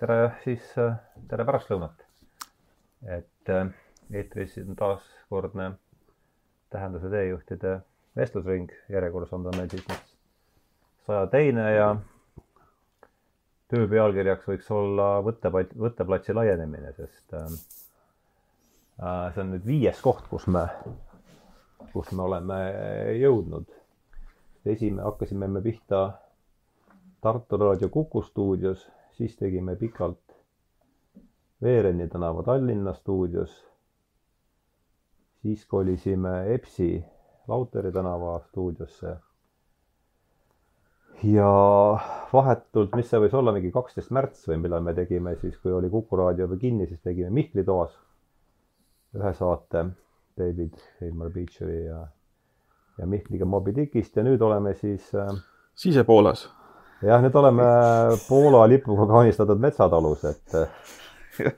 tere siis, tere pärastlõunat. et äh, eetris on taaskordne Tähenduse teejuhtide vestlusring, järjekorras on ta meil siis nüüd saja teine ja töö pealkirjaks võiks olla võtteplatsi, võtteplatsi laienemine, sest äh, äh, see on nüüd viies koht, kus me, kus me oleme jõudnud. esimene, hakkasime me pihta Tartu Raadio Kuku stuudios, siis tegime pikalt Veereni tänava Tallinna stuudios. siis kolisime EBS-i Lauteri tänava stuudiosse. ja vahetult, mis see võis olla, mingi kaksteist märts või millal me tegime siis, kui oli Kuku raadio veel kinni, siis tegime Mihkli toas ühe saate David Hilmar Beacheri ja, ja Mihkliga Moby Dickist ja nüüd oleme siis äh, sisepoolas jah, nüüd oleme Poola lipuga kaunistatud metsatalus, et.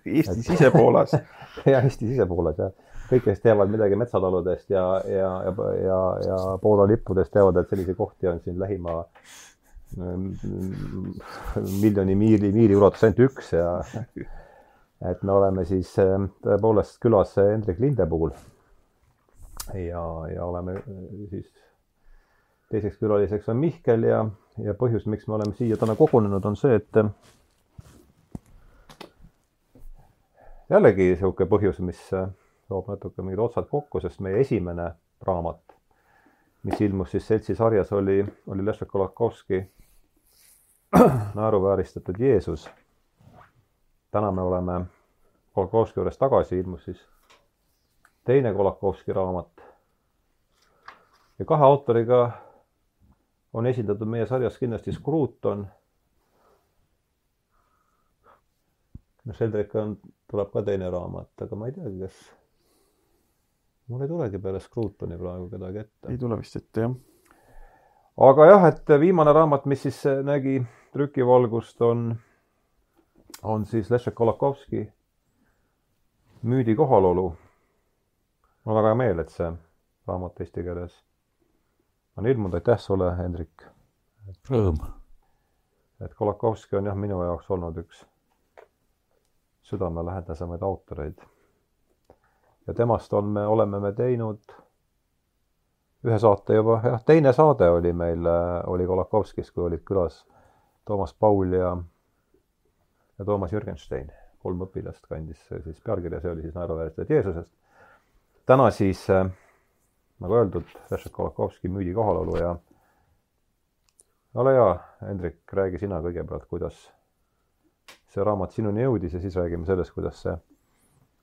Eesti sisepoolas jah, Eesti sisepoolas jah. kõik, kes teavad midagi metsataludest ja, ja, ja, ja, ja Poola lippudest, teavad, et selliseid kohti on siin lähima mm, miljoni miili, miili ulatuses ainult üks ja et me oleme siis äh, tõepoolest külas Hendrik Linde puhul. ja, ja oleme äh, siis teiseks külaliseks on Mihkel ja, ja põhjus, miks me oleme siia täna kogunenud, on see, et jällegi niisugune põhjus, mis toob natuke mingid otsad kokku, sest meie esimene raamat, mis ilmus siis seltsisarjas, oli, oli Leszek Kolakowski naeruvääristatud Jeesus. täna me oleme Kolakowski juures tagasi, ilmus siis teine Kolakowski raamat. ja kahe autoriga on esindatud meie sarjas kindlasti Scruton. no Sheldrick on, tuleb ka teine raamat, aga ma ei teagi, kas, mul ei tulegi peale Scrutoni praegu kedagi ette. ei tule vist ette, jah. aga jah, et viimane raamat, mis siis nägi trükivalgust, on, on siis Leszek Kolakowski Müüdi kohalolu. mul on väga hea meel, et see raamat eesti keeles on ilmunud, aitäh sulle, Hendrik. Rõõm. et Kolakowski on jah, minu jaoks olnud üks südamelähedasemaid autoreid. ja temast on me, oleme me teinud ühe saate juba, jah, teine saade oli meil, oli Kolakowskis, kui olid külas Toomas Paul ja, ja Toomas Jürgenstein. kolm õpilast kandis siis pealkirja, see oli siis Naeruvääristajad Jeesusest. täna siis äh, nagu öeldud, Leszek Kolakowski müüdi kohalolu ja ole hea, Hendrik, räägi sina kõigepealt, kuidas see raamat sinuni jõudis ja siis räägime sellest, kuidas see,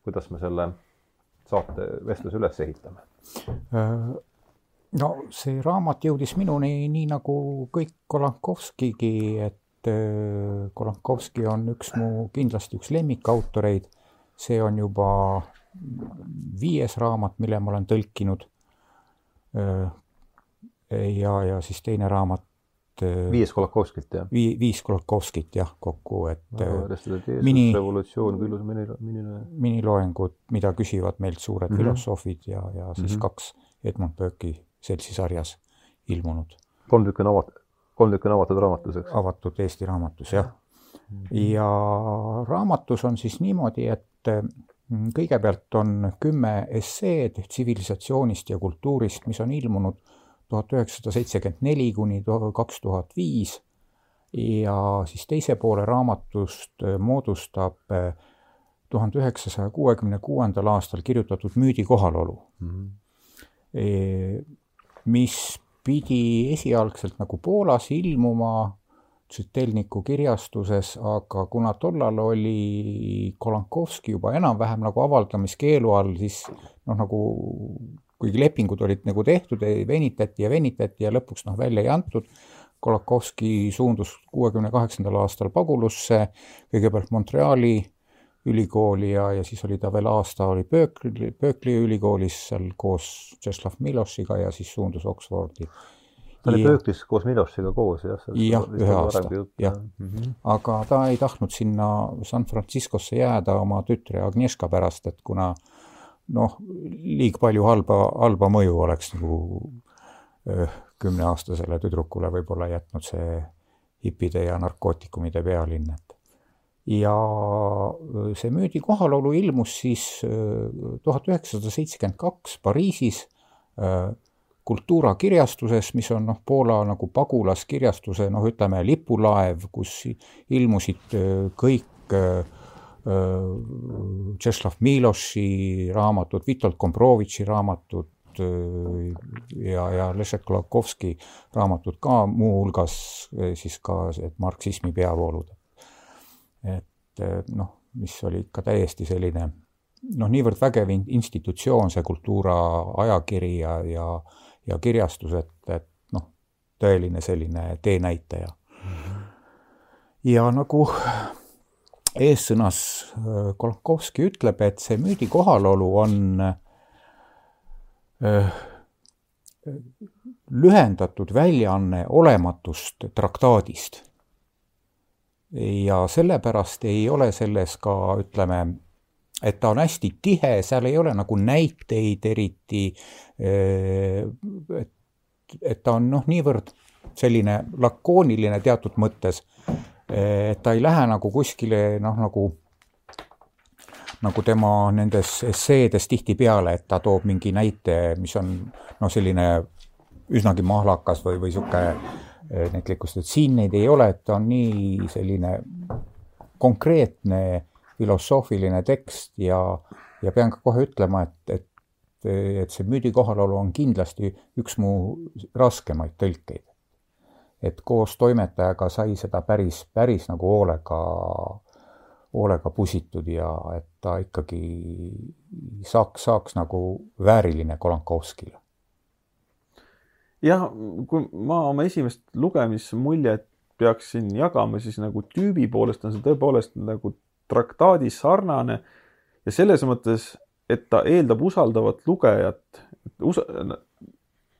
kuidas me selle saate vestluse üles ehitame. No see raamat jõudis minuni nii nagu kõik Kolakowskigi, et äh, Kolakowski on üks mu kindlasti üks lemmikautoreid. see on juba viies raamat, mille ma olen tõlkinud ja, ja siis teine raamat. viis Kolakowskit, jah? Vii-, viis Kolakowskit jah, kokku, et mini, revolutsioon, küll mini, mini miniloengud, mida küsivad meilt suured mm -hmm. filosoofid ja, ja siis mm -hmm. kaks Edmund Burke'i seltsisarjas ilmunud. kolm tükki on avat-, kolm tükki on avatud raamatus, eks? avatud Eesti raamatus, jah mm. -hmm. ja raamatus on siis niimoodi, et kõigepealt on kümme esseed tsivilisatsioonist ja kultuurist, mis on ilmunud tuhat üheksasada seitsekümmend neli kuni kaks tuhat viis ja siis teise poole raamatust äh, moodustab äh, tuhande üheksasaja kuuekümne kuuendal aastal kirjutatud Müüdi kohalolu mm, -hmm. mis pidi esialgselt nagu Poolas ilmuma Tšetelniku kirjastuses, aga kuna tollal oli Kolankovski juba enam-vähem nagu avaldamiskeelu all, siis noh, nagu kuigi lepingud olid nagu tehtud, venitati ja venitati ja lõpuks noh, välja ei antud. Kolakovski suundus kuuekümne kaheksandal aastal pagulusse, kõigepealt Montreali ülikooli ja, ja siis oli ta veel aasta oli Berkeley, Berkeley ülikoolis seal koos Tšeslav Milošiga ja siis suundus Oxfordi ta oli Berkeley's koos Milošiga koos, jah? jah, ühe aasta, jah mm. -hmm. aga ta ei tahtnud sinna San Franciscosse jääda oma tütre Agnieszka pärast, et kuna noh, liig palju halba, halba mõju oleks nagu kümneaastasele tüdrukule võib-olla jätnud see hipide ja narkootikumide pealinn, et ja see müüdi kohalolu ilmus siis tuhat üheksasada seitsekümmend kaks Pariisis Kultura kirjastuses, mis on noh, Poola nagu pagulaskirjastuse noh, ütleme lipulaev, kus ilmusid kõik Tšeslav Miloši raamatud, Vitold Komprovitši raamatud, ja, ja Leszek Kolakowski raamatud ka, muuhulgas siis ka marksismi peavoolud. et noh, mis oli ikka täiesti selline noh, niivõrd vägev institutsioon, see Kultuura ajakiri ja, ja ja kirjastus, et, et noh, tõeline selline teenäitaja ja nagu eessõnas äh, Kolkovski ütleb, et see müüdi kohalolu on äh, lühendatud väljaanne olematust traktaadist. ja sellepärast ei ole selles ka, ütleme, et ta on hästi tihe, seal ei ole nagu näiteid eriti, et, et ta on noh, niivõrd selline lakooniline teatud mõttes, et ta ei lähe nagu kuskile noh, nagu nagu tema nendes esseedes tihtipeale, et ta toob mingi näite, mis on noh, selline üsnagi mahlakas või, või niisugune näitlikust, et siin neid ei ole, et ta on nii selline konkreetne filosoofiline tekst ja, ja pean ka kohe ütlema, et, et, et see müüdi kohalolu on kindlasti üks mu raskemaid tõlkeid. et koos toimetajaga sai seda päris, päris nagu hoolega, hoolega pusitud ja et ta ikkagi saaks, saaks nagu vääriline Kolankovskile. jah, kui ma oma esimest lugemismuljet peaksin jagama, siis nagu tüübi poolest on see tõepoolest nagu traktaadis sarnane ja selles mõttes, et ta eeldab usaldavat lugejat. Usa-,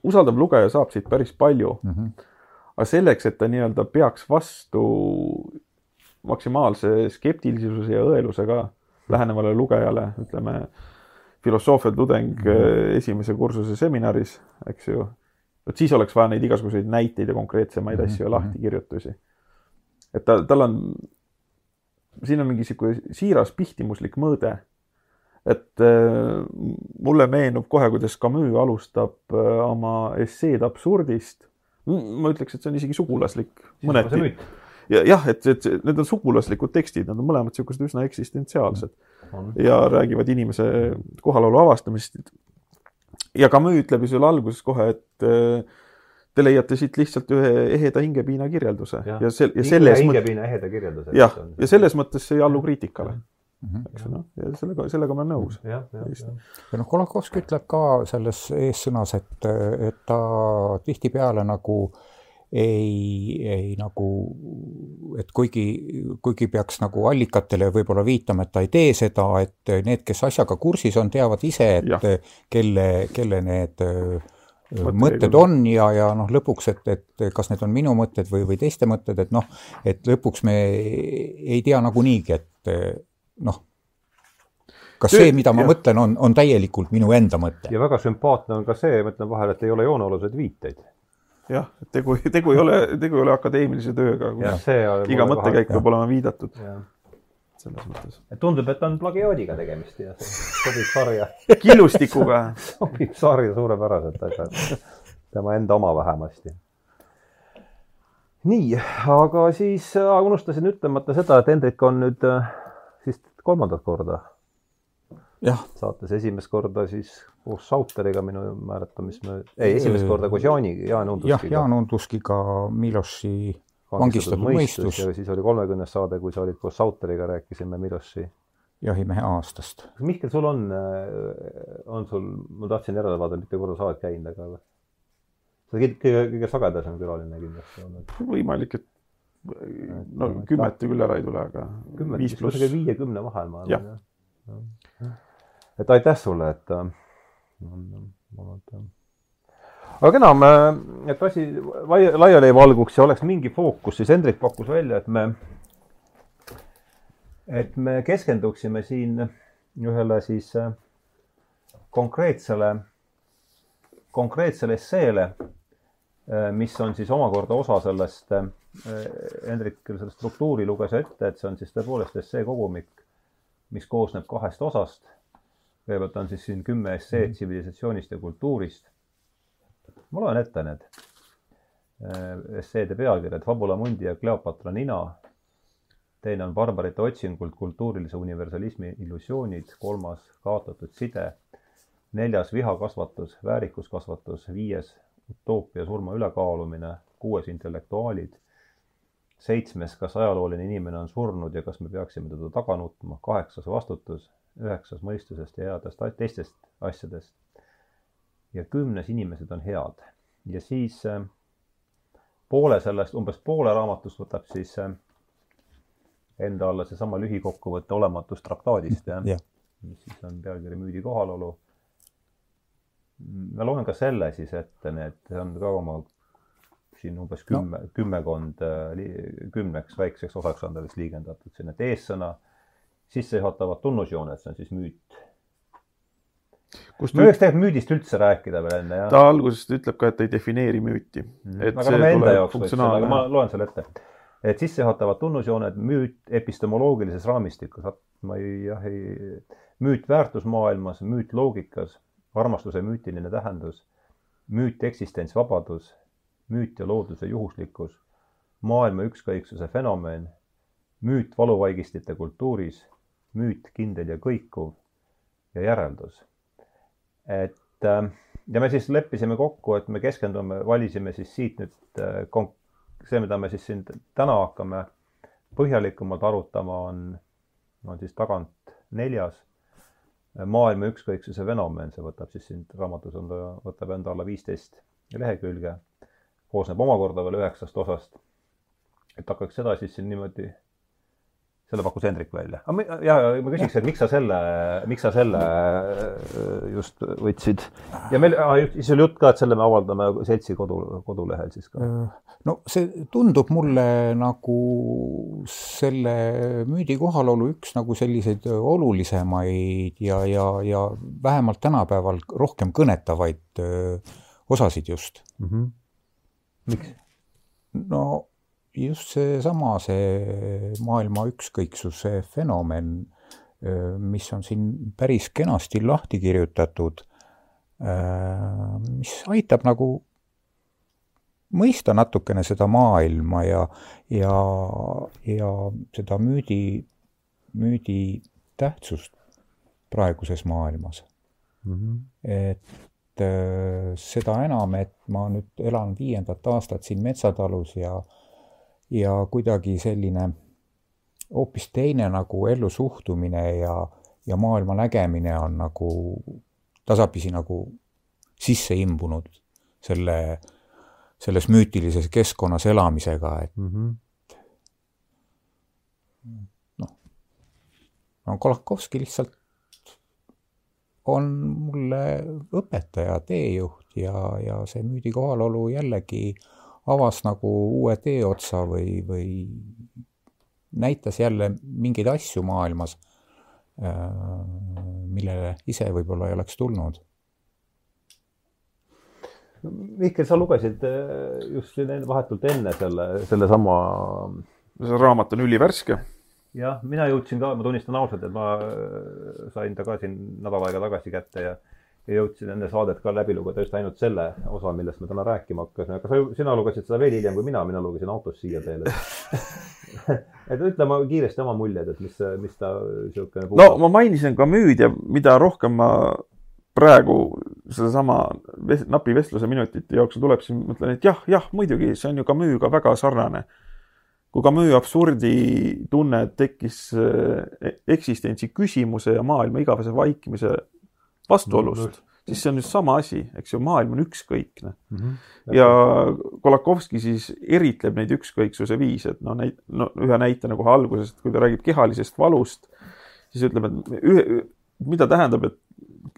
usaldav lugeja saab siit päris palju mm. -hmm. aga selleks, et ta nii-öelda peaks vastu maksimaalse skeptilisuse ja õelusega lähenevale lugejale, ütleme, filosoofia tudeng mm -hmm. esimese kursuse seminaris, eks ju. vot siis oleks vaja neid igasuguseid näiteid ja konkreetsemaid mm -hmm. asju ja lahtikirjutusi. et ta, tal on siin on mingi sihuke siiras pihtimuslik mõõde. et äh, mulle meenub kohe, kuidas Camus alustab äh, oma esseed absurdist. ma ütleks, et see on isegi sugulaslik mõneti. ja jah, et, et need on sugulaslikud tekstid, nad on mõlemad siuksed üsna eksistentsiaalsed ja räägivad inimese kohalolu avastamisest. ja Camus ütleb ju seal alguses kohe, et äh, te leiate siit lihtsalt ühe eheda hingepiina kirjelduse ja, ja sel-, ja selles hingepiina eheda kirjelduse. jah, ja selles mõttes see ei allu kriitikale mm. -hmm. eks ju noh, ja sellega, sellega ma olen nõus. ja, ja, ja noh, Kolakowski ütleb ka selles eessõnas, et, et ta tihtipeale nagu ei, ei nagu, et kuigi, kuigi peaks nagu allikatele võib-olla viitama, et ta ei tee seda, et need, kes asjaga kursis on, teavad ise, et kelle, kelle need äh, mõtted on ja, ja noh, lõpuks, et, et kas need on minu mõtted või, või teiste mõtted, et noh, et lõpuks me ei tea nagunii, et noh, kas see, mida ma ja. mõtlen, on, on täielikult minu enda mõte. ja väga sümpaatne on ka see, ma ütlen vahele, et ei ole joonealuseid viiteid. jah, tegu, tegu ei ole, tegu ei ole akadeemilise tööga, kus iga mõttekäik peab olema viidatud selles mõttes. tundub, et on plagiaadiga tegemist ja see sobib sarja killustikuga sobib sarja suurepäraselt, aga tema enda oma vähemasti. nii, aga siis unustasin ütlemata seda, et Hendrik on nüüd äh, siis kolmandat korda saates esimest korda siis koos Sauteriga minu mäletamist mööda, ei, esimest korda koos Jaani, Jaan Unduskiga. jah, Jaan Unduskiga Miloši vangistatud mõistus. ja siis oli kolmekümnes saade, kui sa olid koos Sauteriga, rääkisime Miloši jahimehe aastast. Mihkel, sul on, äh, on sul, ma tahtsin järele vaadata, mitu korda sa oled käinud, aga sa oled kõige, kõige sagedasem külaline kindlasti olnud. võimalik, et no kümmet küll ära ei tule, aga kümmet, viis pluss. viiekümne vahel ma olen jah ja.. et aitäh sulle, et äh, on, on, on, aga kena, et asi laiali ei valguks ja oleks mingi fookus, siis Hendrik pakkus välja, et me, et me keskenduksime siin ühele siis äh, konkreetsele, konkreetsele esseele, mis on siis omakorda osa sellest, Hendrik küll selle struktuuri luges ette, et see on siis tõepoolest essee kogumik, mis koosneb kahest osast. kõigepealt on siis siin kümme esseed tsivilisatsioonist ja kultuurist. Ma loen ette need esseede pealkirjad. Fabula Mundi ja Kleopatra nina, teine on barbarite otsingult kultuurilise universalismi illusioonid, kolmas kaotatud side, neljas vihakasvatus, väärikuskasvatus, viies utoopia surma ülekaalumine, kuues intellektuaalid, seitsmes, kas ajalooline inimene on surnud ja kas me peaksime teda taga nutma, kaheksas vastutus, üheksas mõistusest ja headest teistest asjadest. Ja kümnes inimesed on head ja siis äh, poole sellest, umbes poole raamatust võtab siis äh, enda alla seesama lühikokkuvõte olematust traktaadist, jah ja. mis siis on pealkiri Müüdi kohalolu. ma loen ka selle siis ette, need on ka oma siin umbes kümme no., kümmekond, äh, kümneks väikseks osaks on ta vist liigendatud siin, et eessõna, sissejuhatavad tunnusjooned, see on siis müüt. Me võiks tegelikult müüdist üldse rääkida veel enne, jah. ta alguses ütleb ka, et ta ei defineeri müüti. Mm.. aga no me enda jaoks võiks olla, aga ma loen selle ette. Et sissejuhatavad tunnusjooned müüt epistemoloogilises raamistikus, ma ei, jah, ei, müüt väärtusmaailmas, müüt loogikas, armastuse müütiline tähendus, müüt eksistentsvabadus, müüt ja looduse juhuslikkus, maailma ükskõiksuse fenomen, müüt valuvaigistite kultuuris, müüt kindel ja kõikuv ja järeldus. Et äh, ja me siis leppisime kokku, et me keskendume, valisime siis siit nüüd äh, konk-, see, mida me siis siin täna hakkame põhjalikumalt arutama, on, on siis tagant neljas maailma ükskõiksuse fenomen, see võtab siis siin raamatus on ta, võtab enda alla viisteist lehekülge, koosneb omakorda veel üheksast osast. et hakkaks seda siis siin niimoodi selle pakkus Hendrik välja. ja, ma küsiks, et miks sa selle, miks sa selle äh, just võtsid? ja meil, siis oli jutt ka, et selle me avaldame seltsi kodu, kodulehel siis ka. Äh, no see tundub mulle nagu selle müüdi kohalolu üks nagu selliseid olulisemaid ja, ja, ja vähemalt tänapäeval rohkem kõnetavaid äh, osasid just mm. -hmm. miks? no just seesama, see maailma ükskõiksuse fenomen, mis on siin päris kenasti lahti kirjutatud, mis aitab nagu mõista natukene seda maailma ja, ja, ja seda müüdi, müüdi tähtsust praeguses maailmas mm. -hmm. et seda enam, et ma nüüd elan viiendat aastat siin metsatalus ja äh, ja kuidagi selline hoopis teine nagu ellusuhtumine ja, ja maailma nägemine on nagu tasapisi nagu sisse imbunud selle, selles müütilises keskkonnas elamisega, et mm -hmm. noh, no Kolakowski lihtsalt on mulle õpetaja, teejuht ja, ja see müüdi kohalolu jällegi äh, avas nagu uue teeotsa või, või näitas jälle mingeid asju maailmas, äh, millele ise võib-olla ei oleks tulnud. Mihkel, sa lugesid äh, just siin vahetult enne selle, sellesama. see raamat on ülivärske. jah, mina jõudsin ka, ma tunnistan ausalt, et ma äh, sain ta ka siin nädal aega tagasi kätte ja ja jõudsin enne saadet ka läbi lugeda just ainult selle osa, millest me täna rääkima hakkasime, aga sa, sina lugesid seda veel hiljem kui mina, mina lugesin autos siia teele. Et ütle ma kiiresti oma muljed, et mis, mis ta niisugune no ma mainisin ka müüd ja mida rohkem ma praegu sedasama napi vestluse minutite jooksul tuleb, siis mõtlen, et jah, jah, muidugi, see on ju Camus'ga väga sarnane. kui Camus absurdi tunne tekkis eh, eksistentsi küsimuse ja maailma igavese vaikimise vastuolust, siis see on just sama asi, eks ju, maailm on ükskõikne mm. -hmm. ja Kolakowski siis eritleb neid ükskõiksuse viise, et noh, näit-, no ühe näitena kohe algusest, kui ta räägib kehalisest valust, siis ütleb, et ühe, mida tähendab, et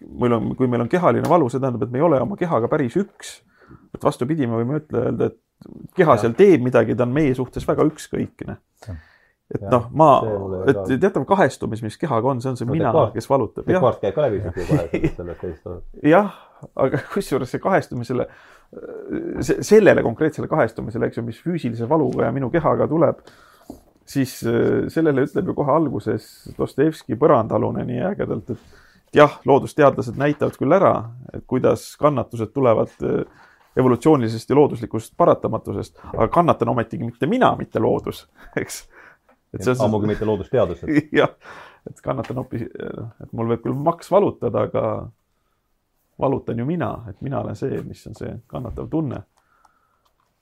meil on, kui meil on kehaline valu, see tähendab, et me ei ole oma kehaga päris üks. et vastupidi, me võime ütle, öelda, et keha seal teeb midagi, ta on meie suhtes väga ükskõikne et noh, ma, et teatav kahestumis, mis kehaga on, see on see no, mina, kes valutab. Descartes käib ka läbi siit ju kohe sellest osast. jah, aga kusjuures see kahestumisele sellele konkreetsele kahestumisele, eks ju, mis füüsilise valuga ja minu kehaga tuleb, siis äh, sellele ütleb ju kohe alguses Dostojevski põrandaalune nii ägedalt, et jah, loodusteadlased näitavad küll ära, et kuidas kannatused tulevad äh, evolutsioonilisest ja looduslikust paratamatusest, aga kannatan ometigi mitte mina, mitte loodus, eks. et see on ammugi mitte loodusteadused. jah, et kannatan hoopis, et mul võib küll maks valutada, aga valutan ju mina, et mina olen see, mis on see kannatav tunne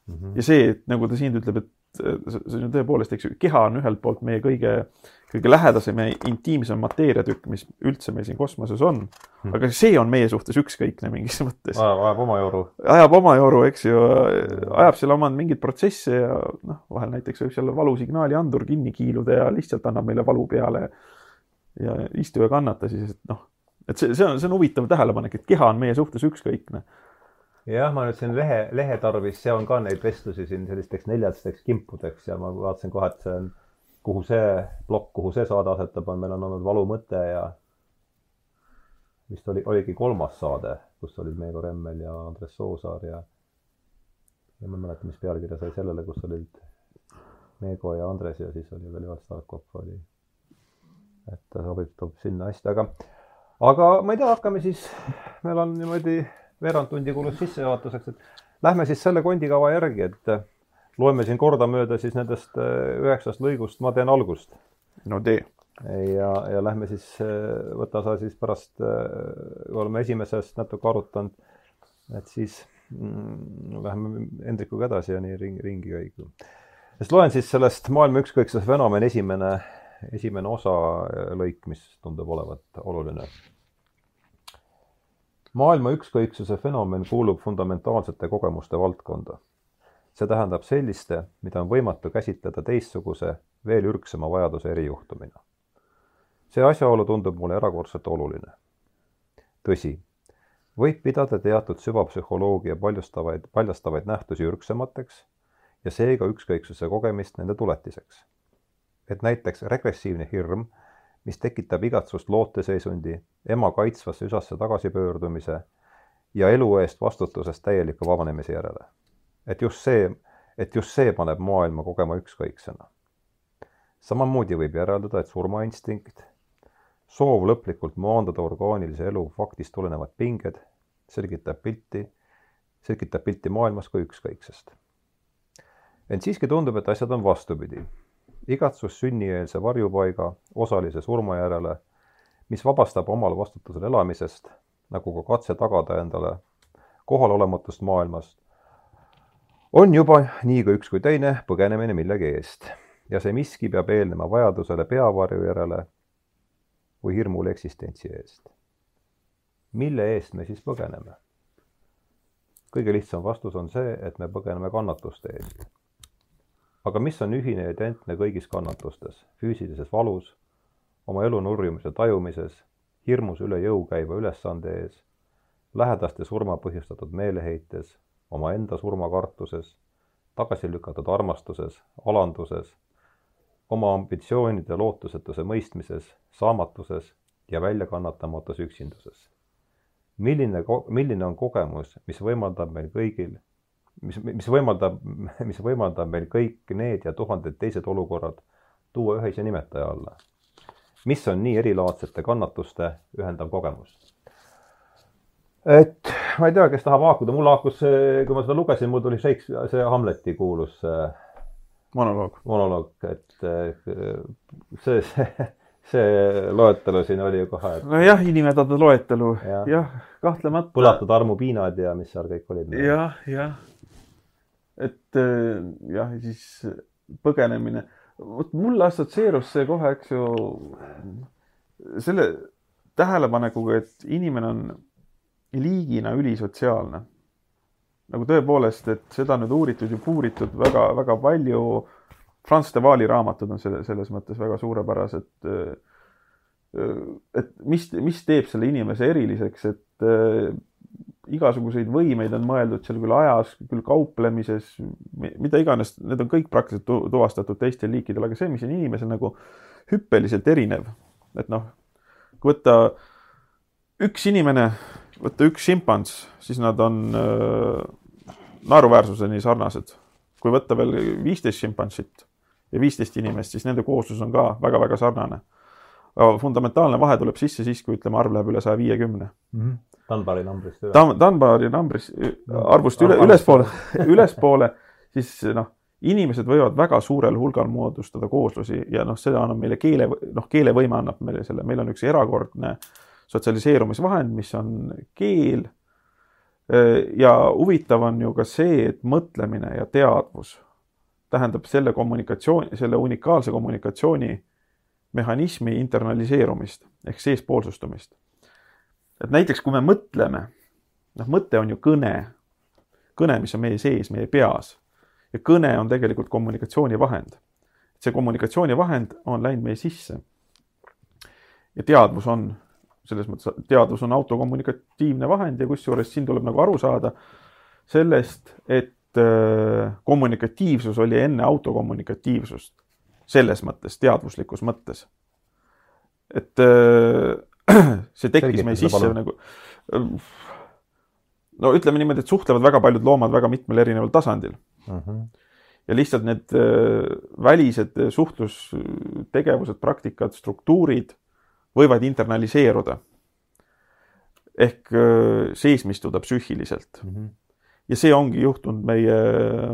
mm. -hmm. ja see, et nagu ta siin ütleb, et see on tõepoolest, eks ju, keha on ühelt poolt meie kõige, kõige lähedasem ja intiimsem mateeriatükk, mis üldse meil siin kosmoses on hmm.. aga see on meie suhtes ükskõikne mingis mõttes. ajab oma joru. ajab oma joru, eks ju, ajab seal oma mingeid protsesse ja noh, vahel näiteks võib seal valusignaali andur kinni kiiluda ja lihtsalt annab meile valu peale. ja istu ja kannata siis, et noh et see, see on, see on huvitav tähelepanek, et keha on meie suhtes ükskõikne. Jah, ma nüüd siin lehe, lehe tarvis seon ka neid vestlusi siin sellisteks neljasteks kimpudeks ja ma vaatasin kohe, et see on, kuhu see plokk, kuhu see saade asetab, on, meil on olnud Valumõte ja vist oli, oligi kolmas saade, kus olid Meego Remmel ja Andres Soosaar ja ja ma ei mäleta, mis pealkirja sai sellele, kus olid Meego ja Andres ja siis oli veel Ivar Starkov oli. et ta sobib, sobib sinna hästi, aga aga ma ei tea, hakkame siis, meil on niimoodi veerand tundi kulus sissejuhatuseks, et lähme siis selle kondikava järgi, et äh, loeme siin kordamööda siis nendest äh, üheksast lõigust, ma teen algust. no tee. ja, ja lähme siis, äh, võta sa siis pärast, kui oleme esimesest natuke arutanud, et siis mm, läheme Hendrikuga edasi ja nii ringi, ringi käigu. sest loen siis sellest maailma ükskõiksuse fenomen esimene esimene osa lõik, mis tundub olevat oluline. Maailma ükskõiksuse fenomen kuulub fundamentaalsete kogemuste valdkonda. see tähendab selliste, mida on võimatu käsitleda teistsuguse, veel ürgsema vajaduse erijuhtumina. see asjaolu tundub mulle erakordselt oluline. tõsi, võib pidada teatud süvapsühholoogia paljustavaid, paljastavaid nähtusi ürgsemateks ja seega ükskõiksuse kogemist nende tuletiseks et näiteks regressiivne hirm, mis tekitab igatsust looteseisundi, ema kaitsvasse üsasse tagasipöördumise ja elu eest vastutusest täieliku vabanemise järele. et just see, et just see paneb maailma kogema ükskõiksena. samamoodi võib järeldada, et surmainstinkt, soov lõplikult maandada orgaanilise elu faktist tulenevad pinged, selgitab pilti, selgitab pilti maailmas kui ükskõiksest. ent siiski tundub, et asjad on vastupidi igatsus sünnieelse varjupaiga osalise surma järele, mis vabastab omal vastutusel elamisest, nagu ka katse tagada endale kohalolematust maailmast, on juba nii ka üks kui teine põgenemine millegi eest ja see miski peab eelnema vajadusele peavarju järele või hirmule eksistentsi eest. mille eest me siis põgeneme? kõige lihtsam vastus on see, et me põgeneme kannatuste eest aga mis on ühine ja identne kõigis kannatustes, füüsilises valus, oma elu nurjumise tajumises, hirmus üle jõu käiva ülesande ees, lähedaste surma põhjustatud meeleheites, omaenda surmakartuses, tagasi lükatud armastuses, alanduses, oma ambitsioonide lootusetuse mõistmises, saamatuses ja väljakannatamatus üksinduses. milline, milline on kogemus, mis võimaldab meil kõigil mis, mis võimaldab, mis võimaldab meil kõik need ja tuhanded teised olukorrad tuua ühise nimetaja alla. mis on nii erilaadsete kannatuste ühendav kogemus? et ma ei tea, kes tahab haakuda, mul haakus kui ma seda lugesin, mul tuli Shakespeare, see Hamleti kuulus monoloog, monoloog, et see, see, see loetelu siin oli ju kohe et.... nojah, inimhädade loetelu ja., jah, kahtlemata. põlatud armupiinad ja mis seal kõik olid. jah, jah et äh, jah, siis põgenemine, vot mulle assotsieerus see kohe, eks ju, selle tähelepanekuga, et inimene on liigina ülisotsiaalne. nagu tõepoolest, et seda on nüüd uuritud ja puuritud väga-väga palju. Franz de Waali raamatud on selle, selles mõttes väga suurepärased. et mis, mis teeb selle inimese eriliseks, et igasuguseid võimeid on mõeldud seal küll ajas, küll kauplemises, mida iganes, need on kõik praktiliselt tuvastatud teistel liikidel, aga see, mis on inimesel nagu hüppeliselt erinev, et noh, kui võtta üks inimene, võtta üks šimpans, siis nad on öö, naeruväärsuseni sarnased. kui võtta veel viisteist šimpansit ja viisteist inimest, siis nende kooslus on ka väga-väga sarnane. Aga fundamentaalne vahe tuleb sisse siis, kui ütleme, arv läheb üle saja viiekümne. Mhm. Dunbari numbrist üle. Dan-, Dunbari numbris arvust üle, ülespoole, ülespoole, siis noh, inimesed võivad väga suurel hulgal moodustada kooslusi ja noh, seda annab meile keele, noh, keelevõime annab meile selle, meil on üks erakordne sotsialiseerumisvahend, mis on keel. ja huvitav on ju ka see, et mõtlemine ja teadvus tähendab selle kommunikatsiooni, selle unikaalse kommunikatsiooni mehhanismi internaliseerumist ehk seespoolsustumist. et näiteks, kui me mõtleme, noh, mõte on ju kõne, kõne, mis on meie sees, meie peas ja kõne on tegelikult kommunikatsioonivahend. see kommunikatsioonivahend on läinud meie sisse. ja teadvus on, selles mõttes teadvus on autokommunikatiivne vahend ja kusjuures siin tuleb nagu aru saada sellest, et äh, kommunikatiivsus oli enne autokommunikatiivsust. Selles mõttes, teadvuslikus mõttes. et äh, see tekkis meie sisse nagu no ütleme niimoodi, et suhtlevad väga paljud loomad väga mitmel erineval tasandil mm. -hmm. ja lihtsalt need äh, välised suhtlustegevused, praktikad, struktuurid võivad internaliseeruda ehk äh, seesmistuda psüühiliselt mm. -hmm. Ja see ongi juhtunud meie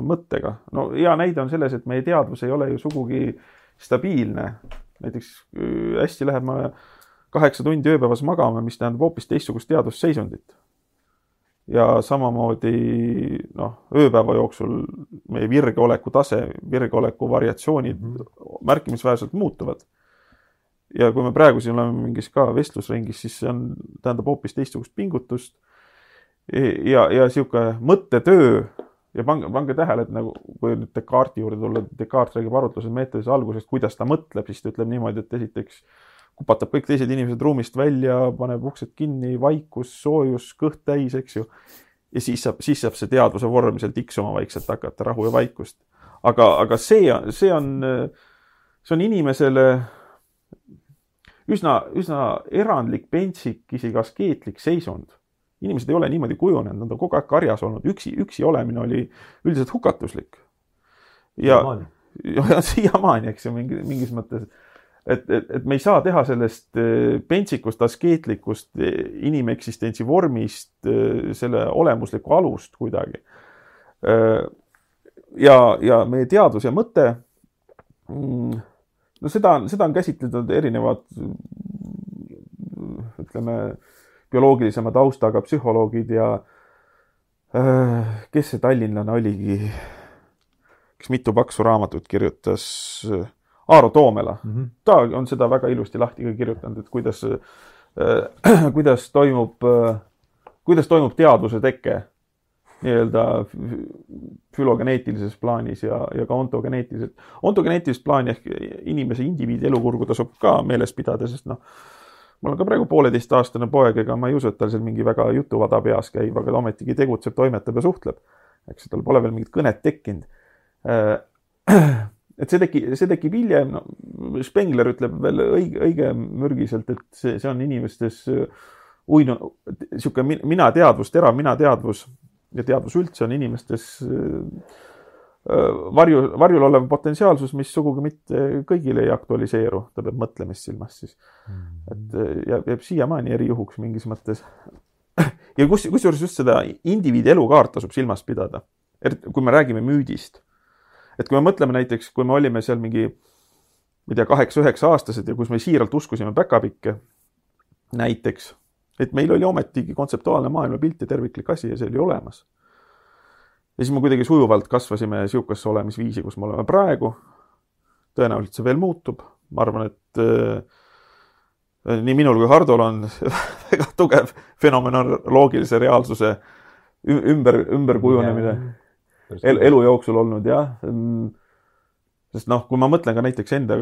mõttega. no hea näide on selles, et meie teadvus ei ole ju sugugi stabiilne. näiteks äh, hästi läheb ma kaheksa tundi ööpäevas magama, mis tähendab hoopis teistsugust teadvusseisundit ja samamoodi noh, ööpäeva jooksul meie virgeoleku tase, virgeoleku variatsioonid -hmm. märkimisväärselt muutuvad. ja kui me praegu siin oleme mingis ka vestlusringis, siis see on, tähendab hoopis teistsugust pingutust. Ja, ja niisugune mõttetöö ja pange, pange tähele, et nagu kui nüüd Descartesi juurde tulla, Descartes räägib arutlused meetodis algusest, kuidas ta mõtleb, siis ta ütleb niimoodi, et esiteks kupatab kõik teised inimesed ruumist välja, paneb uksed kinni, vaikus, soojus, kõht täis, eks ju. ja siis saab, siis saab see teadvuse vorm seal tiksuma vaikselt hakata, rahu ja vaikust. aga, aga see, see on, see on inimesele üsna, üsna erandlik, pentsik, isegi askeetlik seisund. Inimesed ei ole niimoodi kujunenud, nad on kogu aeg karjas olnud, üksi, üksi olemine oli üldiselt hukatuslik. ja, ja siiamaani, eks ju, mingi, mingis mõttes et, et, et me ei saa teha sellest äh, pentsikust, askeetlikust äh, inimeksistentsi vormist äh, selle olemuslikku alust kuidagi. ja, ja meie teadus ja mõte, mm, no seda, seda on käsitletud erinevad ütleme, bioloogilisema taustaga psühholoogid ja kes see tallinlane oligi, kes mitu paksu raamatut kirjutas Aaro Toomela mm, -hmm. ta on seda väga ilusti lahti ka kirjutanud, et kuidas äh,, kuidas toimub äh,, kuidas toimub teadvuse teke nii-öelda fülogeneetilises plaanis ja, ja ka ontogeneetiliselt. ontogeneetilist plaani ehk inimese indiviidi elukurgu tasub ka meeles pidada, sest noh, mul on ka praegu pooleteistaastane poeg, ega ma ei usu, et tal seal mingi väga jutuvada peas käib, aga ta ometigi tegutseb, toimetab ja suhtleb. eks tal pole veel mingit kõnet tekkinud äh, et see tekib, see tekib hiljem, no Spengler ütleb veel õige, õige mürgiselt, et see, see on inimestes äh, uinunud, niisugune mina teadvus, terav mina teadvus ja teadvus üldse on inimestes äh, varju, varjul olev potentsiaalsus, mis sugugi mitte kõigile ei aktualiseeru, ta peab mõtlemist silmas siis. et jääb, jääb siiamaani erijuhuks mingis mõttes. ja kus, kusjuures just seda indiviidi elukaart tasub silmas pidada. kui me räägime müüdist et kui me mõtleme näiteks, kui me olime seal mingi, ma ei tea, kaheksa-üheksa-aastased ja kus me siiralt uskusime päkapikke näiteks, et meil oli ometigi kontseptuaalne maailmapilt ja terviklik asi ja see oli olemas. Ja siis me kuidagi sujuvalt kasvasime niisugusesse olemisviisi, kus me oleme praegu. tõenäoliselt see veel muutub, ma arvan, et äh, nii minul kui Hardol on väga tugev fenomenoloogilise reaalsuse ümber, ümberkujunemine. El, elu jooksul olnud jah. sest noh, kui ma mõtlen ka näiteks enda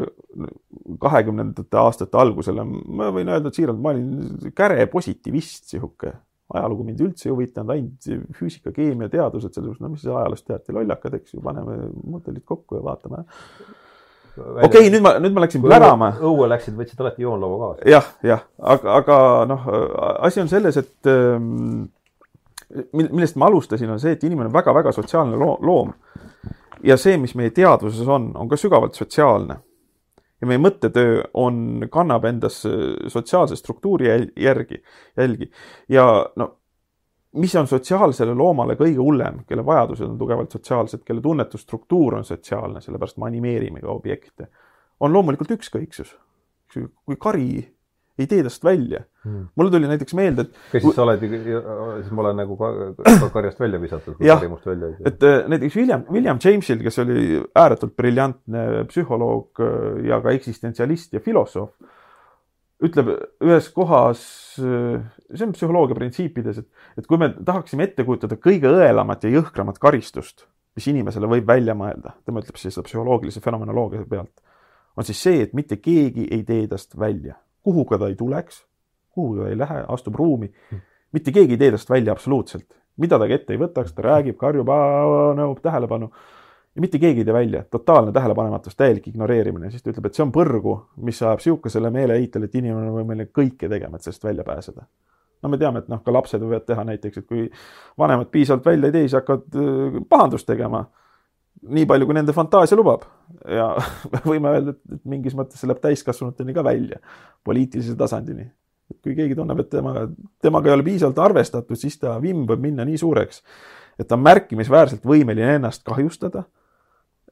kahekümnendate aastate algusele, ma võin öelda, et siiralt ma olin käre positivist, sihuke ajalugu mind üldse ei huvitanud, ainult füüsika, keemia, teadused, sellepärast no mis ajaloost teate, lollakad, eks ju, paneme mudelid kokku ja vaatame. okei okay,, nüüd ma, nüüd ma läksin plärama. õue läksid, võtsid alati joonlaua kaasa. jah, jah, aga, aga noh, asi on selles, et ähm, millest ma alustasin, on see, et inimene on väga-väga sotsiaalne loo loom. ja see, mis meie teadvuses on, on ka sügavalt sotsiaalne. Ja meie mõttetöö on, kannab endas sotsiaalse struktuuri järgi, jälgi ja no mis on sotsiaalsele loomale kõige hullem, kelle vajadused on tugevalt sotsiaalsed, kelle tunnetusstruktuur on sotsiaalne, sellepärast me animeerimegi objekte, on loomulikult ükskõiksus. kui kari ei tee tast välja hmm.. mulle tuli näiteks meelde, et. kas siis sa oled, siis ma olen nagu ka, ka karjast välja visatud, kui kari must välja tee. et äh, näiteks William, William Jamesil, kes oli ääretult briljantne psühholoog äh, ja ka eksistentsialist ja filosoof, ütleb ühes kohas, äh, see on psühholoogia printsiipides, et, et kui me tahaksime ette kujutada kõige õelamat ja jõhkramat karistust, mis inimesele võib välja mõelda, tema ütleb siis seda psühholoogilise fenomenoloogia pealt, on siis see, et mitte keegi ei tee tast välja kuhuga ta ei tuleks, kuhugi ta ei lähe, astub ruumi. mitte keegi ei tee tast välja absoluutselt, mida ta ka ette ei võtaks, ta räägib, karjub, nõuab tähelepanu. Ja mitte keegi ei tee välja, totaalne tähelepanematus, täielik ignoreerimine, siis ta ütleb, et see on põrgu, mis ajab sihukesele meeleheitele, et inimene on võimeline kõike tegema, et sellest välja pääseda. no me teame, et noh, ka lapsed võivad teha näiteks, et kui vanemad piisavalt välja ei tee, siis hakkavad äh, pahandust tegema nii palju, kui nende fantaasia lubab. ja võime öelda, et mingis mõttes see läheb täiskasvanuteni ka välja, poliitilise tasandini. kui keegi tunneb, et temaga, temaga ei ole piisavalt arvestatud, siis ta vimm võib minna nii suureks, et ta on märkimisväärselt võimeline ennast kahjustada,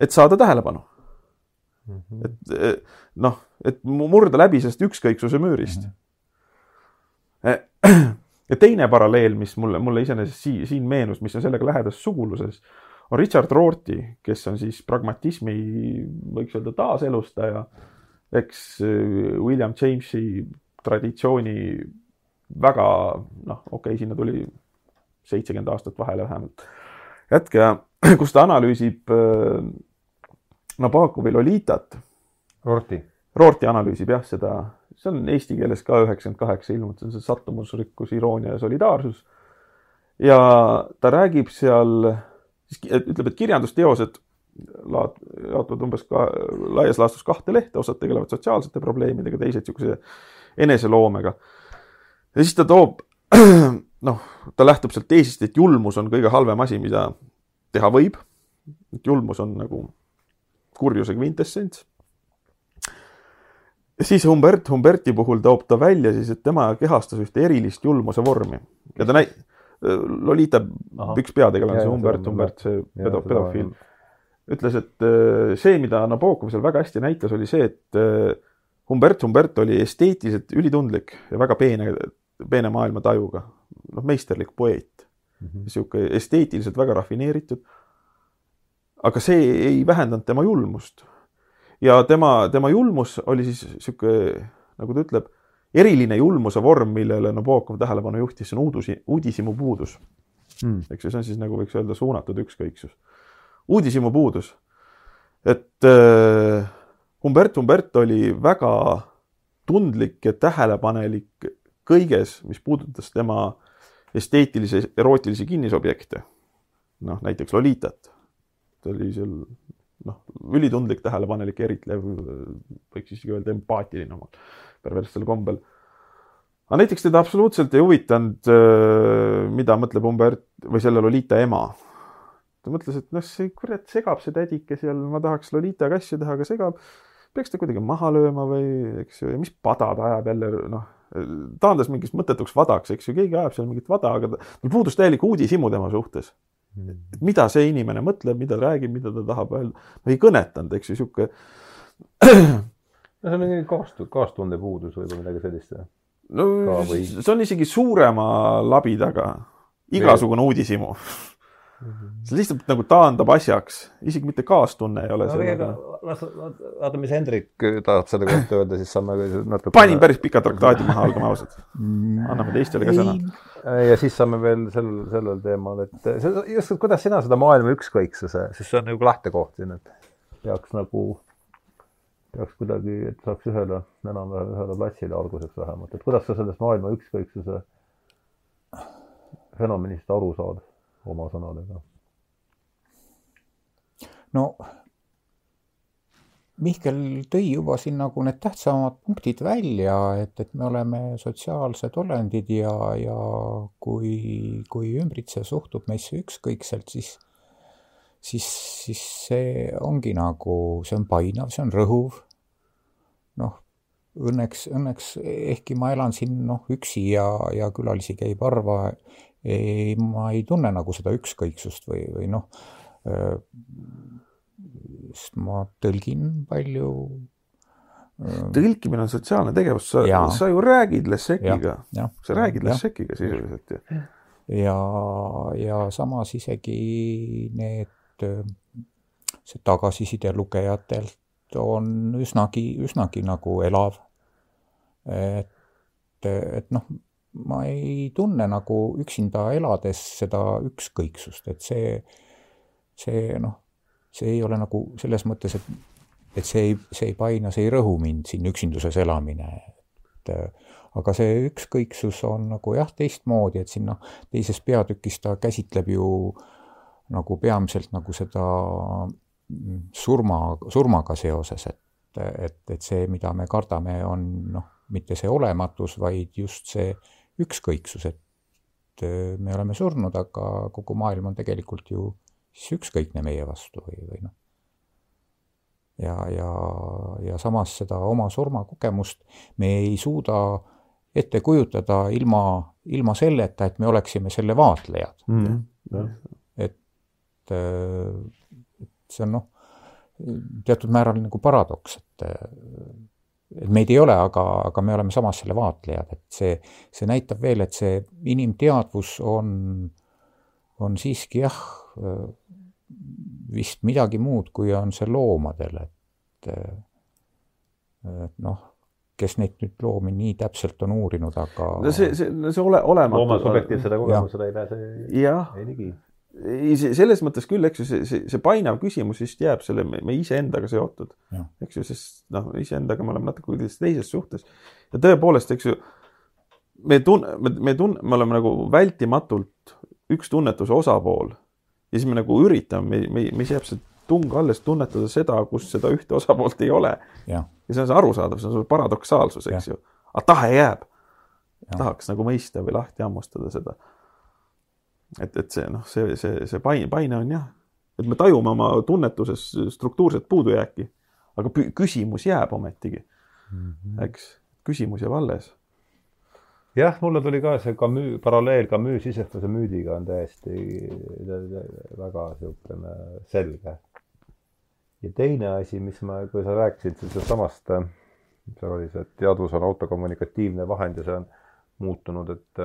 et saada tähelepanu mm. -hmm. et noh, et murda läbi sellest ükskõiksuse müürist mm. -hmm. ja teine paralleel, mis mulle, mulle iseenesest siin, siin meenus, mis on sellega lähedases suguluses on Richard Rorty, kes on siis pragmatismi, võiks öelda, taaselustaja, eks äh, William Jamesi traditsiooni väga noh, okei okay,, sinna tuli seitsekümmend aastat vahele vähemalt hetk ja kus ta analüüsib äh, Nabokovi Lolitat. Rorty. Rorty analüüsib jah, seda, see on eesti keeles ka üheksakümmend kaheksa ilmunud, see on see sattumusrikkus, iroonia ja solidaarsus. ja ta räägib seal siis ütleb, et kirjandusteosed laad-, jaotuvad umbes ka laias laastus kahte lehte, osad tegelevad sotsiaalsete probleemidega, teised niisuguse eneseloomega. ja siis ta toob, noh, ta lähtub sealt teesist, et julmus on kõige halvem asi, mida teha võib. et julmus on nagu kurjuse kvintessents. siis Humbert, Humberti puhul toob ta välja siis, et tema kehastas ühte erilist julmuse vormi ja ta näi-, Lolita Aha. üks peategelane, see Humbert, Humbert, see pedo-, pedofiil, ütles, et äh, see, mida Nabokov seal väga hästi näitas, oli see, et äh, Humbert, Humbert oli esteetiliselt ülitundlik ja väga peene, peene maailmatajuga, noh, meisterlik poeet mm -hmm.. niisugune esteetiliselt väga rafineeritud. aga see ei vähendanud tema julmust. ja tema, tema julmus oli siis niisugune, nagu ta ütleb eriline julmuse vorm, millele Nabokov tähelepanu juhtis, see on uudusi, uudishimu puudus mm.. eks ju, see on siis nagu võiks öelda suunatud ükskõiksus. uudishimu puudus. et äh, Humbert Humbert oli väga tundlik ja tähelepanelik kõiges, mis puudutas tema esteetilisi, erootilisi kinnisobjekte. noh, näiteks Lolitat. ta oli seal noh, ülitundlik, tähelepanelik, eritlev, võiks isegi öelda empaatiline omal perverssel kombel. aga näiteks teda absoluutselt ei huvitanud, äh, mida mõtleb Umbert või selle Lolita ema. ta mõtles, et noh, see kurat segab see tädike seal, ma tahaks Lolitaga asju teha, aga segab. peaks ta kuidagi maha lööma või eks ju, ja mis pada ta ajab jälle noh, taandas mingiks mõttetuks vadaks, eks ju, keegi ajab seal mingit vada, aga tal puudus täielik uudishimu tema suhtes mm.. et mida see inimene mõtleb, mida ta räägib, mida ta tahab öelda, ei kõnetanud, eks ju, sihuke no see on mingi kaast-, kaastunde puudus või midagi sellist. no või... see on isegi suurema labidaga, igasugune uudishimu Mm -hmm. see lihtsalt nagu taandab asjaks, isegi mitte kaastunne ei ole no, sellega. las, vaata, mis Hendrik tahab selle kohta öelda, siis saame natuke. panin päris pika traktaadi maha, olgem ausad. anname teistele ka sõna. ja siis saame veel sel, sellel teemal, et see, just, kuidas sina seda maailma ükskõiksuse, sest see on nagu lähtekoht siin, et peaks nagu peaks kuidagi, et saaks ühele, enam-vähem ühele platsile alguseks vähemalt, et kuidas sa sellest maailma ükskõiksuse fenomenist aru saad oma sõnadega? no Mihkel tõi juba siin nagu need tähtsamad punktid välja, et, et me oleme sotsiaalsed olendid ja, ja kui, kui ümbritsev suhtub meisse ükskõikselt, siis, siis, siis see ongi nagu, see on painav, see on rõhuv. noh, õnneks, õnneks ehkki ma elan siin noh, üksi ja, ja külalisi käib harva, ei, ma ei tunne nagu seda ükskõiksust või, või noh, sest ma tõlgin palju. tõlkimine on sotsiaalne tegevus, sa, sa ju räägid Lessekiga, sa räägid Lessekiga sisuliselt ju. ja, ja samas isegi need, see tagasiside lugejatelt on üsnagi, üsnagi nagu elav. et, et noh, ma ei tunne nagu üksinda elades seda ükskõiksust, et see, see noh see ei ole nagu selles mõttes, et, et see ei, see ei paina, see ei rõhu mind siin üksinduses elamine. et aga see ükskõiksus on nagu jah, teistmoodi, et siin noh, teises peatükis ta käsitleb ju nagu peamiselt nagu seda surma, surmaga seoses, et, et, et see, mida me kardame, on noh, mitte see olematus, vaid just see ükskõiksus, et me oleme surnud, aga kogu maailm on tegelikult ju siis ükskõikne meie vastu või, või noh. ja, ja, ja samas seda oma surmakogemust me ei suuda ette kujutada ilma, ilma selleta, et me oleksime selle vaatlejad mm. -hmm. Et, see on noh, teatud määral nagu paradoks, et et meid ei ole, aga, aga me oleme samas selle vaatlejad, et see, see näitab veel, et see inimteadvus on, on siiski jah, vist midagi muud, kui on see loomadel, et et noh, kes neid nüüd loomi nii täpselt on uurinud, aga no see, see, see ole, olematu. Looma subjektiivsele kogemusele ei pääse ei ligi. Ei, selles mõttes küll, eks ju, see, see, see painav küsimus vist jääb selle, me iseendaga seotud, eks ju, sest noh, iseendaga me oleme natuke kuidagi teises suhtes. ja tõepoolest, eks ju, me tun-, me, me tun-, me oleme nagu vältimatult üks tunnetuse osapool ja siis me nagu üritame, me, meis jääb see tung alles tunnetada seda, kus seda ühte osapoolt ei ole. ja see on see arusaadav, see on see paradoksaalsus, eks ja. ju. aga tahe jääb. tahaks nagu mõista või lahti hammustada seda. Et, et see noh, see, see, see paine, paine on jah, et me tajume oma tunnetuses struktuurset puudujääki, aga küsimus jääb ometigi mm. -hmm. eks, küsimus jääb alles jah, mulle tuli ka see Camus, paralleel Camus sisestuse müüdiga on täiesti väga niisugune selge. ja teine asi, mis ma, kui sa rääkisid sellest samast, seal oli see, et teadvus on autokommunikatiivne vahend ja see on muutunud, et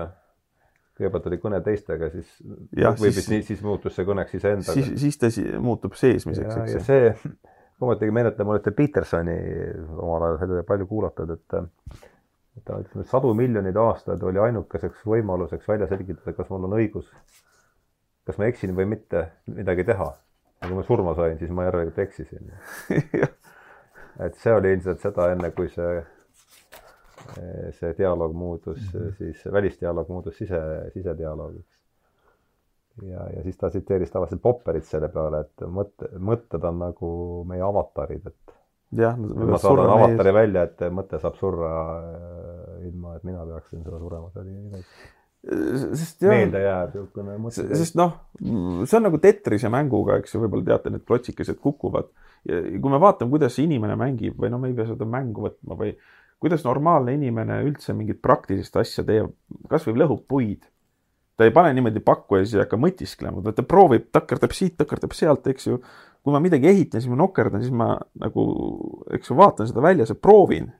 kõigepealt oli kõne teistega, siis ja, või siis, siis, siis muutus see kõneks iseendaga. siis, siis ta si muutub seesmiseks, eks ju. see, ometigi meenutame, olete Petersoni omal ajal seda palju kuulatud, et et ta ütleme, sadu miljoneid aastaid oli ainukeseks võimaluseks välja selgitada, kas mul on õigus, kas ma eksin või mitte midagi teha. ja kui ma surma sain, siis ma järelikult eksisin et see oli ilmselt seda enne, kui see, see dialoog muutus mm, -hmm. siis välisdialoog muutus sise, sisedialoogiks. ja, ja siis ta tsiteeris tavaliselt Popperit selle peale, et mõtte, mõtted on nagu meie avatarid, et jah, ma saadan avatari ees. välja, et mõte saab surra äh, ilma, et mina peaksin seda surema, see oli nii sest jah, meelde jääb niisugune mõte. sest noh, see on nagu Tetrise mänguga, eks ju, võib-olla teate, need klotsikesed kukuvad. ja kui me vaatame, kuidas inimene mängib või no me ei pea seda mängu võtma või kuidas normaalne inimene üldse mingit praktilist asja teeb, kasvõi lõhub puid. ta ei pane niimoodi pakku ja siis ei hakka mõtisklema, ta proovib, takerdab siit, takerdab sealt, eks ju kui ma midagi ehitan, siis ma nokerdan, siis ma nagu, eks ju, vaatan seda väljas ja proovin.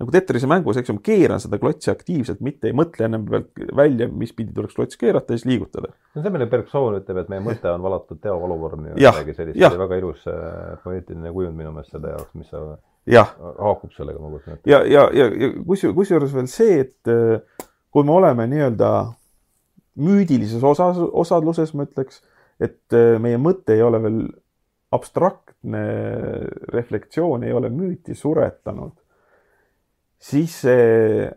nagu Tetrise mängus, eks ju, ma keeran seda klotsi aktiivselt, mitte ei mõtle ennem pealt välja, mis pidi tuleks klots keerata ja siis liigutada. no see, mille Bergson ütleb, et meie mõte on valatud teovaluvormi või midagi sellist, see oli väga ilus äh, poeetiline kujund minu meelest selle jaoks, mis sa. Haakub sellega, ma kujutan ette. ja, ja, ja, ja kusjuures, kusjuures veel see, et äh, kui me oleme nii-öelda müüdilises osas, osadluses, ma ütleks, et äh, meie mõte ei ole veel abstraktne reflektsioon ei ole müüti suretanud, siis see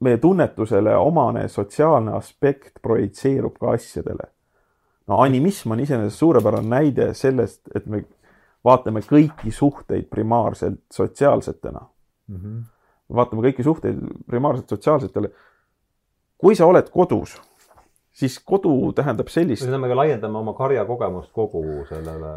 meie tunnetusele omane sotsiaalne aspekt projitseerub ka asjadele. no animism on iseenesest suurepärane näide sellest, et me vaatame kõiki suhteid primaarselt sotsiaalsetena mm. -hmm. vaatame kõiki suhteid primaarselt sotsiaalsetele. kui sa oled kodus, siis kodu tähendab sellist. ühesõnaga, me laiendame oma karjakogemust kogu sellele,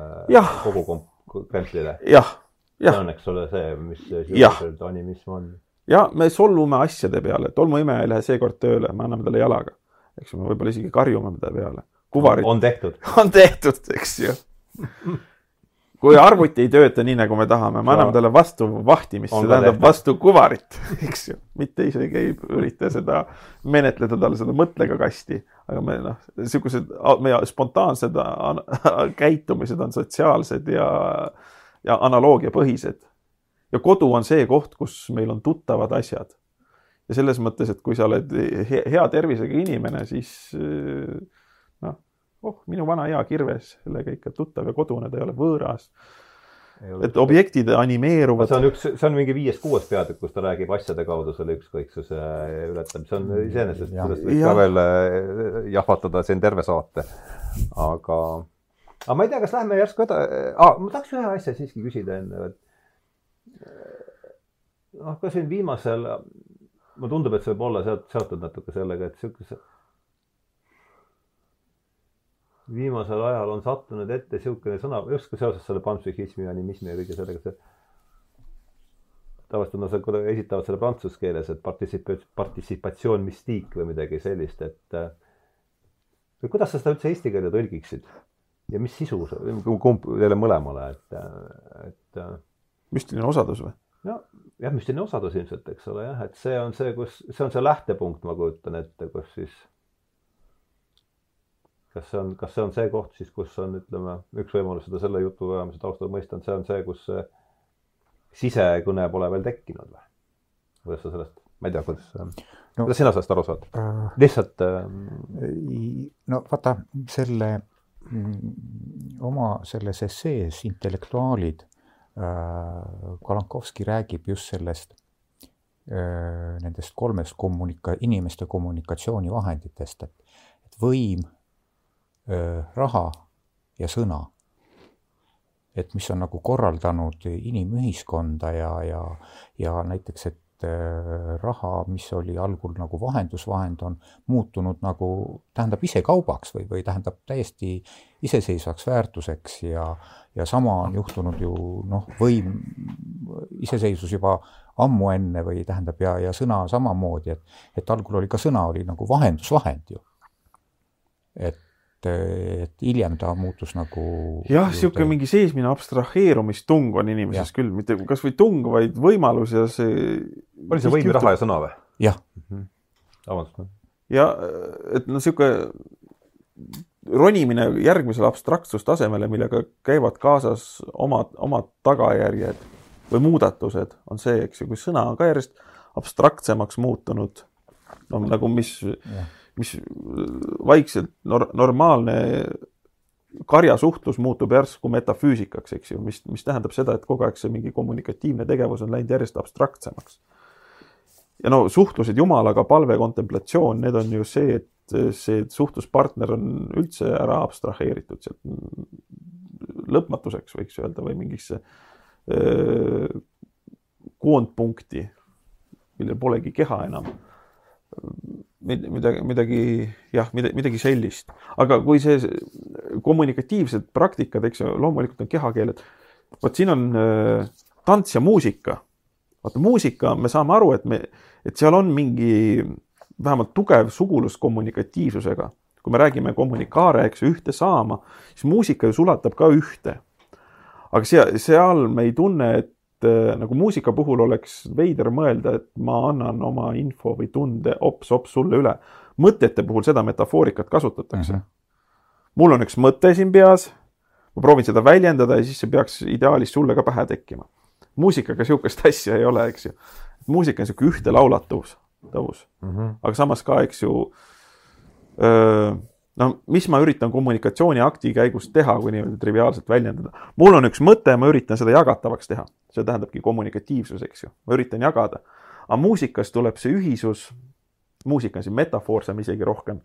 kogu komplile. jah, jah. see on, eks ole, see, mis sisuliselt animism on. ja me solvume asjade peale, tolmuimeja ei lähe seekord tööle, me anname talle jalaga. eks me võib-olla isegi karjume ta peale. kuvarid. on tehtud. on tehtud, eks ju kui arvuti ei tööta nii, nagu me tahame, me anname talle vastu vahtimist, see tähendab tehtud. vastu kuvarit, eks ju. mitte isegi ei ürita seda menetleda talle seda mõtlega kasti, aga me noh, niisugused meie spontaansed käitumised on sotsiaalsed ja, ja analoogiapõhised. ja kodu on see koht, kus meil on tuttavad asjad. ja selles mõttes, et kui sa oled hea tervisega inimene, siis noh oh, minu vana hea kirves, sellega ikka tuttav ja kodune, ta ei ole võõras. et objektid animeeruvad. see on üks, see on mingi viies-kuues peatükk, kus ta räägib asjade kaudu selle ükskõiksuse ületamist, see on iseenesest, sellest võiks ka veel eh, jahvatada siin terve saate. aga, aga ma ei tea, kas lähme järsku edasi ah,, ma tahaks ühe asja siiski küsida enne, et noh, ka siin viimasel, mulle tundub, et see võib olla seotud, seotud natuke sellega, et sihukese viimasel ajal on sattunud ette niisugune sõna, just ka seoses selle panpsühhismi, animismi ja kõige sellega, see tavaliselt nad seda esitavad selle prantsuse keeles, et particip-, participatsioon müstiik või midagi sellist, et või kuidas sa seda üldse eesti keelde tõlgiksid? ja mis sisu see, kumb teile mõlemale, et, et müstiline osadus või? no jah, müstiline osadus ilmselt, eks ole jah, et see on see, kus, see on see lähtepunkt, ma kujutan ette, kus siis kas see on, kas see on see koht siis, kus on, ütleme, üks võimalus seda selle jutu ajamise taustal mõista on, see on see, kus sisekõne pole veel tekkinud või? kuidas sa sellest, ma ei tea, kuidas no,, kuidas sina sellest aru saad äh,? lihtsalt äh.... no vaata, selle mm, oma selles essees Intellektuaalid äh, Kalankovski räägib just sellest äh, nendest kolmest kommunika-, inimeste kommunikatsioonivahenditest, et võim raha ja sõna. et mis on nagu korraldanud inimühiskonda ja, ja, ja näiteks, et raha, mis oli algul nagu vahendusvahend, on muutunud nagu, tähendab ise kaubaks või, või tähendab täiesti iseseisvaks väärtuseks ja, ja sama on juhtunud ju noh, võim, iseseisvus juba ammu enne või tähendab ja, ja sõna samamoodi, et, et algul oli ka sõna oli nagu vahendusvahend ju. et et, et hiljem ta muutus nagu. jah, niisugune mingi seesmine abstraheerumistung on inimeses ja. küll, mitte kasvõi tung, vaid võimalus ja see. oli see võim, raha ja sõna või? jah mm -hmm.. vabandust. ja et no niisugune ronimine järgmisele abstraktsustasemele, millega käivad kaasas omad, omad tagajärjed või muudatused, on see, eks ju, kui sõna on ka järjest abstraktsemaks muutunud. no nagu mis ja mis vaikselt nor normaalne karjasuhtlus muutub järsku metafüüsikaks, eks ju, mis, mis tähendab seda, et kogu aeg see mingi kommunikatiivne tegevus on läinud järjest abstraktsemaks. ja no suhtlused Jumalaga, palve, kontemplatsioon, need on ju see, et see suhtluspartner on üldse ära abstraheeritud sealt lõpmatuseks, võiks öelda, või mingisse koondpunkti, millel polegi keha enam midagi, midagi jah, midagi, sellist. aga kui see kommunikatiivsed praktikad, eks ju, loomulikult on kehakeeled. vot siin on äh, tants ja muusika. vaata muusika, me saame aru, et me, et seal on mingi vähemalt tugev sugulus kommunikatiivsusega. kui me räägime kommunikaare, eks ju, ühte saama, siis muusika ju sulatab ka ühte. aga seal, seal me ei tunne, et nagu muusika puhul oleks veider mõelda, et ma annan oma info või tunde ops-ops sulle üle. mõtete puhul seda metafoorikat kasutatakse mm. -hmm. mul on üks mõte siin peas, ma proovin seda väljendada ja siis see peaks ideaalis sulle ka pähe tekkima. muusikaga sihukest asja ei ole, eks ju. muusika on sihuke ühtelaulatavus, tavus mm. -hmm. aga samas ka, eks ju öö, no mis ma üritan kommunikatsiooniakti käigus teha, kui niimoodi triviaalselt väljendada. mul on üks mõte, ma üritan seda jagatavaks teha, see tähendabki kommunikatiivsus, eks ju, ma üritan jagada. aga muusikas tuleb see ühisus, muusika on siin metafoorsem isegi rohkem,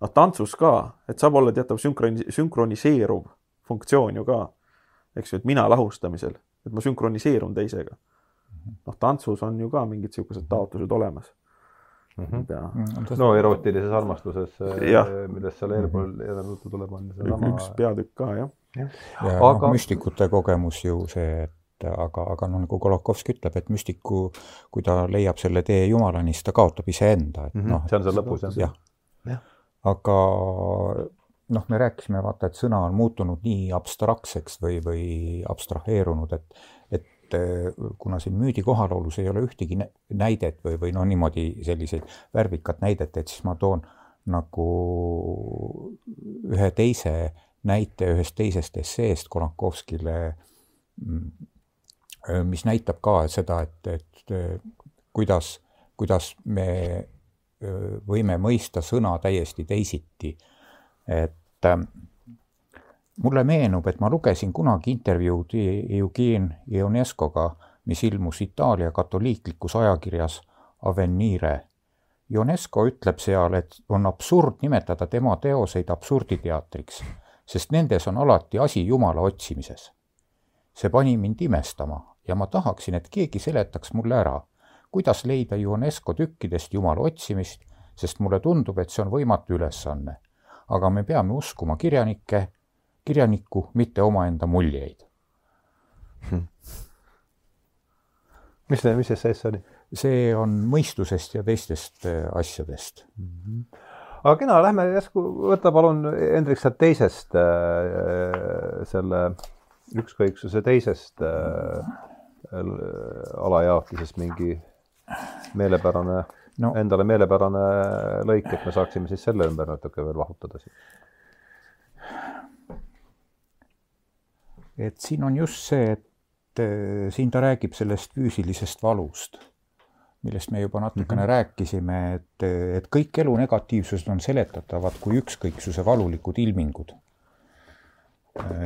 noh tantsus ka, et saab olla teatav sünkroni-, sünkroniseeruv funktsioon ju ka. eks ju, et mina lahustamisel, et ma sünkroniseerun teisega. noh, tantsus on ju ka mingid niisugused taotlused olemas mm. -hmm. ja no erootilises armastuses, Jah. millest seal eelpool jälle juttu tuleb, on seesama üks peatükk ka, jah. ja Aga- aga... noh, müstikute kogemus ju see, et aga, aga noh, nagu Kolakowski ütleb, et müstiku, kui ta leiab selle tee Jumalani, siis ta kaotab iseenda, et Mhm, noh. see on seal lõpus, jah. jah Jah. aga noh, me rääkisime vaata, et sõna on muutunud nii abstraktseks või, või abstraheerunud, et, et eh, kuna siin müüdi kohalolus ei ole ühtegi nä- näidet või, või noh, niimoodi selliseid värvikat näidet, et siis ma toon nagu ühe teise näite ühest teisest esseest Kolakowskile, mm, mis näitab ka seda, et, et eh, kuidas, kuidas me võime mõista sõna täiesti teisiti. et mulle meenub, et ma lugesin kunagi intervjuud Eugene Ionescoga, mis ilmus Itaalia katoliiklikus ajakirjas Avenire. Ionesco ütleb seal, et on absurd nimetada tema teoseid absurditeatriks, sest nendes on alati asi Jumala otsimises. see pani mind imestama ja ma tahaksin, et keegi seletaks mulle ära, kuidas leida Ionesco tükkidest Jumala otsimist, sest mulle tundub, et see on võimatu ülesanne. aga me peame uskuma kirjanikke, kirjanikku, mitte omaenda muljeid. mis see, mis see sees oli? see on mõistusest ja teistest äh, asjadest. aga kena, lähme järsku, võta palun, Hendrik, sealt teisest äh, selle ükskõiksuse teisest äh, alajaotusest mingi meelepärane No. endale meelepärane lõik, et me saaksime siis selle ümber natuke veel vahutada siin. Et siin on just see, et äh, siin ta räägib sellest füüsilisest valust, millest me juba natukene mm -hmm. rääkisime, et, et kõik elu negatiivsused on seletatavad kui ükskõiksuse valulikud ilmingud.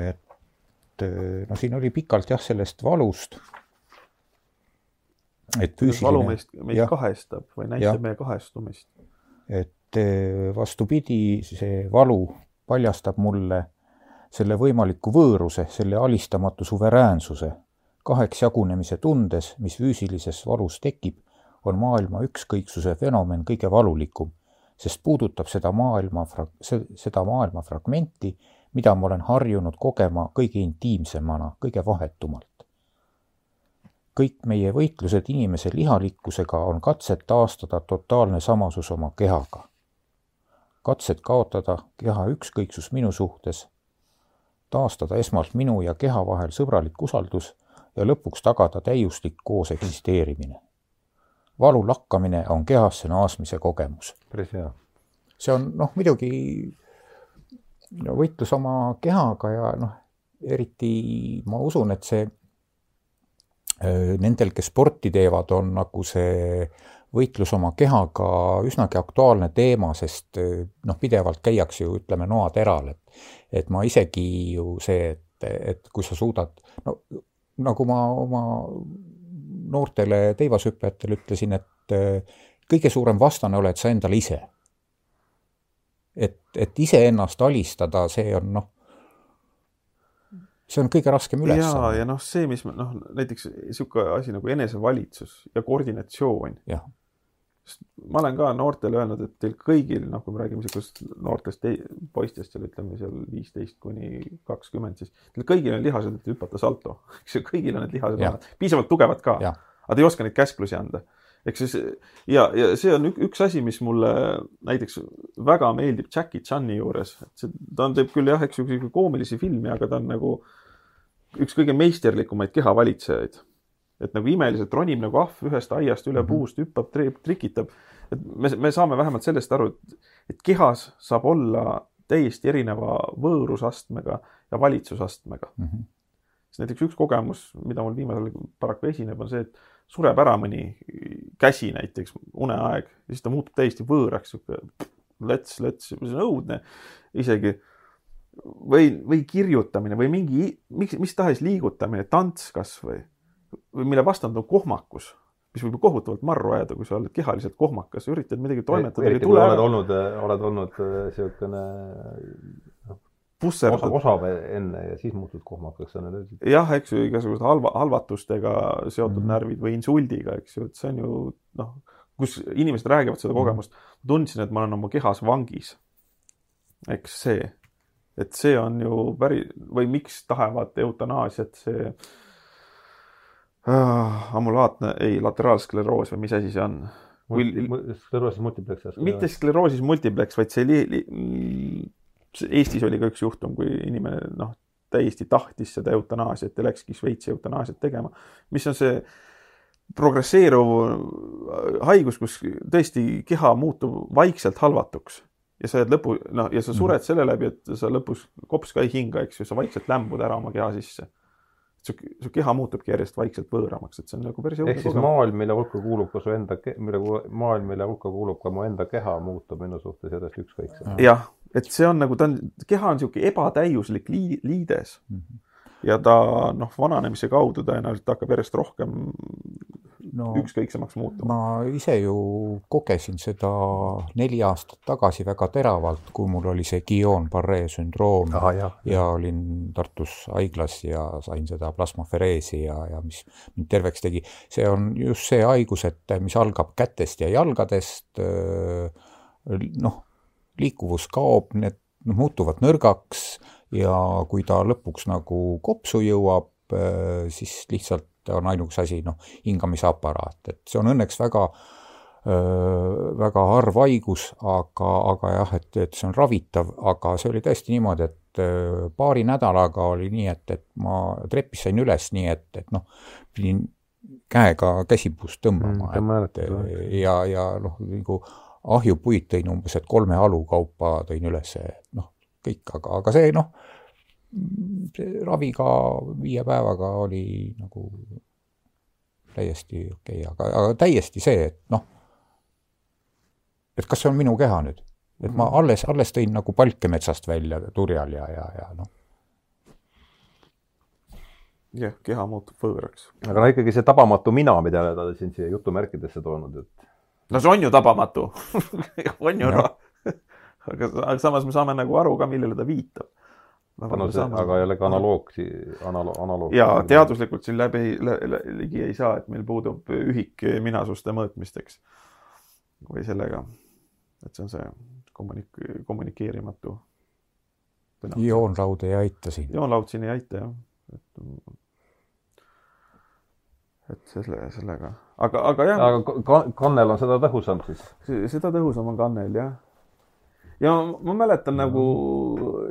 et äh, no siin oli pikalt jah, sellest valust. et valu füüsiline, meist, meid jah. kahestab või näitab meie kahestumist. et eh, vastupidi, see valu paljastab mulle selle võimaliku võõruse, selle alistamatu suveräänsuse. kaheks jagunemise tundes, mis füüsilises valus tekib, on maailma ükskõiksuse fenomen kõige valulikum, sest puudutab seda maailma, seda maailma fragmenti, mida ma olen harjunud kogema kõige intiimsemana, kõige vahetumalt. kõik meie võitlused inimese lihalikkusega on katsed taastada totaalne samasus oma kehaga. katsed kaotada keha ükskõiksus minu suhtes, taastada esmalt minu ja keha vahel sõbralik usaldus ja lõpuks tagada täiuslik koos eksisteerimine. valu lakkamine on kehasse naasmise kogemus. päris hea. see on noh, muidugi no, võitlus oma kehaga ja noh, eriti ma usun, et see öö, nendel, kes sporti teevad, on nagu see võitlus oma kehaga üsnagi aktuaalne teema, sest öö, noh, pidevalt käiakse ju ütleme noateral, et et ma isegi ju see, et, et kui sa suudad, no nagu ma oma noortele teivashüppajatele ütlesin, et öö, kõige suurem vastane oled sa endale ise et, et iseennast alistada, see on noh, see on kõige raskem ja, ülesanne. ja noh, see, mis noh, näiteks niisugune asi nagu enesevalitsus ja koordinatsioon. jah, ma olen ka noortele öelnud, et teil kõigil, noh, kui me räägime niisugust noortest poistest seal ütleme seal viisteist kuni kakskümmend, siis teil kõigil on lihased, et hüpata salto, eks ju, kõigil on need lihased olemas, piisavalt tugevad ka, aga te ei oska neid käsklusi anda. eks siis ja, ja see on ük, üks asi, mis mulle näiteks väga meeldib Jackie Chan'i juures, et see, ta on, teeb küll jah, eks ju, koomilisi filme, aga ta on nagu üks kõige meisterlikumaid kehavalitsejaid et nagu imeliselt ronib nagu ahv ühest aiast üle -hmm. puust, hüppab, trikitab. et me, me saame vähemalt sellest aru, et, et kehas saab olla täiesti erineva võõrusastmega ja valitsusastmega mm. Mhm. -hmm. siis näiteks üks kogemus, mida mul viimasel ajal paraku esineb, on see, et sureb ära mõni käsi näiteks, uneaeg, ja siis ta muutub täiesti võõraks, sihuke lõts, lõts, see on õudne isegi. või, või kirjutamine või mingi, mis, mis tahes liigutamine, tants kasvõi või mille vastand on kohmakus, mis võib ju kohutavalt marru ajada, kui sa oled kehaliselt kohmakas, üritad midagi toimetada. eriti kui oled olnud, oled olnud niisugune noh, pusserdad. osav enne ja siis muutud kohmakaks, jah, eks ju, igasugused halva, halvatustega seotud mm -hmm. närvid või insuldiga, eks ju, et see on ju noh, kus inimesed räägivad seda kogemust. tundsin, et ma olen oma kehas vangis. eks see, et see on ju päris või miks tahavad eutanaasiat, see äh, amulaatne, ei, lateraalskleroos või mis asi see on? skleroosis multiplex. mitte skleroosis multiplex, vaid see li, li, Eestis oli ka üks juhtum, kui inimene noh, täiesti tahtis seda eutanaasiat ja läkski Šveitsi eutanaasiat tegema, mis on see progresseeruv haigus, kus tõesti keha muutub vaikselt halvatuks ja sa jääd lõpu, noh, ja sa sured selle läbi, et sa lõpus kops ka ei hinga, eks ju, sa vaikselt lämbud ära oma keha sisse su, su keha muutubki järjest vaikselt võõramaks, et see on nagu päris ehk siis maailm, mille hulka kuulub ka su enda, mille maailm, mille hulka kuulub ka mu enda keha, muutub minu suhtes järjest ükskõiksemaks. jah, et see on nagu, ta on, keha on niisugune ebatäiuslik lii-, liides mm. -hmm. ja ta noh, vananemise kaudu tõenäoliselt hakkab järjest rohkem no, ükskõiksemaks muutuma. ma ise ju kogesin seda neli aastat tagasi väga teravalt, kui mul oli see Guillain-Barré sündroom Aha, jah, ja olin Tartus haiglas ja sain seda plasmafereesi ja, ja mis mind terveks tegi. see on just see haigus, et mis algab kätest ja jalgadest, noh, liikuvus kaob, need noh, muutuvad nõrgaks ja kui ta lõpuks nagu kopsu jõuab, siis lihtsalt on ainuke asi, noh, hingamisaparaat, et see on õnneks väga väga harv haigus, aga, aga jah, et, et see on ravitav, aga see oli tõesti niimoodi, et paari nädalaga oli nii, et, et ma trepist sain üles nii, et, et noh, pidin käega käsipuust tõmbama mm,, et ja, ja noh, nagu ahjupuid tõin umbes, et kolme halu kaupa tõin üles, noh, kõik, aga, aga see noh, raviga viie päevaga oli nagu täiesti okei okay,, aga, aga täiesti see, et noh, et kas see on minu keha nüüd, et ma mhm. alles, alles tõin nagu palke metsast välja turjal ja, ja, ja noh. jah, keha muutub võõraks. aga no ikkagi see tabamatu mina, mida ta siin siia jutumärkidesse toonud, et. no see on ju tabamatu on ju noh aga, aga samas me saame nagu aru ka, millele ta viitab see, aga jällegi analoog, analoog, analoog. ja teaduslikult siin läbi ligi ei saa, et meil puudub ühik minasuste mõõtmisteks või sellega, et see on see kommunik-, kommunikeerimatu. joonlaud ei aita siin. joonlaud siin ei aita jah, et et selle, sellega, aga, aga jah. aga kannel on seda tõhusam siis? seda tõhusam on kannel jah ja ma mäletan nagu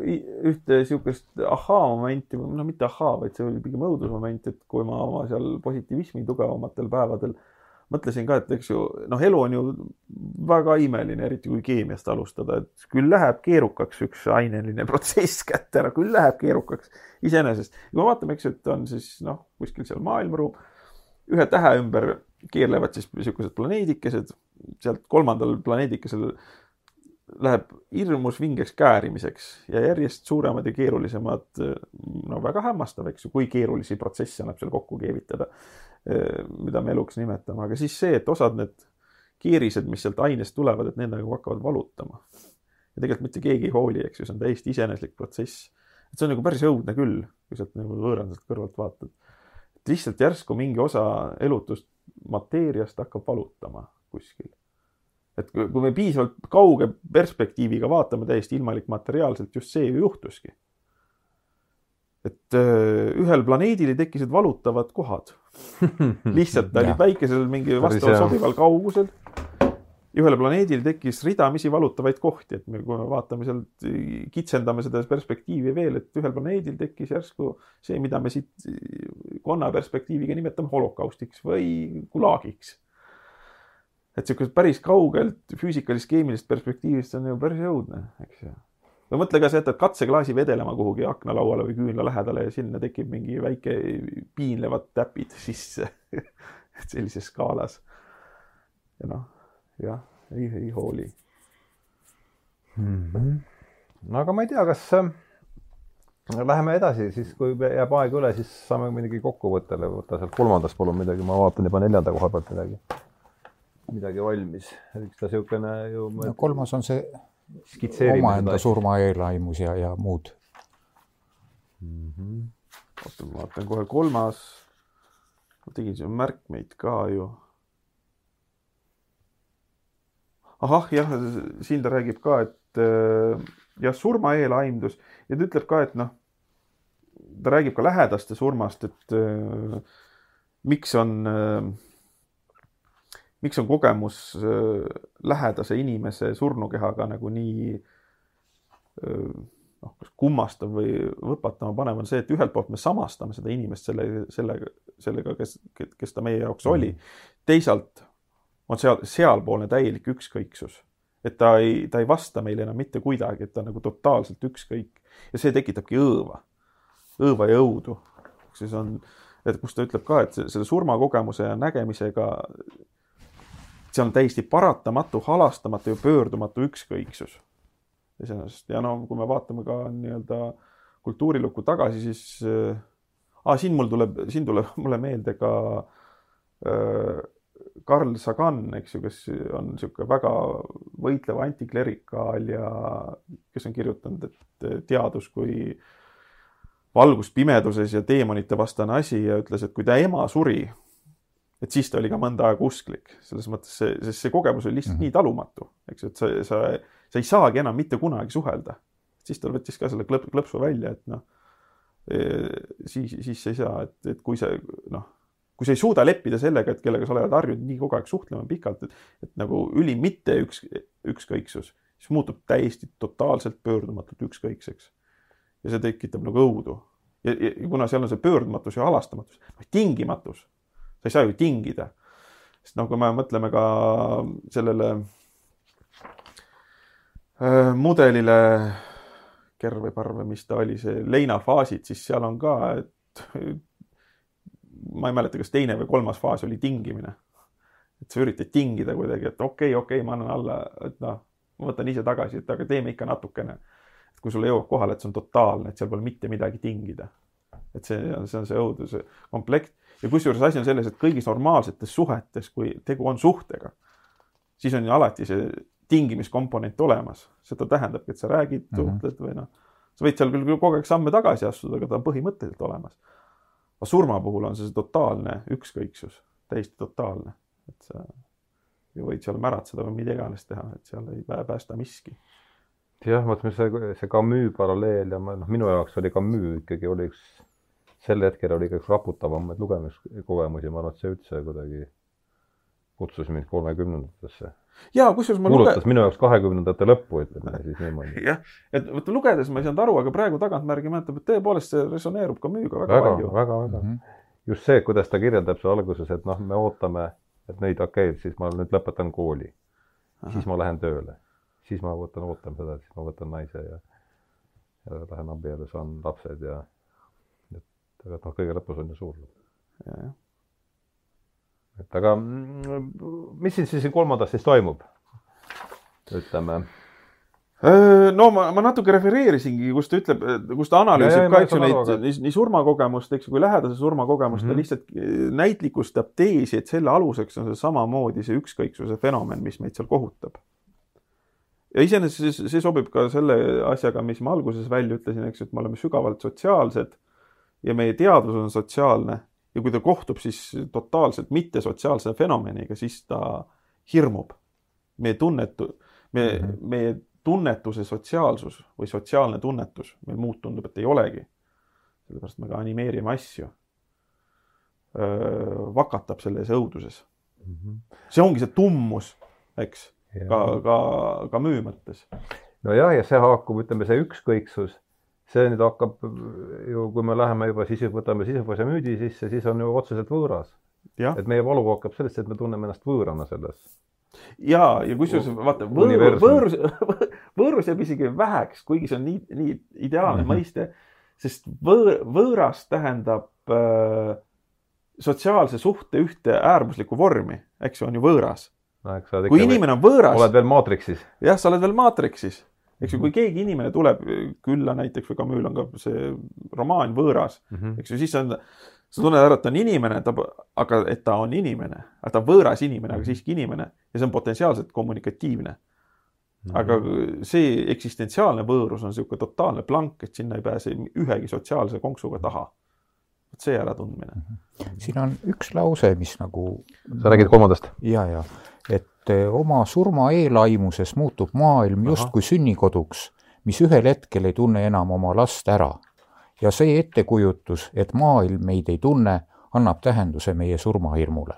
ühte niisugust ahhaa-momenti, no mitte ahhaa, vaid see oli pigem õudusmoment, et kui ma oma seal positiivismi tugevamatel päevadel mõtlesin ka, et eks ju noh, elu on ju väga imeline, eriti kui keemiast alustada, et küll läheb keerukaks üks aineline protsess kätte ära, küll läheb keerukaks iseenesest. kui me vaatame, eks et on siis noh, kuskil seal maailmaruum, ühe tähe ümber keerlevad siis niisugused planeedikesed, sealt kolmandal planeedikesel läheb hirmus vingeks käärimiseks ja järjest suuremad ja keerulisemad, no väga hämmastav, eks ju, kui keerulisi protsesse annab seal kokku keevitada, mida me eluks nimetame, aga siis see, et osad need keerised, mis sealt ainest tulevad, et need nagu hakkavad valutama. ja tegelikult mitte keegi ei hooli, eks ju, see on täiesti iseeneslik protsess. et see on nagu päris õudne küll, kui sealt nagu võõrandalt kõrvalt vaatad. et lihtsalt järsku mingi osa elutust mateeriast hakkab valutama kuskil et kui me piisavalt kauge perspektiiviga vaatame täiesti ilmalik materiaalselt, just see ju juhtuski. et äh, ühel planeedil tekkisid valutavad kohad. lihtsalt ta oli päikesel mingi vastavalt sobival kaugusel. ühel planeedil tekkis ridamisi valutavaid kohti, et me, kui me vaatame sealt, kitsendame seda perspektiivi veel, et ühel planeedil tekkis järsku see, mida me siit konna perspektiiviga nimetame holokaustiks või gulagiks et niisugust päris kaugelt füüsikalist, keemilisest perspektiivist on ju päris õudne, eks ju. no mõtle ka see, et katseklaasi vedelema kuhugi aknalauale või küünla lähedale ja sinna tekib mingi väike piinlevad täpid sisse sellises skaalas. ja noh, jah, ei, ei hooli mm. -hmm. no aga ma ei tea, kas äh, Läheme edasi, siis kui jääb aega üle, siis saame muidugi kokkuvõttele võtta sealt kolmandast palun midagi, ma vaatan juba neljanda koha pealt midagi midagi valmis, üks ta niisugune ju no kolmas on see omaenda surmaeelaimus ja, ja muud mm. -hmm. oota, ma vaatan kohe kolmas. ma tegin siin märkmeid ka ju. ahah, jah, siin ta räägib ka, et äh, jah, surma eelaimdus ja ta ütleb ka, et noh, ta räägib ka lähedaste surmast, et äh, miks on äh, miks on kogemus lähedase inimese surnukehaga nagu nii noh, kas kummastav või võpatama panev on see, et ühelt poolt me samastame seda inimest selle, sellega, sellega, kes, kes ta meie jaoks oli. teisalt on seal, sealpoolne täielik ükskõiksus. et ta ei, ta ei vasta meile enam mitte kuidagi, et ta on nagu totaalselt ükskõik ja see tekitabki õõva, õõva ja õudu. siis on, et kus ta ütleb ka, et selle surmakogemuse ja nägemisega seal on täiesti paratamatu, halastamatu ja pöördumatu ükskõiksus. Iseenesest. Ja no kui me vaatame ka nii-öelda kultuurilukku tagasi, siis äh, ah, siin mul tuleb, siin tuleb mulle meelde ka äh, Carl Sagan, eks ju, kes on niisugune väga võitlev antiklerikaal ja kes on kirjutanud, et teadus kui valgus pimeduses ja teemonite vastane asi ja ütles, et kui ta ema suri, et siis ta oli ka mõnda aega usklik, selles mõttes see, sest see kogemus oli lihtsalt mm -hmm. nii talumatu, eks ju, et sa, sa, sa ei saagi enam mitte kunagi suhelda. siis ta võttis ka selle klõp, klõpsu välja, et noh, e, siis, siis sa ei saa, et, et kui see noh, kui sa ei suuda leppida sellega, et kellega sa oled harjunud nii kogu aeg suhtlema pikalt, et, et nagu ülim mitte üks, ükskõiksus, siis muutub täiesti totaalselt pöördumatult ükskõikseks. ja see tekitab nagu õudu. ja, ja kuna seal on see pöördumatus ja halastamatus, noh tingimatus sa ei saa ju tingida. sest noh, kui me mõtleme ka sellele äh, mudelile, kerr või parv või mis ta oli, see leinafaasid, siis seal on ka, et ma ei mäleta, kas teine või kolmas faas oli tingimine. et sa üritad tingida kuidagi, et okei okay,, okei okay,, ma annan alla, et noh, ma võtan ise tagasi, et aga teeme ikka natukene. et kui sulle jõuab kohale, et see on totaalne, et seal pole mitte midagi tingida. et see, see on see õuduse komplekt ja kusjuures asi on selles, et kõigis normaalsetes suhetes, kui tegu on suhtega, siis on ju alati see tingimiskomponent olemas. seda tähendabki, et sa räägid mm, -hmm. suhtled või noh, sa võid seal küll kogu aeg samme tagasi astuda, aga ta on põhimõtteliselt olemas. aga surma puhul on see, see totaalne ükskõiksus, täiesti totaalne, et sa ju võid seal märatseda või mida iganes teha, et seal ei päästa miski jah, vot see, see Camus paralleel ja ma noh, minu jaoks oli Camus ikkagi oli üks sel hetkel oli üks raputavamaid lugemiskogemusi, ma arvan, et see üldse kuidagi kutsus mind kolmekümnendatesse. ja kusjuures ma kuulutas luge... minu jaoks kahekümnendate lõppu, ütleme siis niimoodi. jah, et vot lugedes ma ei saanud aru, aga praegu tagantmärgi mäletab, et tõepoolest see resoneerub ka müüga väga, väga palju. väga, väga mm. -hmm. just see, kuidas ta kirjeldab seal alguses, et noh, me ootame, et nüüd okei okay,, siis ma nüüd lõpetan kooli. siis ma lähen tööle. siis ma võtan, ootan seda, siis ma võtan naise ja, ja lähen abiellu, saan lapsed ja aga et noh, kõige lõpus on ju suur lõpp. et aga mm, mis siin siis kolmandas siis toimub? ütleme no ma, ma natuke refereerisingi, kus ta ütleb, kus ta analüüsib ka, eks ju, neid nii, nii surmakogemust, eks ju, kui lähedase surmakogemust mm, -hmm. ta mhm. lihtsalt eh, näitlikustab teesi, et selle aluseks on see samamoodi see ükskõiksuse fenomen, mis meid seal kohutab. ja iseenesest see, see sobib ka selle asjaga, mis ma alguses välja ütlesin, eks ju, et me oleme sügavalt sotsiaalsed ja meie teadvus on sotsiaalne ja kui ta kohtub siis totaalselt mittesotsiaalse fenomeniga, siis ta hirmub. meie tunnetu-, me -hmm. meie tunnetuse sotsiaalsus või sotsiaalne tunnetus meil muud tundub, et ei olegi. sellepärast me ka animeerime asju. vakatab selles õuduses. -hmm. see ongi see tummus, eks, ka, ka, ka müü mõttes. nojah, ja see haakub, ütleme, see ükskõiksus see nüüd hakkab ju, kui me läheme juba siis võtame Sisyphose müüdi sisse, siis on ju otseselt võõras. et meie valu hakkab sellest, et me tunneme ennast võõrana selles. ja, ja kusjuures vaata, võõr, võõrus, võõrus jääb isegi väheks, kuigi see on nii, nii ideaalne mm -hmm. mõiste, sest võõr, võõras tähendab äh, sotsiaalse suhte ühte äärmuslikku vormi, eks ju, on ju võõras no,. kui inimene on võõras. oled veel maatriksis. jah, sa oled veel maatriksis eks ju, kui keegi inimene tuleb külla näiteks või Camus'l on ka see romaan Võõras mm, -hmm. eks ju, siis on, sa tunned ära, et ta on inimene, ta, aga et ta on inimene, aga ta on võõras inimene, aga siiski inimene ja see on potentsiaalselt kommunikatiivne. aga see eksistentsiaalne võõrus on niisugune totaalne blank, et sinna ei pääse ühegi sotsiaalse konksuga taha. vot see äratundmine. siin on üks lause, mis nagu sa räägid kolmandast? ja, ja et oma surma eelaimuses muutub maailm justkui sünnikoduks, mis ühel hetkel ei tunne enam oma last ära. ja see ettekujutus, et maailm meid ei tunne, annab tähenduse meie surmahirmule.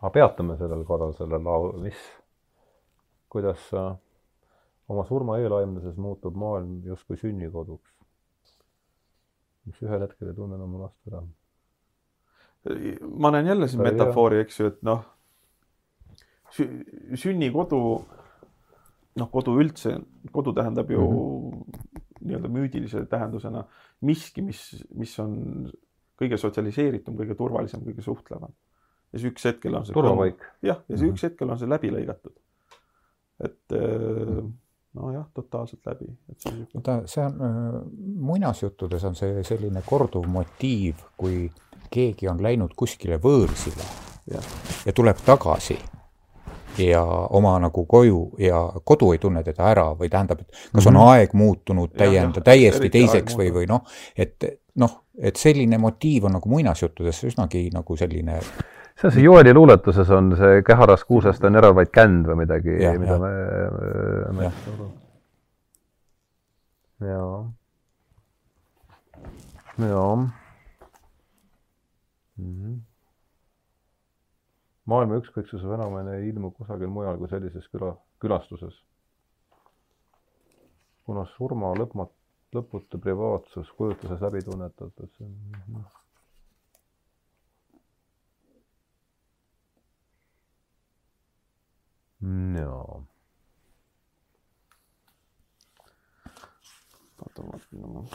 aga peatume sellel korral, sellel laul, mis, kuidas sa oma surma eelaimuses muutub maailm justkui sünnikoduks, mis ühel hetkel ei tunne enam oma last ära ma näen jälle siin metafoori, eks ju, et noh, sünnikodu, noh, kodu üldse, kodu tähendab ju mm -hmm. nii-öelda müüdilise tähendusena miski, mis, mis on kõige sotsialiseeritum, kõige turvalisem, kõige suhtlevam. ja siis üks hetkel on see turvapaik. jah, ja siis mm -hmm. üks hetkel on see läbi lõigatud. et äh, nojah, totaalselt läbi. vaata, see on muinasjuttudes on see selline korduv motiiv, kui keegi on läinud kuskile võõrsile ja, ja tuleb tagasi ja oma nagu koju ja kodu ei tunne teda ära või tähendab, et kas on mm -hmm. aeg muutunud täienda, täiesti teiseks või, või noh, et noh, et selline motiiv on nagu muinasjuttudes üsnagi nagu selline see on see Joeli luuletuses on see keharas kuusest on järel vaid känd või midagi, mida ja. me, me. jaa. jaa mm. -hmm. maailma ükskõiksuse fenomen ei ilmu kusagil mujal kui sellises küla, külastuses. kuna surma lõpmat-, lõputu privaatsus kujutluses läbi tunnetatakse mm. -hmm. Oota, ma vaatan.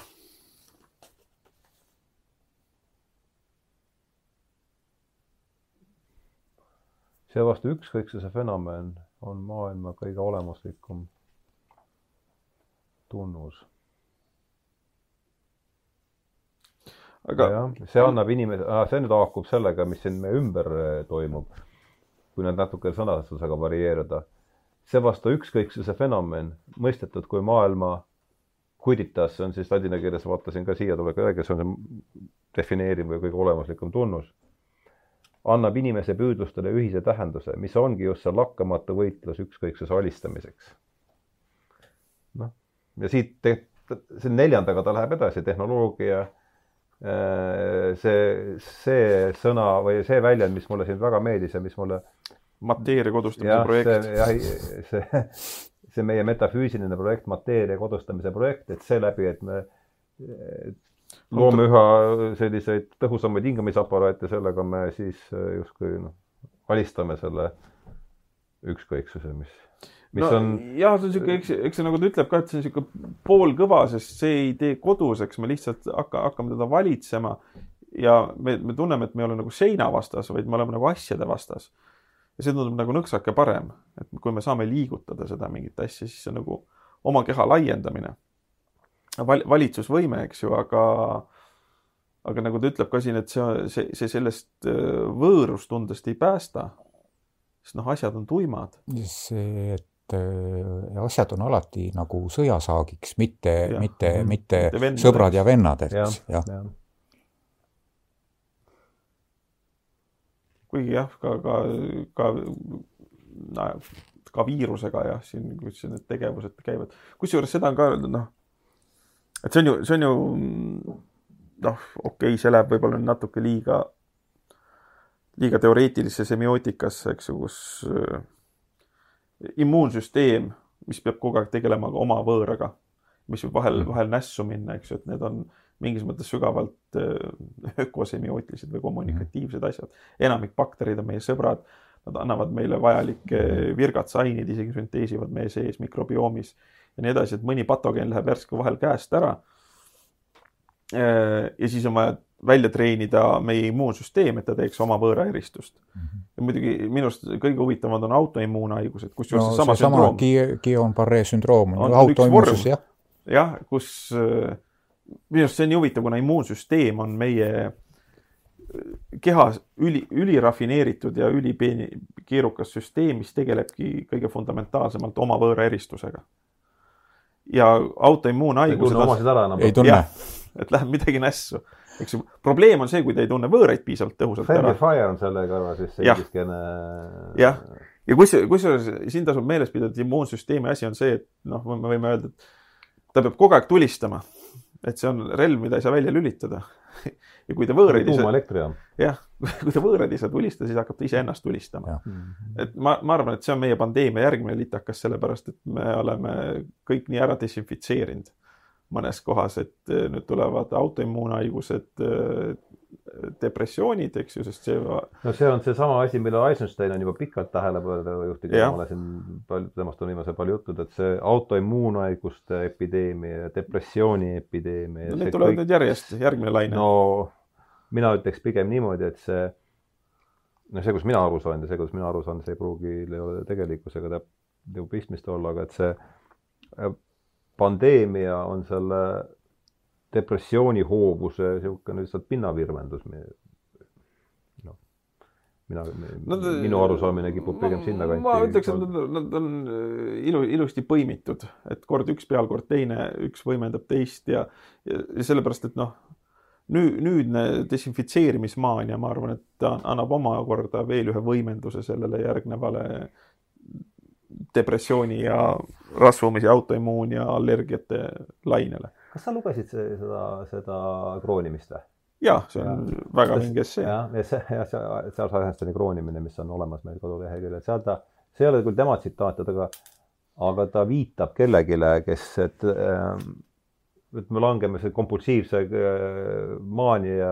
seevastu ükskõiksuse fenomen on maailma kõige olemuslikum tunnus. aga jah, see annab inimese, see nüüd haakub sellega, mis siin meie ümber eh, toimub, kui nüüd natuke sõnastusega varieeruda. seevastu ükskõiksuse fenomen, mõistetud kui maailma kuditas, see on siis ladina keeles, vaatasin ka siia tuleb ka, on see defineeriv või kõige olemuslikum tunnus annab inimese püüdlustele ühise tähenduse, mis ongi just see lakkamatu võitlus ükskõiksuse alistamiseks. noh, ja siit see neljandaga ta läheb edasi, tehnoloogia, see, see sõna või see väljend, mis mulle siin väga meeldis ja mis mulle mateeria kodustamise projekt. jah, see, see meie metafüüsiline projekt, mateeria kodustamise projekt, et seeläbi, et me loome üha selliseid tõhusamaid hingamisaparaate, sellega me siis äh, justkui noh, alistame selle ükskõiksuse, mis, mis no, on. jah, see on sihuke, eks, eks see nagu ta ütleb ka, et see on sihuke poolkõva, sest see ei tee koduseks, me lihtsalt hakka, hakkame teda valitsema. ja me, me tunneme, et me ei ole nagu seina vastas, vaid me oleme nagu asjade vastas. ja see tundub nagu nõksake parem, et kui me saame liigutada seda mingit asja, siis see on nagu oma keha laiendamine val-, valitsusvõime, eks ju, aga aga nagu ta ütleb ka siin, et see, see, see sellest äh, võõrustundest ei päästa. sest noh, asjad on tuimad. see, et äh, asjad on alati nagu sõjasaagiks, mitte, mitte, mhm. mitte, mitte sõbrad ja vennad, eks, jah ja. ja.. kuigi jah, ka, ka, ka no, ka viirusega jah, siin, kus need tegevused käivad. kusjuures seda on ka öeldud, noh et see on ju, see on ju noh, okei okay,, see läheb võib-olla natuke liiga, liiga teoreetilisse semiootikasse, eks ju, kus äh, immuunsüsteem, mis peab kogu aeg tegelema ka oma võõraga, mis võib vahel, mm. vahel nässu minna, eks ju, et need on mingis mõttes sügavalt äh, ökosemiootiliselt või kommunikatiivsed mm. asjad. enamik bakterid on meie sõbrad, nad annavad meile vajalikke virgatsaineid, isegi sünteesivad meie sees mikrobioomis ja nii edasi, et mõni patogeen läheb järsku vahel käest ära. Äh, ja siis on vaja välja treenida meie immuunsüsteem, et ta teeks oma võõra eristust mm. -hmm. ja muidugi minu arust kõige huvitavamad on autoimmuunhaigused, kusjuures no, seesama sündroom. Guillain-Barré sündroom on autoimmuunsus, jah. jah, kus äh, minu arust see on nii huvitav, kuna immuunsüsteem on meie kehas üli, ülirafineeritud ja ülipeeni, keerukas süsteem, mis tegelebki kõige fundamentaalsemalt oma võõra eristusega. ja autoimmuunhaigused. omasid ära enam. ei tunne. et läheb midagi nässu, eks ju. probleem on see, kui ta ei tunne võõraid piisavalt tõhusalt Friendly ära. Fire on selle kõrval siis see Jah. ingliskeelne. jah, ja kus, kusjuures siin tasub meeles pidada, et immuunsüsteemi asi on see, et noh, me võime öelda, et ta peab kogu aeg tulistama. et see on relv, mida ei saa välja lülitada. ja kui ta võõraid ei saa, tuumaelektrijaam. jah, kui ta võõraid ei saa tulistada, siis hakkab ta iseennast tulistama Jah.. et ma, ma arvan, et see on meie pandeemia järgmine litakas, sellepärast et me oleme kõik nii ära desinfitseerinud mõnes kohas, et eh, nüüd tulevad autoimmuunhaigused, depressioonid, eks ju, sest see no see on seesama asi, millele Eisenstein on juba pikalt tähelepanu juhtinud ma olen siin palju, temast on viimasel palju juttud, et see autoimmuunhaiguste epideemia, depressiooni epideemia no,. need tulevad nüüd järjest, järgmine laine no.. mina ütleks pigem niimoodi, et see, no see, kus mina aru saan ja see, kuidas mina aru saan, see ei pruugi ei ole tegelikkusega täp- nagu pistmist olla, aga et see pandeemia on selle depressiooni hoovuse niisugune lihtsalt pinnavirvendus. noh, mina no,, minu arusaamine kipub pigem sinna kanti. ma ütleks, et nad, nad on äh, ilu, ilusti põimitud, et kord üks peal, kord teine, üks võimendab teist ja, ja, sellepärast, et noh, nüüd, nüüdne desinfitseerimismaania, ma arvan, et ta annab omakorda veel ühe võimenduse sellele järgnevale depressiooni ja rasvumise, autoimmuun ja allergiate lainele. kas sa lugesid see, seda, seda kroonimist või? jah, see on ja. väga vinge essee. jah, ja see, ja see Charles Eisensteini kroonimine, mis on olemas meil koduleheküljel, seal ta, see ei ole küll tema tsitaat, aga aga ta viitab kellelegi, kes, et ähm, et me langeme see kompulsiivse äh, maania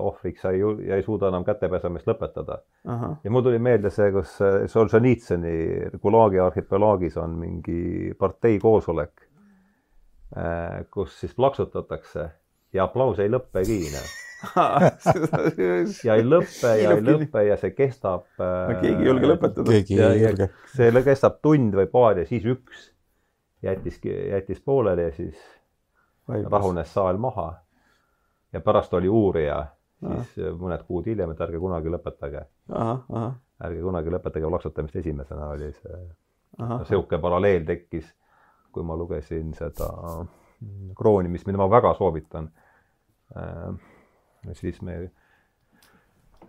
ohvriks ja ei, ja ei suuda enam kätepesemist lõpetada. ja mul tuli meelde see, kus äh, Solženitsõni Gulagi arhipelaagis on mingi partei koosolek, kus siis plaksutatakse ja aplaus ei lõppegi. ja ei lõppe ja ei lõppe ja see kestab. keegi ei julge lõpetada. keegi ja, ei ja julge. see kestab tund või paar ja siis üks jättis, jättis pooleli ja siis rahunes saal maha. ja pärast oli uurija, siis mõned kuud hiljem, et ärge kunagi lõpetage, ärge kunagi lõpetage plaksutamist esimesena oli see, sihuke paralleel tekkis, kui ma lugesin seda mm, kroonimist, mida ma väga soovitan. siis me,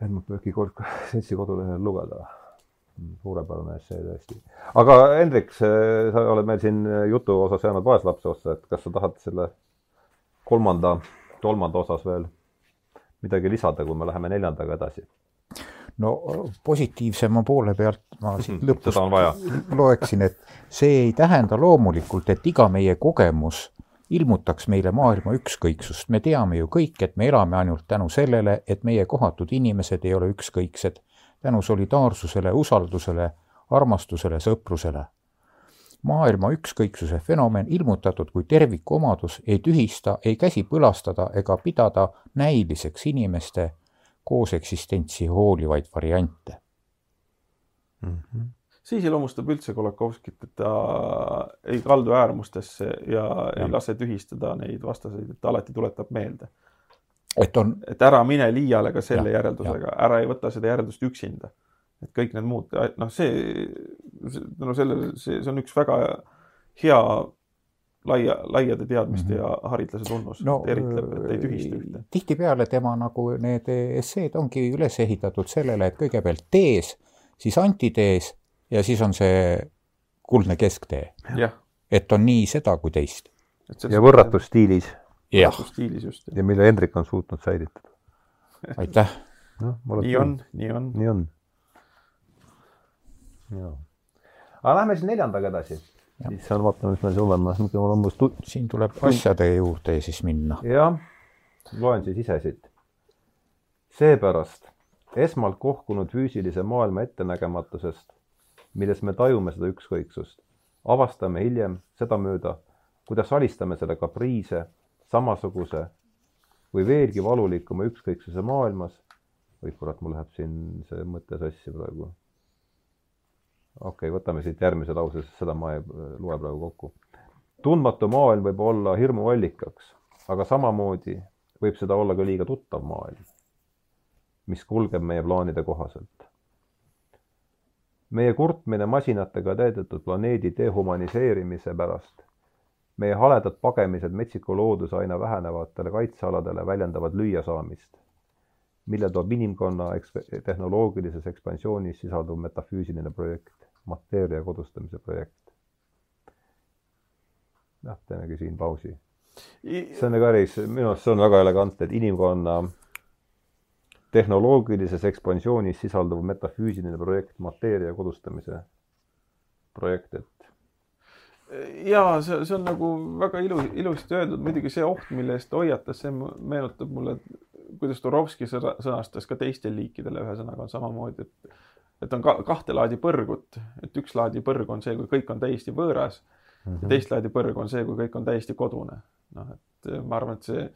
Helmut Pööki kord seltsi kodulehel lugeda. suurepärane essee tõesti. aga Hendrik, sa oled meil siin jutu osas jäänud vaeslapse ossa, et kas sa tahad selle kolmanda, kolmanda osas veel midagi lisada, kui me läheme neljandaga edasi? no positiivsema poole pealt ma siit lõpust loeksin, et see ei tähenda loomulikult, et iga meie kogemus ilmutaks meile maailma ükskõiksust. me teame ju kõik, et me elame ainult tänu sellele, et meie kohatud inimesed ei ole ükskõiksed. tänu solidaarsusele, usaldusele, armastusele, sõprusele. Maailma ükskõiksuse fenomen ilmutatud kui tervikuomadus ei tühista, ei käsi põlastada ega pidada näiliseks inimeste kooseksistentsi hoolivaid variante. see iseloomustab üldse Kolakovskit, et ta ei kaldu äärmustesse ja, ja ei lase tühistada neid vastaseid, et ta alati tuletab meelde, et on et ära mine liiale ka selle Ja, järeldusega, ära ei võta seda järeldust üksinda. Et kõik need muud, noh, see, no sellele, see, see on üks väga hea laia, laiade teadmiste mm -hmm. ja haritlase tunnus no no,, eritleb, et ei tühista ühte. tihtipeale tema nagu need esseed ongi üles ehitatud sellele, et kõigepealt tees, siis antitees ja siis on see kuldne kesktee, et on nii seda kui teist. ja võrratus stiilis jah, stiilis just. ja mille Hendrik on suutnud säilitada. aitäh. noh, nii on, nii on. nii on. Aga lähme siis neljandaga edasi. siis on, vaatame, mis meil siin olemas, mul on umbes tu-, siin tuleb asjade juurde siis minna. jah, loen siis ise siit. seepärast esmalt kohkunud füüsilise maailma ettenägematusest, milles me tajume seda ükskõiksust, avastame hiljem sedamööda, kuidas alistame selle kapriise samasuguse või veelgi valulikuma ükskõiksuse maailmas. oi kurat, mul läheb siin see mõte sassi praegu. Okei okay,, võtame siit järgmise lause, sest seda ma ei loe praegu kokku. tundmatu maailm võib olla hirmuallikaks, aga samamoodi võib seda olla ka liiga tuttav maailm, mis kulgeb meie plaanide kohaselt. meie kurtmine masinatega täidetud planeedi dehumaniseerimise pärast, meie haledad pagemised metsiku looduse aina vähenevatele kaitsealadele väljendavad lüüasaamist, mille toob inimkonna eks-, tehnoloogilises ekspansioonis sisalduv metafüüsiline projekt, mateeria kodustamise projekt. jah, teemegi siin pausi. see on nagu päris, minu arust see on väga elegantne, et inimkonna tehnoloogilises ekspansioonis sisalduv metafüüsiline projekt, mateeria kodustamise projekt, et jaa, see, see on nagu väga ilu, ilusti öeldud, muidugi see oht, mille eest ta hoiatas, see meenutab mulle, kuidas Turovski sõnastas ka teistel liikidel ühesõnaga on samamoodi, et et on ka kahte laadi põrgut, et üks laadi põrg on see, kui kõik on täiesti võõras mm -hmm. ja mhm. teist laadi põrg on see, kui kõik on täiesti kodune. noh, et ma arvan, et see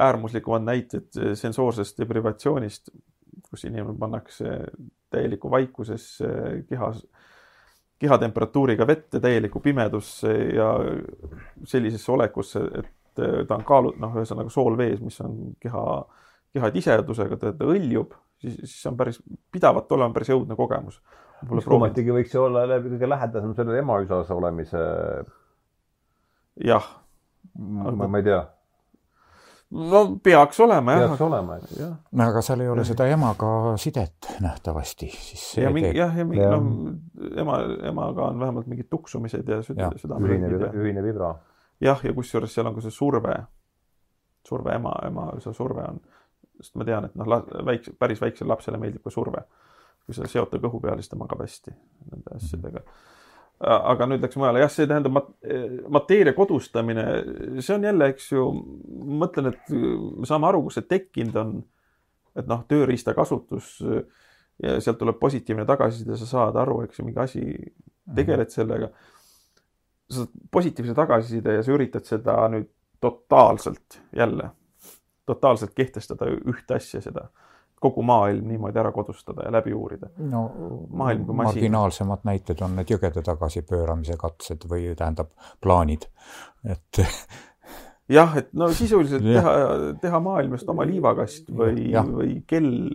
äärmuslikumad näited sensoorsest deprivatsioonist, kus inimene pannakse täielikku vaikusesse kehas, kehatemperatuuriga vette, täielikku pimedusse ja sellisesse olekusse, et ta on kaalu-, noh, ühesõnaga soolvees, mis on keha, keha tisedusega, ta õljub, siis, siis on päris, pidavat olema päris õudne kogemus. mis ometigi võiks ju olla läbi kõige lähedasem sellele emaüsas olemise. jah. ma, ma ei tea no peaks olema jah. peaks olema, eks. no aga seal ei ole seda emaga sidet nähtavasti, siis see ja mingi, jah, ja mingi ja. noh, ema, emaga on vähemalt mingid tuksumised ja süda, südame. ühine, ühine vibra. jah, ja kusjuures seal on ka see surve, surve ema, ema, see surve on, sest ma tean, et noh, väikse, päris väiksele lapsele meeldib ka surve. kui sa seota kõhu peale, siis ta magab hästi nende asjadega aga nüüd läks mujale, jah, see tähendab mat-, mateeria kodustamine, see on jälle, eks ju, mõtlen, et me saame aru, kus see tekkinud on. et noh, tööriista kasutus ja sealt tuleb positiivne tagasiside, sa saad aru, eks ju, mingi asi, tegeled sellega. sa saad positiivse tagasiside ja sa üritad seda nüüd totaalselt jälle, totaalselt kehtestada ühte asja, seda kogu maailm niimoodi ära kodustada ja läbi uurida. no maailm kui masin. marginaalsemad näited on need jõgede tagasipööramise katsed või tähendab plaanid, et jah, et no sisuliselt teha, teha maailmast oma liivakast või, või kell,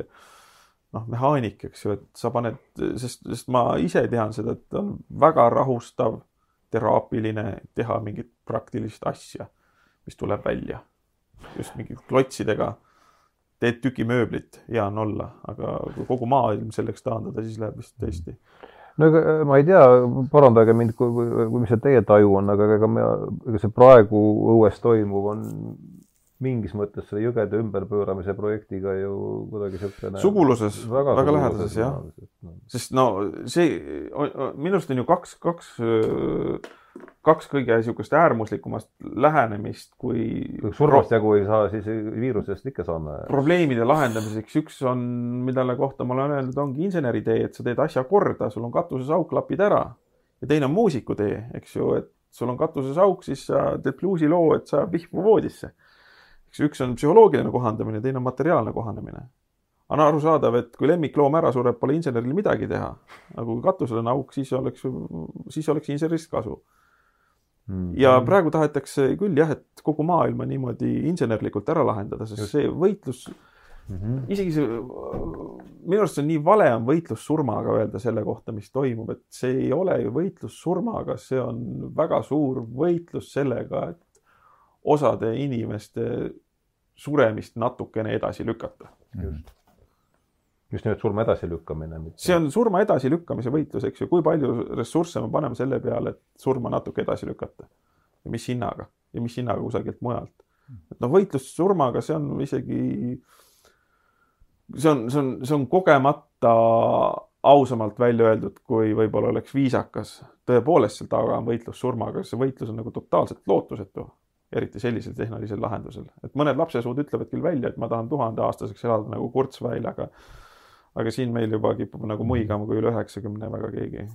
noh, mehaanik, eks ju, et sa paned, sest, sest ma ise tean seda, et on väga rahustav, teraapiline teha mingit praktilist asja, mis tuleb välja just mingi klotsidega teed tüki mööblit, hea on olla, aga kui kogu maailm selleks taandada, siis läheb vist tõesti. no ega äh, ma ei tea, parandage mind, kui, kui, mis see teie taju on, aga ega me, ega see praegu õues toimuv on mingis mõttes selle jõgede ümberpööramise projektiga ju kuidagi niisugune suguluses, väga, väga lähedases jah. No. sest no see, minu arust on ju kaks, kaks kaks kõige niisugust äärmuslikumast lähenemist, kui. surmast jagu ei saa, siis viirusest ikka saame. probleemide lahendamiseks üks on, mille kohta ma olen öelnud, ongi inseneri tee, et sa teed asja korda, sul on katuses auk, klapid ära. ja teine on muusiku tee, eks ju, et sul on katuses auk, siis sa teed bluusiloo, et sa vihma voodisse. eks üks on psühholoogiline kohandamine, teine on materiaalne kohanemine on arusaadav, et kui lemmikloom ära sureb, pole inseneril midagi teha. aga kui katusel on auk, siis oleks, siis oleks insenerist kasu Mm -hmm. ja praegu tahetakse küll jah, et kogu maailma niimoodi insenerlikult ära lahendada, sest Just. see võitlus mm, -hmm. isegi see, minu arust on nii vale on võitlus surmaga öelda selle kohta, mis toimub, et see ei ole ju võitlus surmaga, see on väga suur võitlus sellega, et osade inimeste suremist natukene edasi lükata. just just nimelt surma edasilükkamine. see on surma edasilükkamise võitlus, eks ju, kui palju ressursse me paneme selle peale, et surma natuke edasi lükata. ja mis hinnaga ja mis hinnaga kusagilt mujalt. et noh, võitlus surmaga, see on isegi, see on, see on, see on kogemata ausamalt välja öeldud, kui võib-olla oleks viisakas. tõepoolest, seal taga on võitlus surmaga, see võitlus on nagu totaalselt lootusetu eriti sellisel tehnilisel lahendusel, et mõned lapsesuud ütlevad küll välja, et ma tahan tuhandeaastaseks elada nagu Kurzweil, aga aga siin meil juba kipub nagu muigama, kui üle üheksakümne väga keegi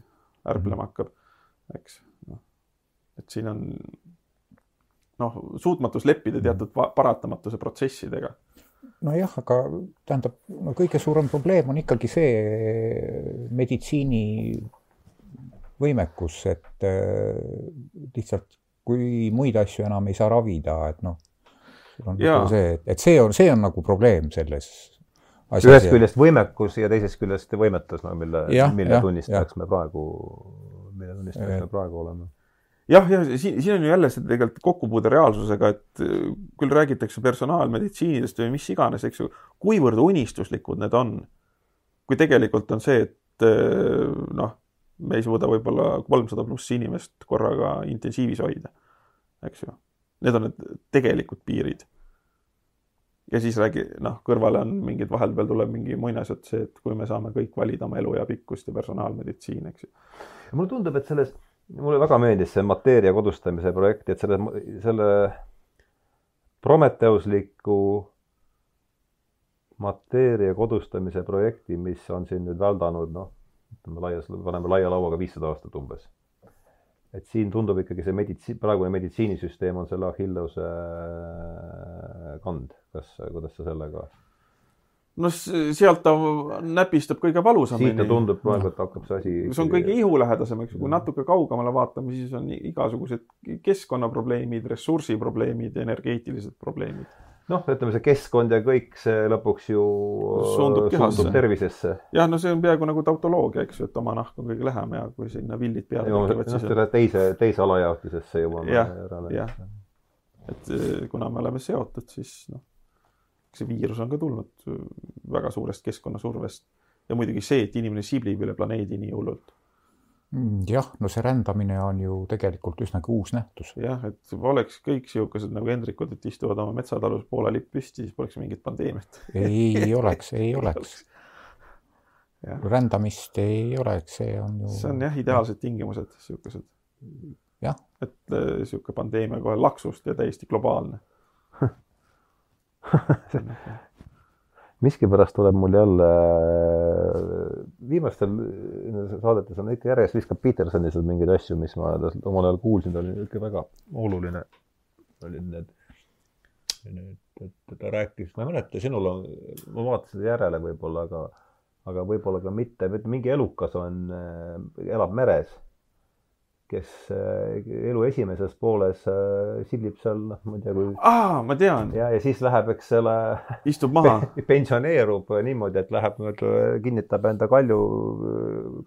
ärplema hakkab, eks. noh, et siin on noh, suutmatus leppida teatud paratamatuse protsessidega. nojah, aga tähendab, no kõige suurem probleem on ikkagi see meditsiini võimekus, et äh, lihtsalt kui muid asju enam ei saa ravida, et noh, on nagu see, et see on, see on nagu probleem selles ühest küljest võimekus ja teisest küljest võimetus, no mille, mille tunnistajaks me praegu, mille tunnistajaks me praegu oleme. jah, ja siin, siin on ju jälle see tegelikult kokkupuude reaalsusega, et äh, küll räägitakse personaalmeditsiinidest või mis iganes, eks ju, kuivõrd unistuslikud need on. kui tegelikult on see, et äh, noh, me ei suuda võib-olla kolmsada pluss inimest korraga intensiivis hoida, eks ju. Need on need tegelikud piirid. Ja siis räägi, noh, kõrvale on mingid, vahepeal tuleb mingi muinasjutt see, et kui me saame kõik valida oma eluea pikkust ja personaalmeditsiin, eks ju. mulle tundub, et selles, mulle väga meeldis see mateeria kodustamise projekt, et selle, selle Prometheusliku mateeria kodustamise projekti, mis on siin nüüd väldanud, noh, ütleme laias, paneme laia lauaga viissada aastat umbes. Et siin tundub ikkagi see meditsiin, praegune meditsiinisüsteem on selle Achilleuse kand. kas, kuidas sa sellega? no sealt ta näpistab kõige valusamini. siit ta tundub praegu, et hakkab see asi. see on kõige ihulähedasem, eks ju, kui natuke kaugemale vaatame, siis on igasugused keskkonnaprobleemid, ressursiprobleemid, energeetilised probleemid. Noh, ütleme see keskkond ja kõik see lõpuks ju Suundub kehasse. suundub tervisesse. jah, no see on peaaegu nagu tautoloogia, eks ju, et oma nahk on kõige lähem ja kui sinna villid peale tekivad, noh, siis on, selle teise, teise alajaotusesse jõuame Jah, järele. jah. et eh, kuna me oleme seotud, siis noh, see viirus on ka tulnud väga suurest keskkonnasurvest ja muidugi see, et inimene siblib üle planeedi nii hullult. Mm, jah, no see rändamine on ju tegelikult üsnagi uus nähtus. jah, et oleks kõik siukesed nagu Hendrikud, et istuvad oma metsatalus poole lipp püsti, siis poleks mingit pandeemiat. ei oleks, ei oleks. rändamist ei oleks, see on ju. see on jah, ideaalsed tingimused, siukesed. Jah. et äh, sihuke pandeemia kohe laksust ja täiesti globaalne. miskipärast tuleb mul jälle, viimastel saadetes on ikka järjest viskab Petersoni seal mingeid asju, mis ma omal ajal kuulsin, ta oli ikka väga oluline. olid need, need, et ta rääkis, ma ei mäleta, sinul on, ma vaatasin järele võib-olla, aga, aga võib-olla ka mitte, mingi elukas on, elab meres kes äh, elu esimeses pooles äh, siblib seal, ma ei tea, kui aa, ma tean, ja, ja siis läheb, eks selle istub maha. pensioneerub niimoodi, et läheb nii-öelda, kinnitab enda kalju,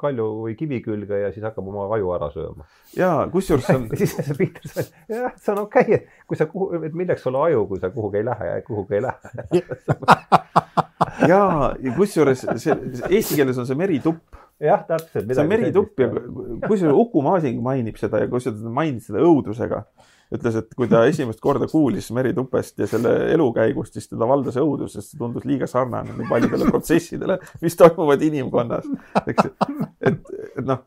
kalju või kivi külge ja siis hakkab oma aju ära sööma. ja kusjuures on, siis see Peterson, jah, see on okei okay,, et kui sa kuhu, et milleks sulle aju, kui sa kuhugi ei lähe ja kuhugi ei lähe. ja, ja kusjuures see, eesti keeles on see meritupp. Jah, täpselt. see on meritupp ja kusjuures Uku Masing mainib seda ja kusjuures ta mainis seda õudusega. ütles, et kui ta esimest korda kuulis meritupest ja selle elukäigust, siis teda valdas õudus, sest see tundus liiga sarnane nii paljudele protsessidele, mis toimuvad inimkonnas, eks et, et noh,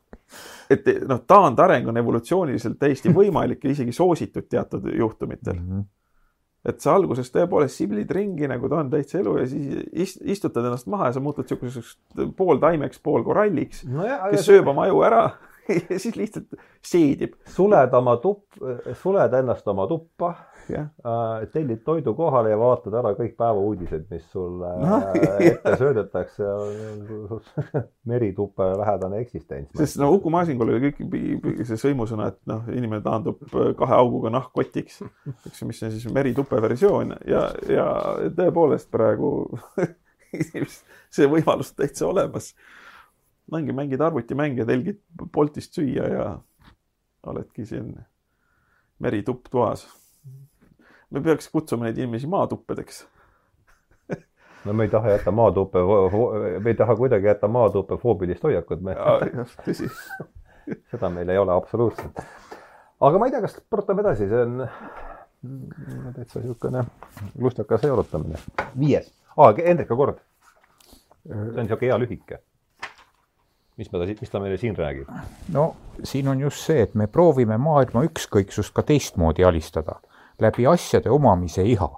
et noh, taandareng on evolutsiooniliselt täiesti võimalik ja isegi soositud teatud juhtumitel Mhm. Et sa alguses tõepoolest siblid ringi nagu ta on täitsa elu ja siis ist, istutad ennast maha ja sa muutud niisuguseks pooltaimeks, poolkoralliks, no, kes sööb oma aju ära ja siis lihtsalt seedib. suled oma tupp, suled ennast oma tuppa äh, tellid toidu kohale ja vaatad ära kõik päevauudised, mis sulle No, äh, ette söödetakse. merituppe lähedane eksistents. sest no Uku Masingul oli kõik see sõimusõna, et noh, inimene taandub kahe auguga nahkkotiks, eks ju, mis on siis meritupe versioon ja, ja tõepoolest praegu see võimalus täitsa olemas. Ongi, mängid arvutimänge, telgid Boltist süüa ja oledki siin meritupp toas. me peaks kutsuma neid inimesi maatuppedeks no me ei taha jätta maatuppe, me ei taha kuidagi jätta maatuppe foobilist hoiakut, me, tõsi. seda meil ei ole absoluutselt. aga ma ei tea, kas protame edasi, see on täitsa niisugune lustakas jalutamine. viies ah,, Hendrika kord. see on niisugune hea lühike. Mis me ta, mis ta meile siin räägib? no siin on just see, et me proovime maailma ükskõiksust ka teistmoodi alistada, läbi asjade omamise iha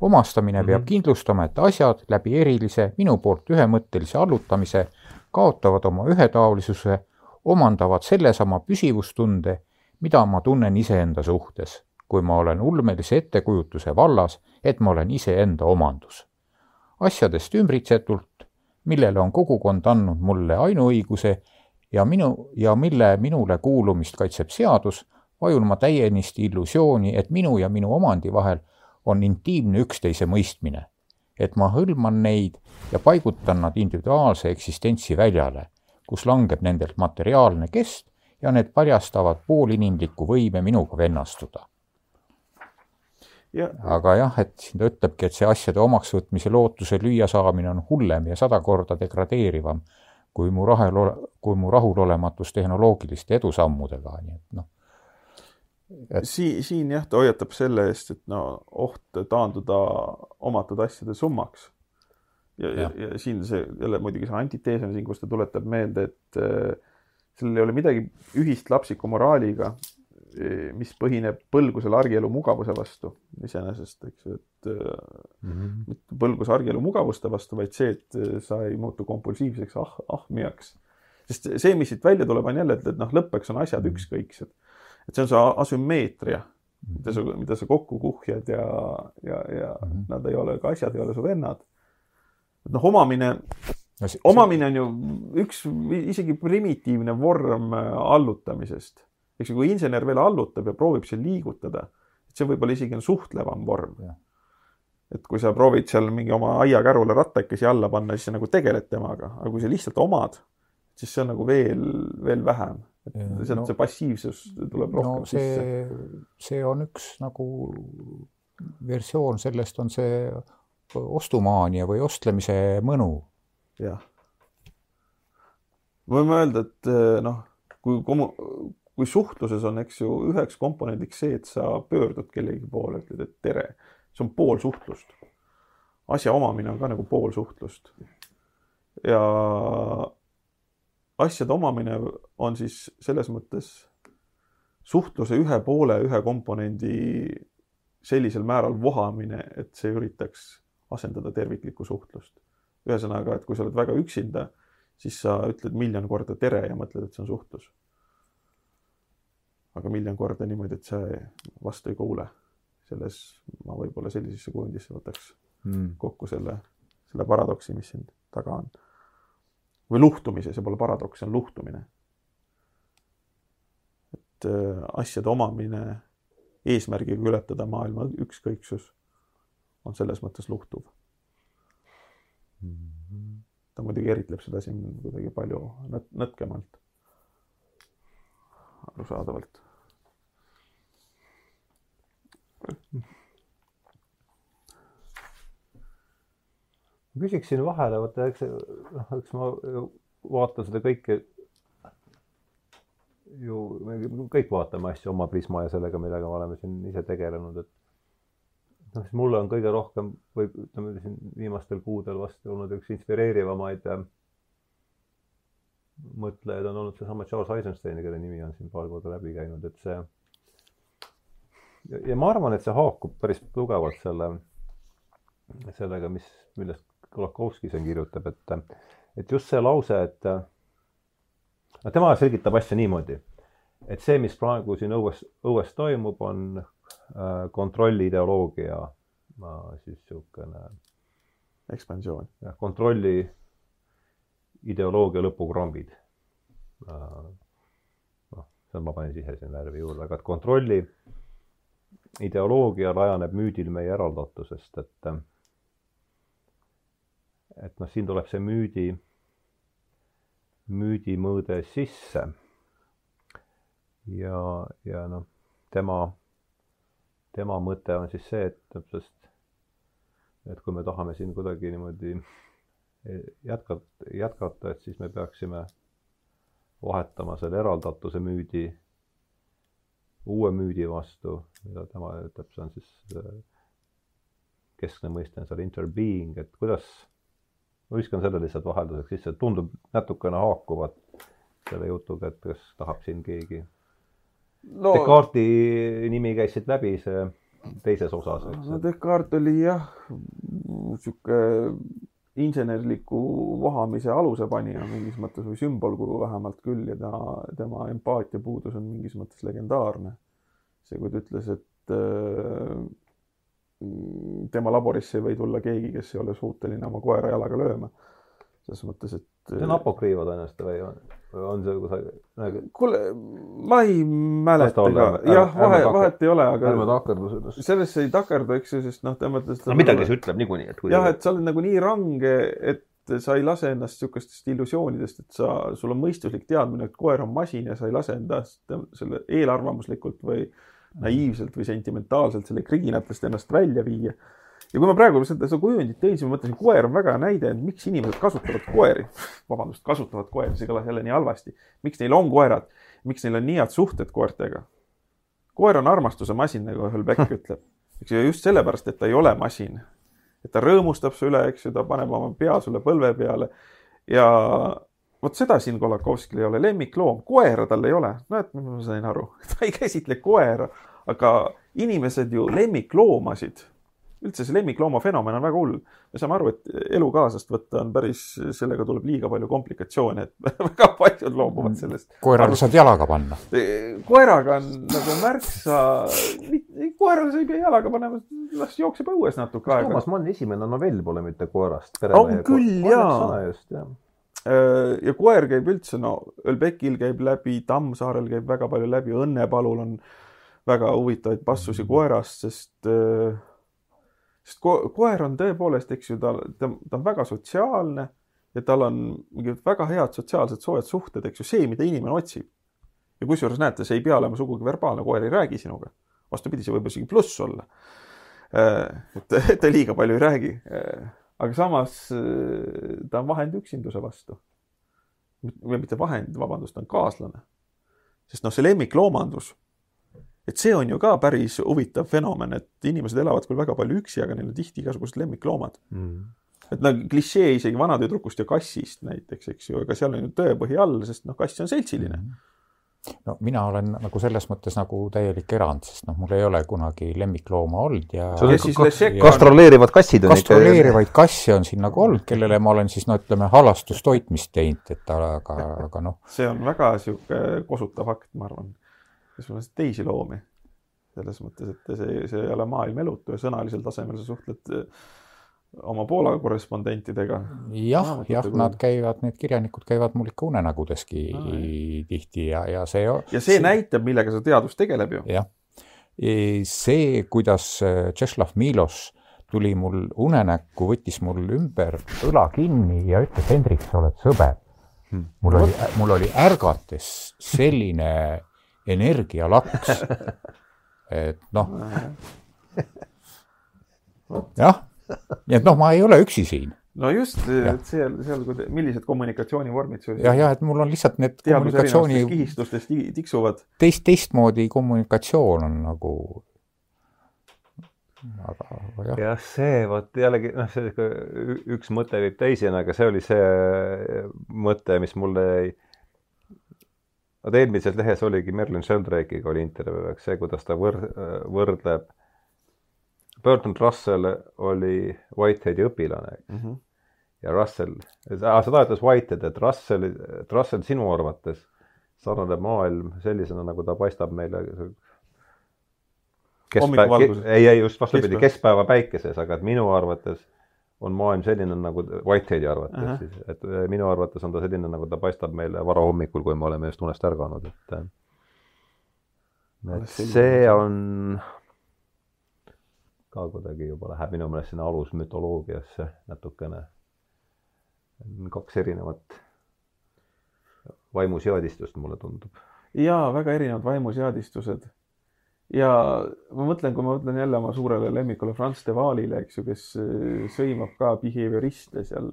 omastamine peab mm -hmm. kindlustama, et asjad läbi erilise, minu poolt ühemõttelise allutamise kaotavad oma ühetaolisuse, omandavad sellesama püsivustunde, mida ma tunnen iseenda suhtes, kui ma olen ulmelise ettekujutuse vallas, et ma olen iseenda omandus. asjadest ümbritsetult, millele on kogukond andnud mulle ainuõiguse ja minu, ja mille minule kuulumist kaitseb seadus, vajun ma täienisti illusiooni, et minu ja minu omandi vahel on intiimne üksteise mõistmine. et ma hõlman neid ja paigutan nad individuaalse eksistentsi väljale, kus langeb nendelt materiaalne kest ja need paljastavad poolinimliku võime minuga vennastuda. Aga jah, et ta ütlebki, et see asjade omaksvõtmise lootuse lüüa saamine on hullem ja sada korda degradeerivam kui mu rahel, kui mu rahulolematus tehnoloogiliste edusammudega, nii et noh. Et.... siin, siin jah, ta hoiatab selle eest, et no oht taanduda omatud asjade summaks. ja, ja, ja, ja siin see jälle muidugi see antitees on siin, kus ta tuletab meelde, et äh, sellel ei ole midagi ühist lapsiku moraaliga, mis põhineb põlgusel argielu mugavuse vastu iseenesest, eks ju, et mm -hmm. mitte põlgus argielu mugavuste vastu, vaid see, et sa ei muutu kompulsiivseks ah, ahmijaks. sest see, mis siit välja tuleb, on jälle, et, et noh, lõppeks on asjad mhm. ükskõiksed. et see on see asümmeetria, mida sa, mida sa kokku kuhjad ja, ja, ja mm -hmm. nad ei ole ka asjad, ei ole su vennad. et noh, omamine no, see, omamine on ju üks isegi primitiivne vorm äh, allutamisest. Eks ju, kui insener veel allutab ja proovib seal liigutada, et see võib-olla isegi on suhtlevam vorm. et kui sa proovid seal mingi oma aiakärule rattakesi alla panna, siis sa nagu tegeled temaga, aga kui sa lihtsalt omad, siis see on nagu veel, veel vähem. et sealt no, see passiivsus tuleb rohkem no, see, sisse. see on üks nagu versioon sellest on see ostumaania või ostlemise mõnu jah. võime öelda, et eh, noh, kui kommu-, kui suhtluses on, eks ju, üheks komponendiks see, et sa pöördud kellegi poole, ütled, et tere, see on pool suhtlust. asja omamine on ka nagu pool suhtlust. ja asjade omamine on siis selles mõttes suhtluse ühe poole, ühe komponendi sellisel määral vohamine, et see üritaks asendada terviklikku suhtlust ühesõnaga, et kui sa oled väga üksinda, siis sa ütled miljon korda tere ja mõtled, et see on suhtlus. Aga miljon korda niimoodi, et sa vastu ei kuule. selles ma võib-olla sellisesse kujundisse võtaks mm. kokku selle, selle paradoksi, mis siin taga on. või luhtumise, see pole paradoks, see on luhtumine. et äh, asjade omamine eesmärgiga ületada maailma ükskõiksus on selles mõttes luhtuv ta muidugi eritleb seda siin kuidagi palju nõt-, nõtkemalt. arusaadavalt. Ma küsiksin vahele, vaata, eks, noh, eks ma vaatan seda kõike ju, me kõik vaatame asju oma prisma ja sellega, millega me oleme siin ise tegelenud, et noh, siis mulle on kõige rohkem või ütleme siin viimastel kuudel vast olnud üks inspireerivamaid äh, mõtlejaid on olnud seesama Charles Eisenstein, kelle nimi on siin paar korda läbi käinud, et see ja, ma arvan, et see haakub päris tugevalt selle, sellega, mis, millest Kolakowski siin kirjutab, et, et just see lause, et no tema selgitab asja niimoodi, et see, mis praegu siin õues, õues toimub, on Äh, kontrolli ideoloogia siis niisugune. ekspansioon. jah, kontrolli ideoloogia lõpukrambid. Äh, noh, see ma panin ise siin värvi juurde, aga et kontrolli ideoloogia rajaneb müüdil meie eraldatusest, et et noh, siin tuleb see müüdi, müüdi mõõde sisse. ja, ja noh, tema tema mõte on siis see, et täpselt, et kui me tahame siin kuidagi niimoodi jätkata, jätkata, et siis me peaksime vahetama selle eraldatuse müüdi uue müüdi vastu, mida tema ütleb, see on siis keskne mõiste on seal interbeing, et kuidas, ma viskan selle lihtsalt vahelduseks sisse, tundub natukene haakuvat selle jutuga, et kas tahab siin keegi no, Descartesi nimi käis siit läbi, see teises osas, no Descartes oli jah, sihuke insenerliku vohamise alusepanija mingis mõttes või sümbolkulu vähemalt küll ja ta, tema empaatiapuudus on mingis mõttes legendaarne. see, kui ta ütles, et äh, tema laborisse ei või tulla keegi, kes ei ole suuteline oma koera jalaga lööma, selles mõttes, et see on apokriiva tõenäoliselt või on, või on see kusagil nagu kuule, ma ei mäleta ka, ärme- jah, ärme vahe, vahet ei ole, ärme aga takerdu sellest. sellesse ei takerdu, eks ju, sest noh, tema ütles. no midagi see ütleb niikuinii, et jah, et sa oled nagu nii range, et sa ei lase ennast niisugustest illusioonidest, et sa, sul on mõistuslik teadmine, et koer on masin ja sa ei lase endast selle eelarvamuslikult või naiivselt või sentimentaalselt selle kriginatest ennast välja viia. Ja kui ma praegu seda, seda kujundit tõin, siis ma mõtlesin, koer on väga hea näide, et miks inimesed kasutavad koeri. vabandust, kasutavad koeri, see kõlas jälle nii halvasti. miks neil on koerad, miks neil on nii head suhted koertega? koer on armastuse masin, nagu Hölbeck ütleb. eks ju, just sellepärast, et ta ei ole masin et ta rõõmustab su üle, eks ju, ta paneb oma pea sulle põlve peale ja vot seda siin Kolakovskil ei ole, lemmikloom, koera tal ei ole, näed, ma sain aru, ta ei käsitle koera, aga inimesed ju lemmikloomasid, üldse see lemmiklooma fenomen on väga hull. me saame aru, et elukaasast võtta on päris, sellega tuleb liiga palju komplikatsioone, et väga paljud loobuvad sellest. koerale saad jalaga panna. koeraga on nagu märksa, koerale sa ei pea jalaga panema, las jookseb õues natuke aega. Toomas Manni esimene novell pole mitte koerast. On küll, jaa. jah. Äh, ja koer käib üldse, no Ölbekil käib läbi, Tammsaarel käib väga palju läbi, Õnnepalul on väga huvitavaid passusi koerast, sest, sest ko koer on tõepoolest, eks ju, ta, ta, ta on väga sotsiaalne ja tal on mingid väga head sotsiaalsed soojad suhted, eks ju, see, mida inimene otsib. ja kusjuures näete, see ei pea olema sugugi verbaalne, koer ei räägi sinuga. vastupidi, see võib isegi pluss olla. et, et ta liiga palju ei räägi aga samas äh, ta on vahend üksinduse vastu. või mitte vahend, vabandust, ta on kaaslane. sest noh, see lemmikloomandus, et see on ju ka päris huvitav fenomen, et inimesed elavad küll väga palju üksi, aga neil on tihti igasugused lemmikloomad. et no klišee isegi vanatüdrukust ja kassist näiteks, eks ju, ega seal on ju tõepõhi all, sest noh, kass on seltsiline. no mina olen nagu selles mõttes nagu täielik erand, sest noh, mul ei ole kunagi lemmiklooma olnud ja ja Kas- kastroleerivad kassid on kastroleerivaid kasse on siin nagu olnud, kellele ma olen siis no ütleme, halastustoitmist teinud, et aga, aga noh, see on väga sihuke kosutav akt, ma arvan. Kes on teisi loomi. selles mõttes, et see, see ei ole maailm elutu ja sõnalisel tasemel sa suhtled eh, oma Poola korrespondentidega. jah, jah, nad käivad, need kirjanikud käivad mul ikka unenägudeski Aa, tihti ja, ja see ja see näitab, millega see teadus tegeleb ju. jah, see, kuidas äh, Tšeslav Milos tuli mul unenäkku, võttis mul ümber õla kinni ja ütles, Hendrik, sa oled sõber Hmm. mul oli, mul oli ärgates selline energialaks, et noh, jah, nii et noh, ma ei ole üksi siin. No just, et seal, seal, millised kommunikatsioonivormid sul jah, jah, et mul on lihtsalt need kommunikatsiooni erinevates kihistustes ti- tiksuvad. teist, teistmoodi kommunikatsioon on nagu, aga aga jah, jah, see vot jällegi noh, see üks mõte viib teiseni, aga see oli see mõte, mis mulle jäi. Vot eelmises lehes oligi Merlin Sheldrake'iga oli intervjuu, eks see, kuidas ta võr-, võrdleb. Bertrand Russell oli Whiteheadi õpilane eks, ja Russell, seda ütles Whitehead, et Russell, et Russell sinu arvates sarnaneb maailm sellisena, nagu ta paistab meile keskpäev, ei, ei just vastupidi, Keskpäev. keskpäeva päikeses, aga et minu arvates on maailm selline nagu Whiteheadi arvates Ahah. siis, et äh, minu arvates on ta selline, nagu ta paistab meile varahommikul, kui me oleme just unest ärganud, et Alles et see on ka kuidagi juba läheb minu meelest sinna alusmütoloogiasse natukene. kaks erinevat vaimuseadistust, mulle tundub. jaa, väga erinevad vaimuseadistused. Ja ma mõtlen, kui ma mõtlen jälle oma suurele lemmikule Franz de Waalile, eks ju, kes äh, sõimab ka behavioriste seal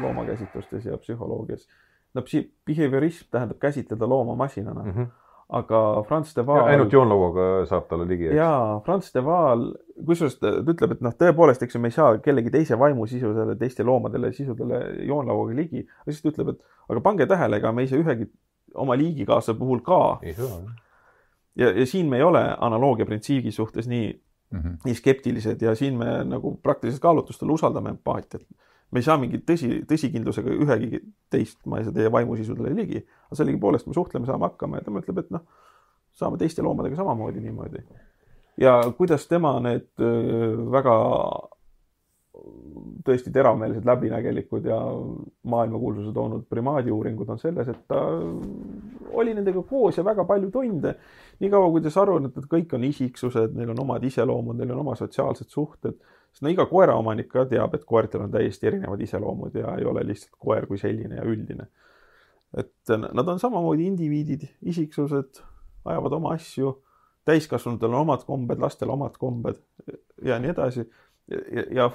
loomakäsitlustes ja psühholoogias. no psi-, behaviorism tähendab käsitleda looma masinana mm, -hmm. aga Franz de Waal. ainult joonlauaga saab talle ligi, jaa, Franz de Waal, kusjuures ta ütleb, et noh, tõepoolest, eks ju, me ei saa kellegi teise vaimusisusele, teiste loomadele sisudele joonlauaga ligi. aga siis ta ütleb, et aga pange tähele, ega me ei saa ühegi oma liigikaaslase puhul ka ei saa. ja, ja siin me ei ole analoogia printsiibi suhtes nii, mm -hmm. nii skeptilised ja siin me nagu praktiliselt kaalutlustel usaldame empaatiat. me ei saa mingi tõsi, tõsikindlusega ühegi teist, ma ei saa teie vaimusisudele ligi, aga sellegipoolest me suhtleme, saame hakkama ja tema ütleb, et noh, saame teiste loomadega samamoodi niimoodi. ja kuidas tema need öö, väga tõesti teravmeelsed, läbinägelikud ja maailmakuulsuse toonud primaadiuuringud on selles, et ta oli nendega koos ja väga palju tunde. niikaua, kui sai aru, et kõik on isiksused, neil on omad iseloomud, neil on oma sotsiaalsed suhted, sest no iga koeraomanik ka teab, et koertel on täiesti erinevad iseloomud ja ei ole lihtsalt koer kui selline ja üldine. et nad on samamoodi indiviidid, isiksused, ajavad oma asju, täiskasvanutel on omad kombed, lastel omad kombed ja nii edasi ja,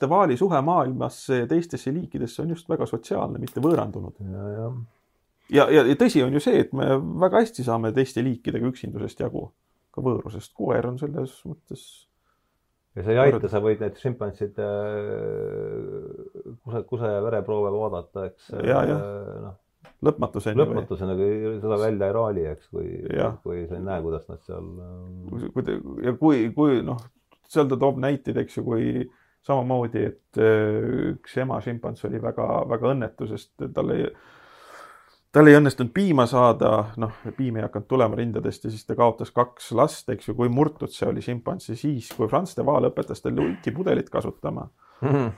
de Waali suhe maailmasse ja teistesse liikidesse on just väga sotsiaalne, mitte võõrandunud. ja, ja ja, ja, ja tõsi on ju see, et me väga hästi saame teiste liikidega üksindusest jagu, ka võõrusest. koer on selles mõttes. ja see ei aita, sa võid neid šimpanside äh, kuse, kuse ja vereproove vaadata, eks. Ja. noh, lõpmatuseni. lõpmatuseni, kui seda välja ei raali, eks, kui, kui sa ei näe, kuidas nad seal. kui, kui ja kui, kui noh, seal ta toob näiteid, eks ju, kui samamoodi, et äh, üks ema šimpans oli väga-väga õnnetu, sest tal ei tal ei õnnestunud piima saada, noh, piim ei hakanud tulema rindadest ja siis ta kaotas kaks last, eks ju, kui murtud see oli šimpansi siis, kui Franz de Waal õpetas tal ultipudelit kasutama mm. -hmm.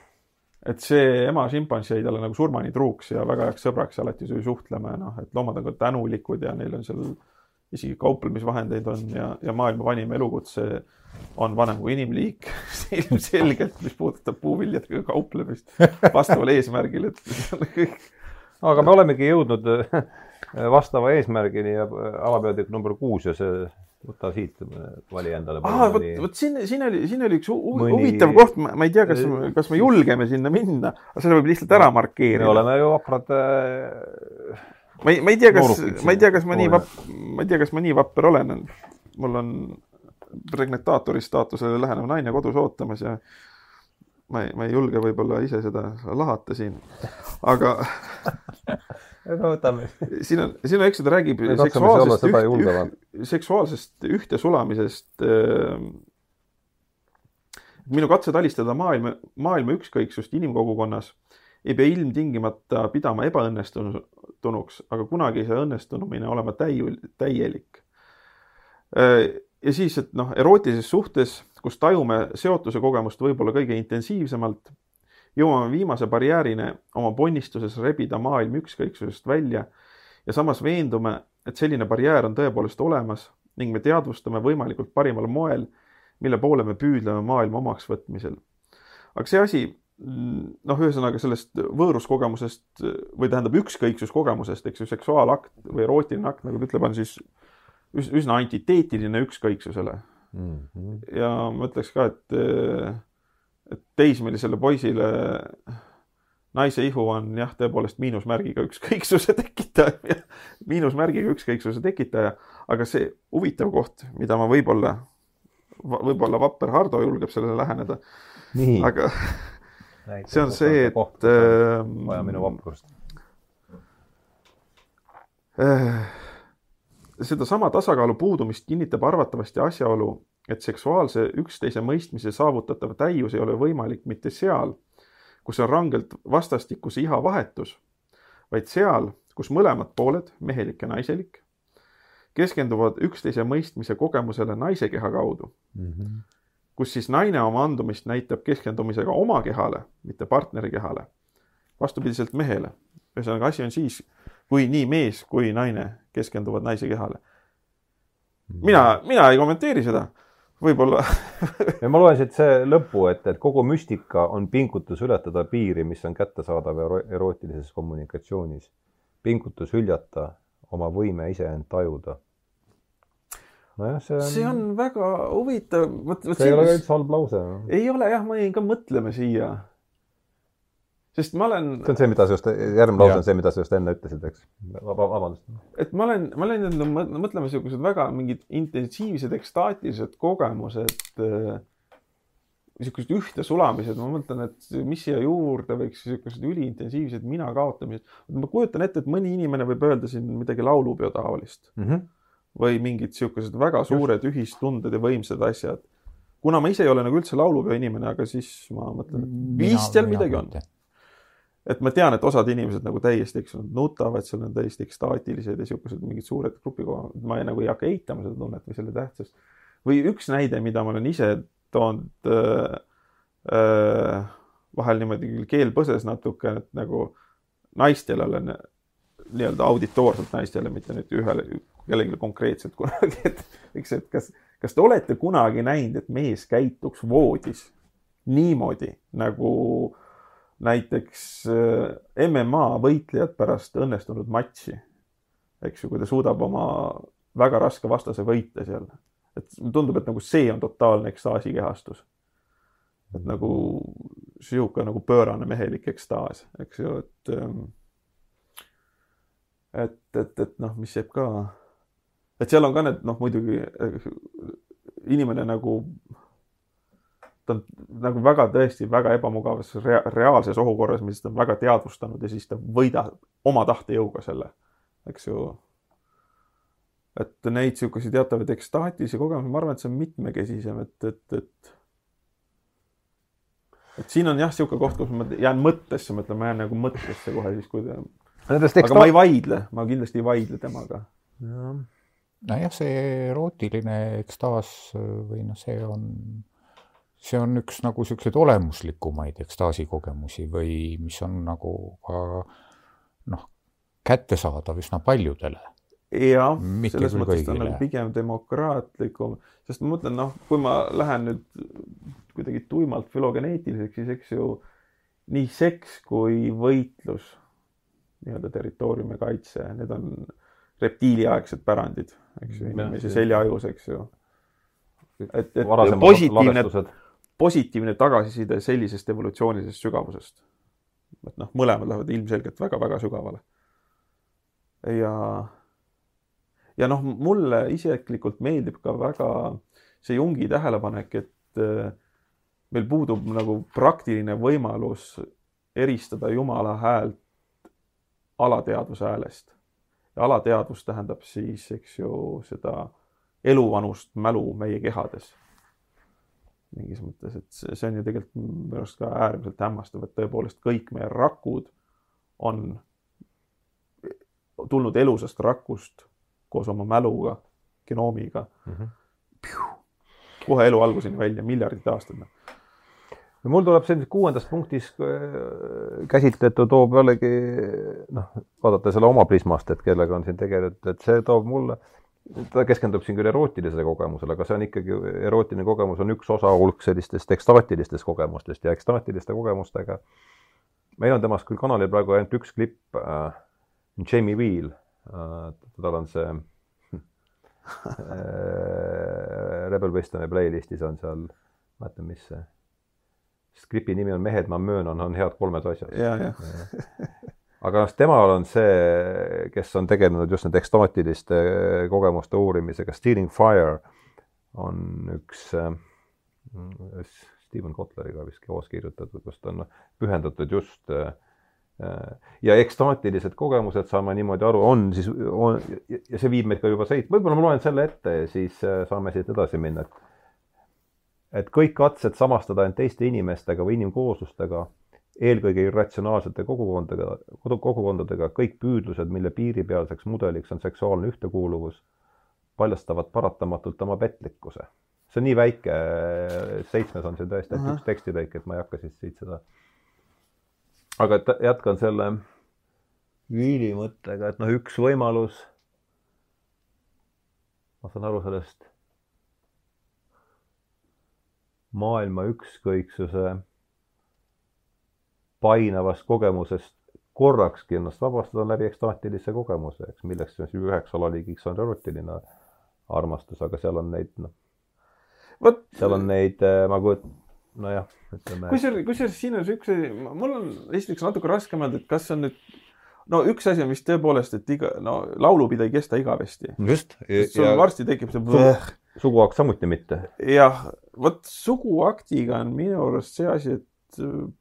et see ema šimpans jäi talle nagu surmani truuks ja väga heaks sõbraks alati ja noh, et loomad on ka tänulikud ja neil on seal isegi kauplemisvahendeid on ja, ja maailma vanim elukutse on vanem kui inimliik ilmselgelt, mis puudutab puuviljadega kauplemist vastaval eesmärgil, et kõik aga me olemegi jõudnud äh, vastava eesmärgini ja äh, alapeatükk number kuus ja see, võta siit, vali endale. aa, vot, vot siin, siin oli, siin oli üks mõni... huvitav koht, ma ei tea, kas, kas me julgeme sinna minna, aga selle võib lihtsalt ära markeerida. me oleme ju vaprad äh.... ma ei, ma ei tea, kas, ma ei tea, kas ma nii vap-, ma ei tea, kas ma nii vapper olen. mul on pregnataatori staatusele lähenev naine kodus ootamas ja ma ei, ma ei julge võib-olla ise seda lahata siin, aga no võtame. siin on, siin on, eks ta räägib seksuaalsest, üht, üht, seksuaalsest ühtesulamisest äh,. minu katsed alistada maailma, maailma ükskõiksust inimkogukonnas ei pea ilmtingimata pidama ebaõnnestunuks, aga kunagi ei saa õnnestunumine olema täiul-, täielik äh, ja siis, et noh, erootilises suhtes, kus tajume seotuse kogemust võib-olla kõige intensiivsemalt, jõuame viimase barjäärina oma ponnistuses rebida maailm ükskõiksusest välja ja samas veendume, et selline barjäär on tõepoolest olemas ning me teadvustame võimalikult parimal moel, mille poole me püüdleme maailma omaks võtmisel. aga see asi, noh, ühesõnaga sellest võõruskogemusest või tähendab ükskõiksuskogemusest, eks ju, seksuaalakt või erootiline akt, nagu ta ütleb, on siis üsna antiteetiline ükskõiksusele mm. -hmm. ja ma ütleks ka, et, et teismelisele poisile naise ihu on jah, tõepoolest miinusmärgiga ükskõiksuse tekitaja, miinusmärgiga ükskõiksuse tekitaja, aga see huvitav koht, mida ma võib-olla, võib-olla vapper Hardo julgeb sellele läheneda. aga see on see, et. vaja minu vaprust äh, sedasama tasakaalu puudumist kinnitab arvatavasti asjaolu, et seksuaalse üksteise mõistmise saavutatav täius ei ole võimalik mitte seal, kus on rangelt vastastikuse iha vahetus, vaid seal, kus mõlemad pooled, mehelik ja naiselik, keskenduvad üksteise mõistmise kogemusele naise keha kaudu mm. -hmm. Kus siis naine oma andumist näitab keskendumisega oma kehale, mitte partneri kehale, vastupidiselt mehele. ühesõnaga, asi on siis, kui nii mees kui naine keskenduvad naise kehale. mina, mina ei kommenteeri seda, võib-olla ja ma loen siit see lõpu, et, et kogu müstika on pingutus ületada piiri, mis on kättesaadav ero erootilises kommunikatsioonis. pingutus hüljata oma võime iseend tajuda. Nojah, see on. see on väga huvitav. see ei ole ka üldse halb lause. ei ole jah, ma jäin ka mõtlema siia sest ma olen. see on see, mida sa just, järgmine lause on see, mida sa just enne ütlesid, eks. vabandust. et ma olen, ma olen jäänud mõtlema niisugused väga mingid intensiivsed ekstaatilised kogemused äh,, niisugused ühtesulamised, ma mõtlen, et mis siia juurde võiks niisugused üliintensiivsed mina kaotamised. ma kujutan ette, et mõni inimene võib öelda siin midagi laulupeo taolist mm. -hmm. Või mingid niisugused väga suured just. ühistunded ja võimsad asjad kuna ma ise ei ole nagu üldse laulupeo inimene, aga siis ma mõtlen, et vist seal midagi on et ma tean, et osad inimesed nagu täiesti, eks nad nutavad, seal on täiesti ekstaatilised ja niisugused mingid suured grupikohad, ma ei, nagu ei hakka eitama seda tunnet või selle tähtsust. või üks näide, mida ma olen ise toonud äh,, äh, vahel niimoodi küll keel põses natuke, et nagu naistel olen nii-öelda auditoorselt naistele, mitte nüüd ühele, kellelegi konkreetselt kunagi, et eks, et kas, kas te olete kunagi näinud, et mees käituks voodis niimoodi nagu näiteks äh, MMA võitlejad pärast õnnestunud matši, eks ju, kui ta suudab oma väga raske vastase võita seal. et tundub, et nagu see on totaalne ekstaasi kehastus. et nagu sihuke nagu pöörane mehelik ekstaas, eks ju, et ähm, et, et, et noh, mis jääb ka, et seal on ka need noh, muidugi inimene nagu, ta on nagu väga tõesti väga ebamugavas rea, reaalses ohukorras, mis ta on väga teadvustanud ja siis ta võidab oma tahtejõuga selle, eks ju. et neid niisuguseid teatavaid ekstaatilisi kogemusi, ma arvan, et see on mitmekesisem, et, et, et et siin on jah, niisugune koht, kus ma jään mõttesse, ma ütlen, ma jään nagu mõttesse kohe siis, kui ta Nendest aga ma ei vaidle, ma kindlasti ei vaidle temaga. nojah, see erootiline ekstaas või noh, see on, see on üks nagu niisuguseid olemuslikumaid ekstaasikogemusi või mis on nagu ka noh, kättesaadav üsna paljudele. jah, selles mõttes ta on nagu pigem demokraatlikum, sest ma mõtlen, noh, kui ma lähen nüüd kuidagi tuimalt fülogeneetiliseks, siis eks ju nii seks kui võitlus nii-öelda territooriumi kaitse, need on reptiiliaegsed pärandid, eks ju, inimese seljaajus, eks ju. et, et positiivne, positiivne tagasiside sellisest evolutsioonilisest sügavusest. et noh, mõlemad lähevad ilmselgelt väga-väga sügavale. ja, ja noh, mulle isiklikult meeldib ka väga see Jungi tähelepanek, et äh, meil puudub nagu praktiline võimalus eristada Jumala häält alateadvuse häälest. ja alateadvus tähendab siis, eks ju, seda eluvanust mälu meie kehades. mingis mõttes, et see, on ju tegelikult minu arust ka äärmiselt hämmastav, et tõepoolest kõik meie rakud on tulnud elusast rakust koos oma mäluga, genoomiga mm. -hmm. kohe elu alguseni välja, miljardid aastad mul tuleb see kuuendas punktis äh, käsitletu toob jällegi noh, vaadata selle oma prismast, et kellega on siin tegeletud, et see toob mulle, ta keskendub siin küll erootilisele kogemusele, aga see on ikkagi, erootiline kogemus on üks osa hulk sellistest ekstaatilistest kogemustest ja ekstaatiliste kogemustega. meil on temast küll kanalil praegu ainult üks klipp äh,, Jamie Wheel äh,, tal on see äh, Rebel Wisdomi playlistis on seal, ma ei mäleta, mis see skripi nimi on Mehed, ma möönan, on head kolmed asjad. aga noh, temal on see, kes on tegelenud just nende ekstaatiliste kogemuste uurimisega, Stealing Fire on üks äh, Steven Kotleriga vist koos kirjutatud, kus ta on pühendatud just äh, ja ekstaatilised kogemused, saame niimoodi aru, on siis, on ja see viib meid ka juba seit-, võib-olla ma loen selle ette ja siis saame siit edasi minna, et et kõik katsed samastada end teiste inimestega või inimkooslustega, eelkõige irratsionaalsete kogukondadega, kogukondadega, kõik püüdlused, mille piiripealseks mudeliks on seksuaalne ühtekuuluvus, paljastavad paratamatult oma petlikkuse. see on nii väike, seitsmes on siin tõesti ainult üks tekstitäik, et ma ei hakka siis siit seda. aga et jätkan selle Viili mõttega, et noh, üks võimalus, ma saan aru sellest maailma ükskõiksuse painavast kogemusest korrakski ennast vabastada läbi ekstaatilise kogemuse, eks, milleks siis üheks alaliigiks on erotiline armastus, aga seal on neid, noh, vot seal on neid, äh, ma kujut-, nojah, ütleme. kusjuures, kusjuures siin on üks asi, mul on esiteks natuke raske mõelda, et kas see on nüüd no üks asi on vist tõepoolest, et iga, no laulupidu ei kesta igavesti. just. sul varsti tekib see suguakt samuti mitte. jah, vot suguaktiga on minu arust see asi, et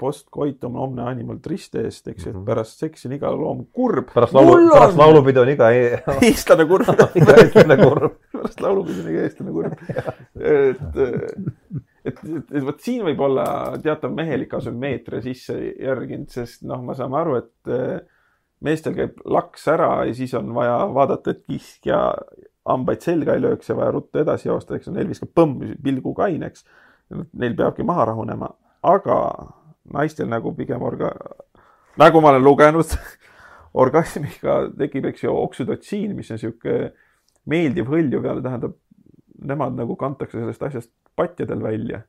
post coitum omne animal tristest, eks ju, et mhm. pärast seksi on iga loom kurb. pärast laulu, pärast laulupidu on iga e- eestlane kurb iga eestlane kurb pärast laulupidu on iga eestlane kurb et, et, et, et vot siin võib olla teatav mehelik asümmeetria sisse järginud, sest noh, me saame aru, et meestel käib laks ära ja siis on vaja vaadata, et kiskja hambaid selga ei lööks ja vaja ruttu edasi joosta, eks neil viskab põmm pilgu kaineks. Neil peabki maha rahunema, aga naistel nagu pigem orga-, nagu ma olen lugenud orgasmiga tekib, eks ju, oksüdotsiin, mis on niisugune meeldiv hõljuv ja tähendab, nemad nagu kantakse sellest asjast patjadel välja.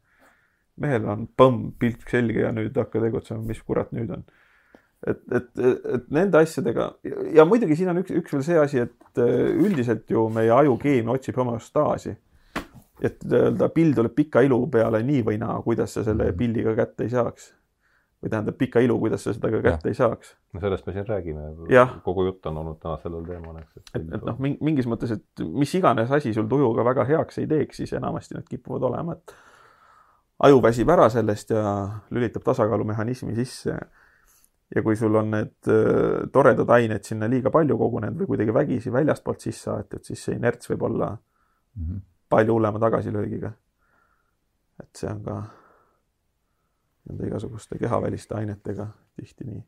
mehel on põmm, pilk selge ja nüüd hakka tegutsema, mis kurat nüüd on. Et, et, et nende asjadega ja muidugi siin on üks, üks veel see asi, et äh, üldiselt ju meie ajukeemia otsib homostaasi. et öelda, pill tuleb pika ilu peale nii või naa, kuidas sa selle pilliga kätte ei saaks või tähendab pika ilu, kuidas sa seda ka kätte ja. ei saaks. no sellest me siin räägime. kogu jutt on olnud täna sellel teemal, eks. et, et, et noh, mingis mõttes, et mis iganes asi sul tujuga väga heaks ei teeks, siis enamasti nad kipuvad olema, et aju väsib ära sellest ja lülitab tasakaalumehhanismi sisse. Ja kui sul on need äh, toredad ained sinna liiga palju kogunenud või kuidagi vägisi väljastpoolt sisse aetud, siis see inerts võib olla mm -hmm. palju hullema tagasilöögiga. et see on ka nende igasuguste kehaväliste ainetega tihti nii.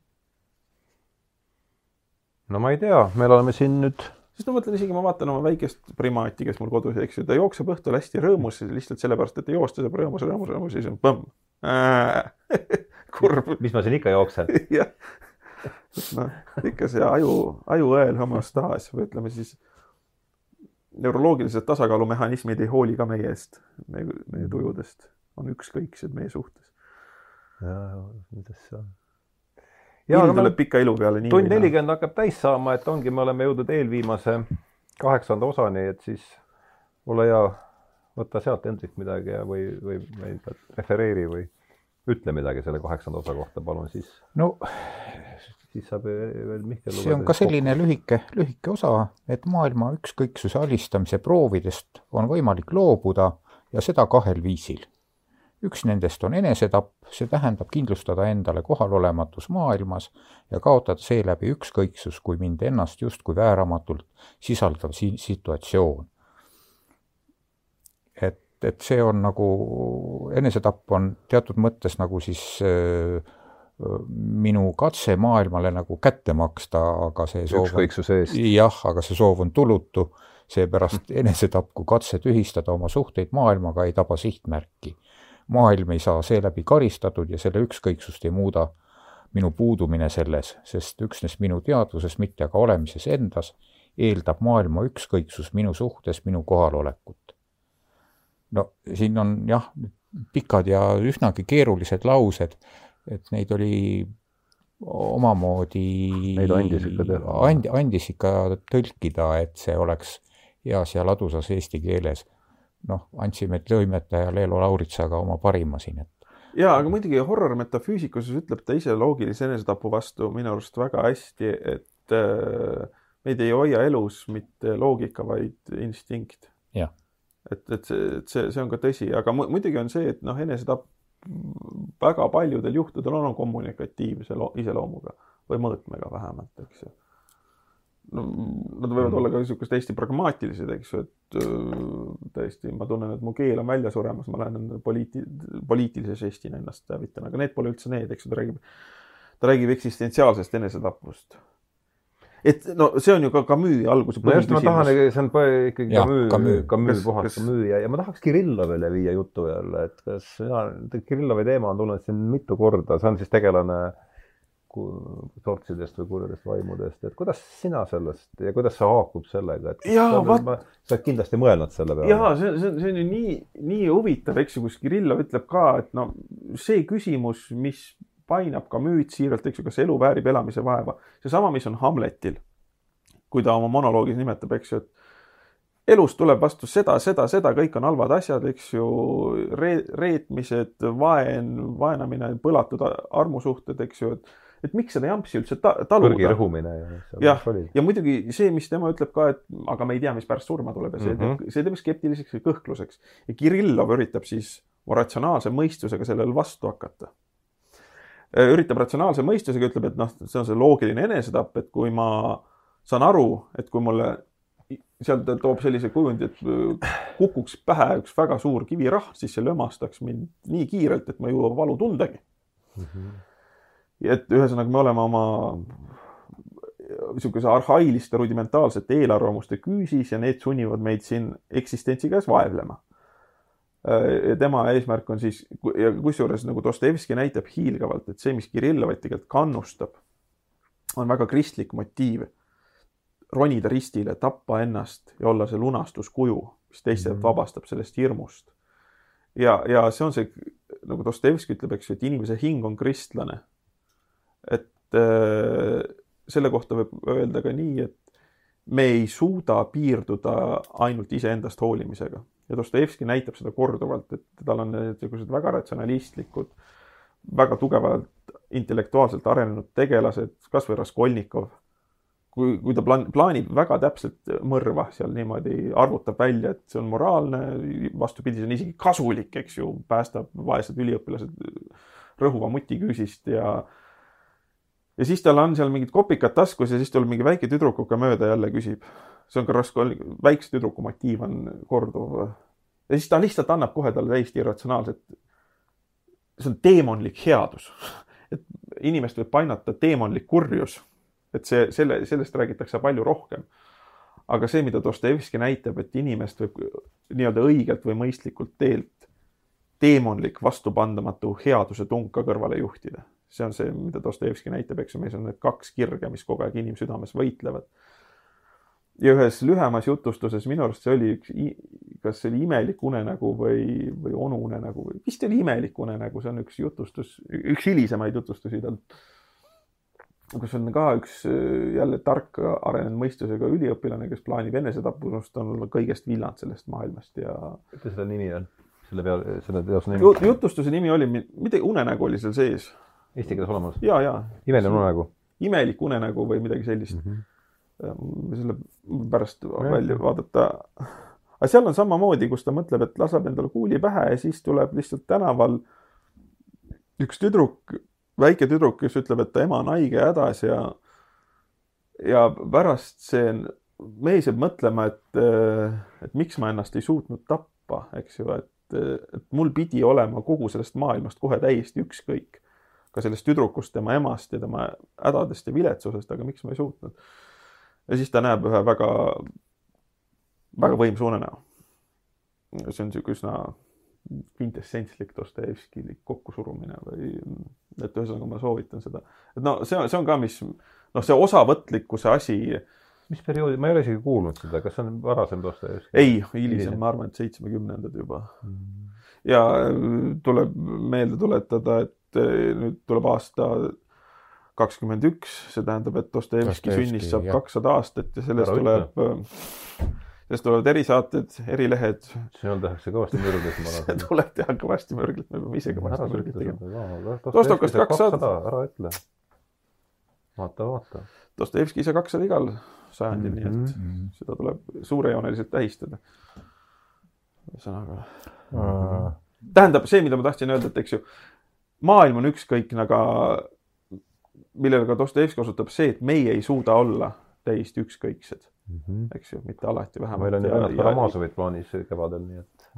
no ma ei tea, me oleme siin nüüd. sest ma mõtlen isegi, ma vaatan oma väikest primaati, kes mul kodus, eks ju, ta jookseb õhtul hästi rõõmus lihtsalt sellepärast, et ta joosta saab rõõmus, rõõmus, rõõmus siis on põmm kurb. mis ma siin ikka jooksen jah, noh, ikka see aju, ajuõel homostaas või ütleme siis neuroloogilised tasakaalumehhanismid ei hooli ka meie eest, meie, meie tujudest, on ükskõiksed meie suhtes kuidas see on? ilm tuleb pika ilu peale. tund nelikümmend hakkab täis saama, et ongi, me oleme jõudnud eelviimase kaheksanda osani, et siis ole hea, võta sealt Hendrik midagi ja, või, või refereeri või ütle midagi selle kaheksanda osa kohta, palun siis. no siis saab veel Mihkel see on ka selline kokku. lühike, lühike osa, et maailma ükskõiksuse alistamise proovidest on võimalik loobuda ja seda kahel viisil üks nendest on enesetapp, see tähendab kindlustada endale kohalolematus maailmas ja kaotada seeläbi ükskõiksus kui mind ennast justkui vääramatult sisaldav si situatsioon. Et, see on nagu, enesetapp on teatud mõttes nagu siis öö, minu katse maailmale nagu kätte maksta, aga see soov ükskõiksuse eest. jah, aga see soov on tulutu, seepärast enesetapp kui katse tühistada oma suhteid maailmaga ei taba sihtmärki maailm ei saa seeläbi karistatud ja selle ükskõiksust ei muuda minu puudumine selles, sest üksnes minu teadvuses, mitte aga olemises endas, eeldab maailma ükskõiksus minu suhtes minu kohalolekut. No siin on jah, pikad ja üsnagi keerulised laused, et neid oli omamoodi Neid andis ikka teha. And, andis ikka tõlkida, et see oleks heas ja ladusas eesti keeles noh, andsime toimetaja Leelo Lauritsaga oma parima siin, et. ja, aga muidugi horror metafüüsikuses ütleb ta ise loogilise enesetapu vastu minu arust väga hästi, et äh, meid ei hoia elus mitte loogika, vaid instinkt. Et, et see, see, see on ka tõsi, aga muidugi on see, et noh, enesetapp väga paljudel juhtudel on kommunikatiivse iseloomuga või mõõtmega vähemalt, eks ju no nad võivad mm. olla ka niisugused hästi pragmaatilised, eks ju, et tõesti, ma tunnen, et mu keel on välja suremas, ma lähen poliiti-, poliitilise žestina ennast hävitan, aga need pole üldse need, eks ju, ta räägib, ta räägib eksistentsiaalsest enesetapust. Et no see on ju ka Camus alguse no just, ma tahan, see on ikkagi Camus, Camus, puhas Camus ja, ja ma tahaks Kirillovile viia jutu jälle, et kas mina, Kirillovi teema on tulnud siin mitu korda, see on siis tegelane tortsidest või kurjadest vaimudest, et kuidas sina sellest ja kuidas see haakub sellega, et jaa, vaat... sa oled kindlasti mõelnud selle peale. jaa, see, see, see on ju nii, nii huvitav, eks ju, kus Kirillov ütleb ka, et no see küsimus, mis painab ka müüt siiralt, eks ju, kas elu väärib elamise vaeva, seesama, mis on Hamletil, kui ta oma monoloogis nimetab, eks ju, et elus tuleb vastu seda, seda, seda, kõik on halvad asjad, eks ju, re-, reetmised, vaen, vaenamine, põlatud armusuhted, eks ju, et et miks seda jampsi üldse ta taluda. kõrgi rõhumine ja. jah, ja muidugi see, mis tema ütleb ka, et aga me ei tea, mis pärast surma tuleb ja see mm -hmm. see teeb skeptiliseks ja kõhkluseks. ja Kirillov üritab siis ratsionaalse mõistusega sellele vastu hakata. Äh, üritab ratsionaalse mõistusega, ütleb, et noh, see on see loogiline enesetapp, et kui ma saan aru, et kui mulle seal ta toob sellise kujundi, et äh, kukuks pähe üks väga suur kivirahv, siis see lömastaks mind nii kiirelt, et ma ei jõua valu tundagi mm. -hmm et ühesõnaga, me oleme oma niisuguse arhailiste rudimentaalsete eelarvamuste küüsis ja need sunnivad meid siin eksistentsi käes vaevlema. Ja tema eesmärk on siis ja kusjuures nagu Dostojevski näitab hiilgavalt, et see, mis Kirillovat tegelikult kannustab, on väga kristlik motiiv. ronida ristile, tappa ennast ja olla see lunastuskuju, mis teised mm -hmm. vabastab sellest hirmust. ja, ja see on see, nagu Dostojevski ütleb, eks ju, et inimese hing on kristlane. et äh, selle kohta võib öelda ka nii, et me ei suuda piirduda ainult iseendast hoolimisega ja Dostojevski näitab seda korduvalt, et tal on niisugused väga ratsionalistlikud, väga tugevalt intellektuaalselt arenenud tegelased, kasvõi Raskolnikov. kui, kui ta plaan-, plaanib väga täpselt mõrva seal niimoodi, arvutab välja, et see on moraalne, vastupidi, see on isegi kasulik, eks ju, päästab vaesed üliõpilased rõhuva mutiküüsist ja ja siis tal on seal mingid kopikad taskus ja siis tuleb mingi väike tüdrukuga mööda jälle küsib see on ka raske, väikse tüdruku motiiv on korduv. ja siis ta lihtsalt annab kohe talle täiesti irratsionaalset, see on teemonlik headus. et inimest võib painata teemonlik kurjus. et see, selle, sellest räägitakse palju rohkem. aga see, mida Dostojevski näitab, et inimest võib nii-öelda õigelt või mõistlikult teelt teemonlik vastupandamatu headuse tung ka kõrvale juhtida. See on see, mida Dostojevski näitab, eks ju, meis on need kaks kirge, mis kogu aeg inimsüdames võitlevad ja ühes lühemas jutustuses minu arust see oli üks, kas see oli imelik unenägu või, või onu unenägu või vist oli imelik unenägu, see on üks jutustus, üks hilisemaid jutustusi tal. kus on ka üks jälle tark arenenud mõistusega üliõpilane, kes plaanib enesetapust olla kõigest villand sellest maailmast ja. ütle selle nimi veel, selle peale, selle teose nimi. jutustuse nimi oli, midagi unenägu oli seal sees. Eesti keeles olemas? ja, ja. imeline unenägu. imelik unenägu või midagi sellist mm. -hmm selle pärast välja vaadata. aga seal on samamoodi, kus ta mõtleb, et laseb endale kuuli pähe ja siis tuleb lihtsalt tänaval üks tüdruk, väike tüdruk, kes ütleb, et ta ema on haige ja hädas ja ja pärast see mees jääb mõtlema, et, et miks ma ennast ei suutnud tappa, eks ju, et, et mul pidi olema kogu sellest maailmast kohe täiesti ükskõik. Ka sellest tüdrukust, tema emast ja tema hädadest ja viletsusest, aga miks ma ei suutnud ja siis ta näeb ühe väga, väga võimsa unenäo. see on niisugune üsna kvintessentslik Dostojevskilik kokkusurumine või et ühesõnaga ma soovitan seda, et no see on, see on ka, mis noh, see osavõtlikkuse asi. mis perioodi, ma ei ole isegi kuulnud seda, kas see on varasem Dostojevski? ei, hilisem, ma arvan, et seitsmekümnendad juba mm.. ja tuleb meelde tuletada, et nüüd tuleb aasta kakskümmend üks, see tähendab, et Dostojevski sünnist saab kakssada aastat ja sellest tuleb, äh, sellest tulevad erisaated, erilehed. seal tehakse kõvasti mürglit, ma arvan. tuleb teha kõvasti mürglit, me peame ise kõvasti mürglit tegema. Dostokast kakssada. ära ütle. vaata, vaata. Dostojevski ise kakssada igal sajandil mm, -hmm. nii et mhm. seda tuleb suurejooneliselt tähistada. ühesõnaga uh.... tähendab, see, mida ma tahtsin öelda, et eks ju, maailm on ükskõikne, aga millele ka Dostojevski osutab, see, et meie ei suuda olla täiesti ükskõiksed mm, -hmm. eks ju, mitte alati vähemalt. meil on ju vennad Karamazovit plaanis kevadel, nii et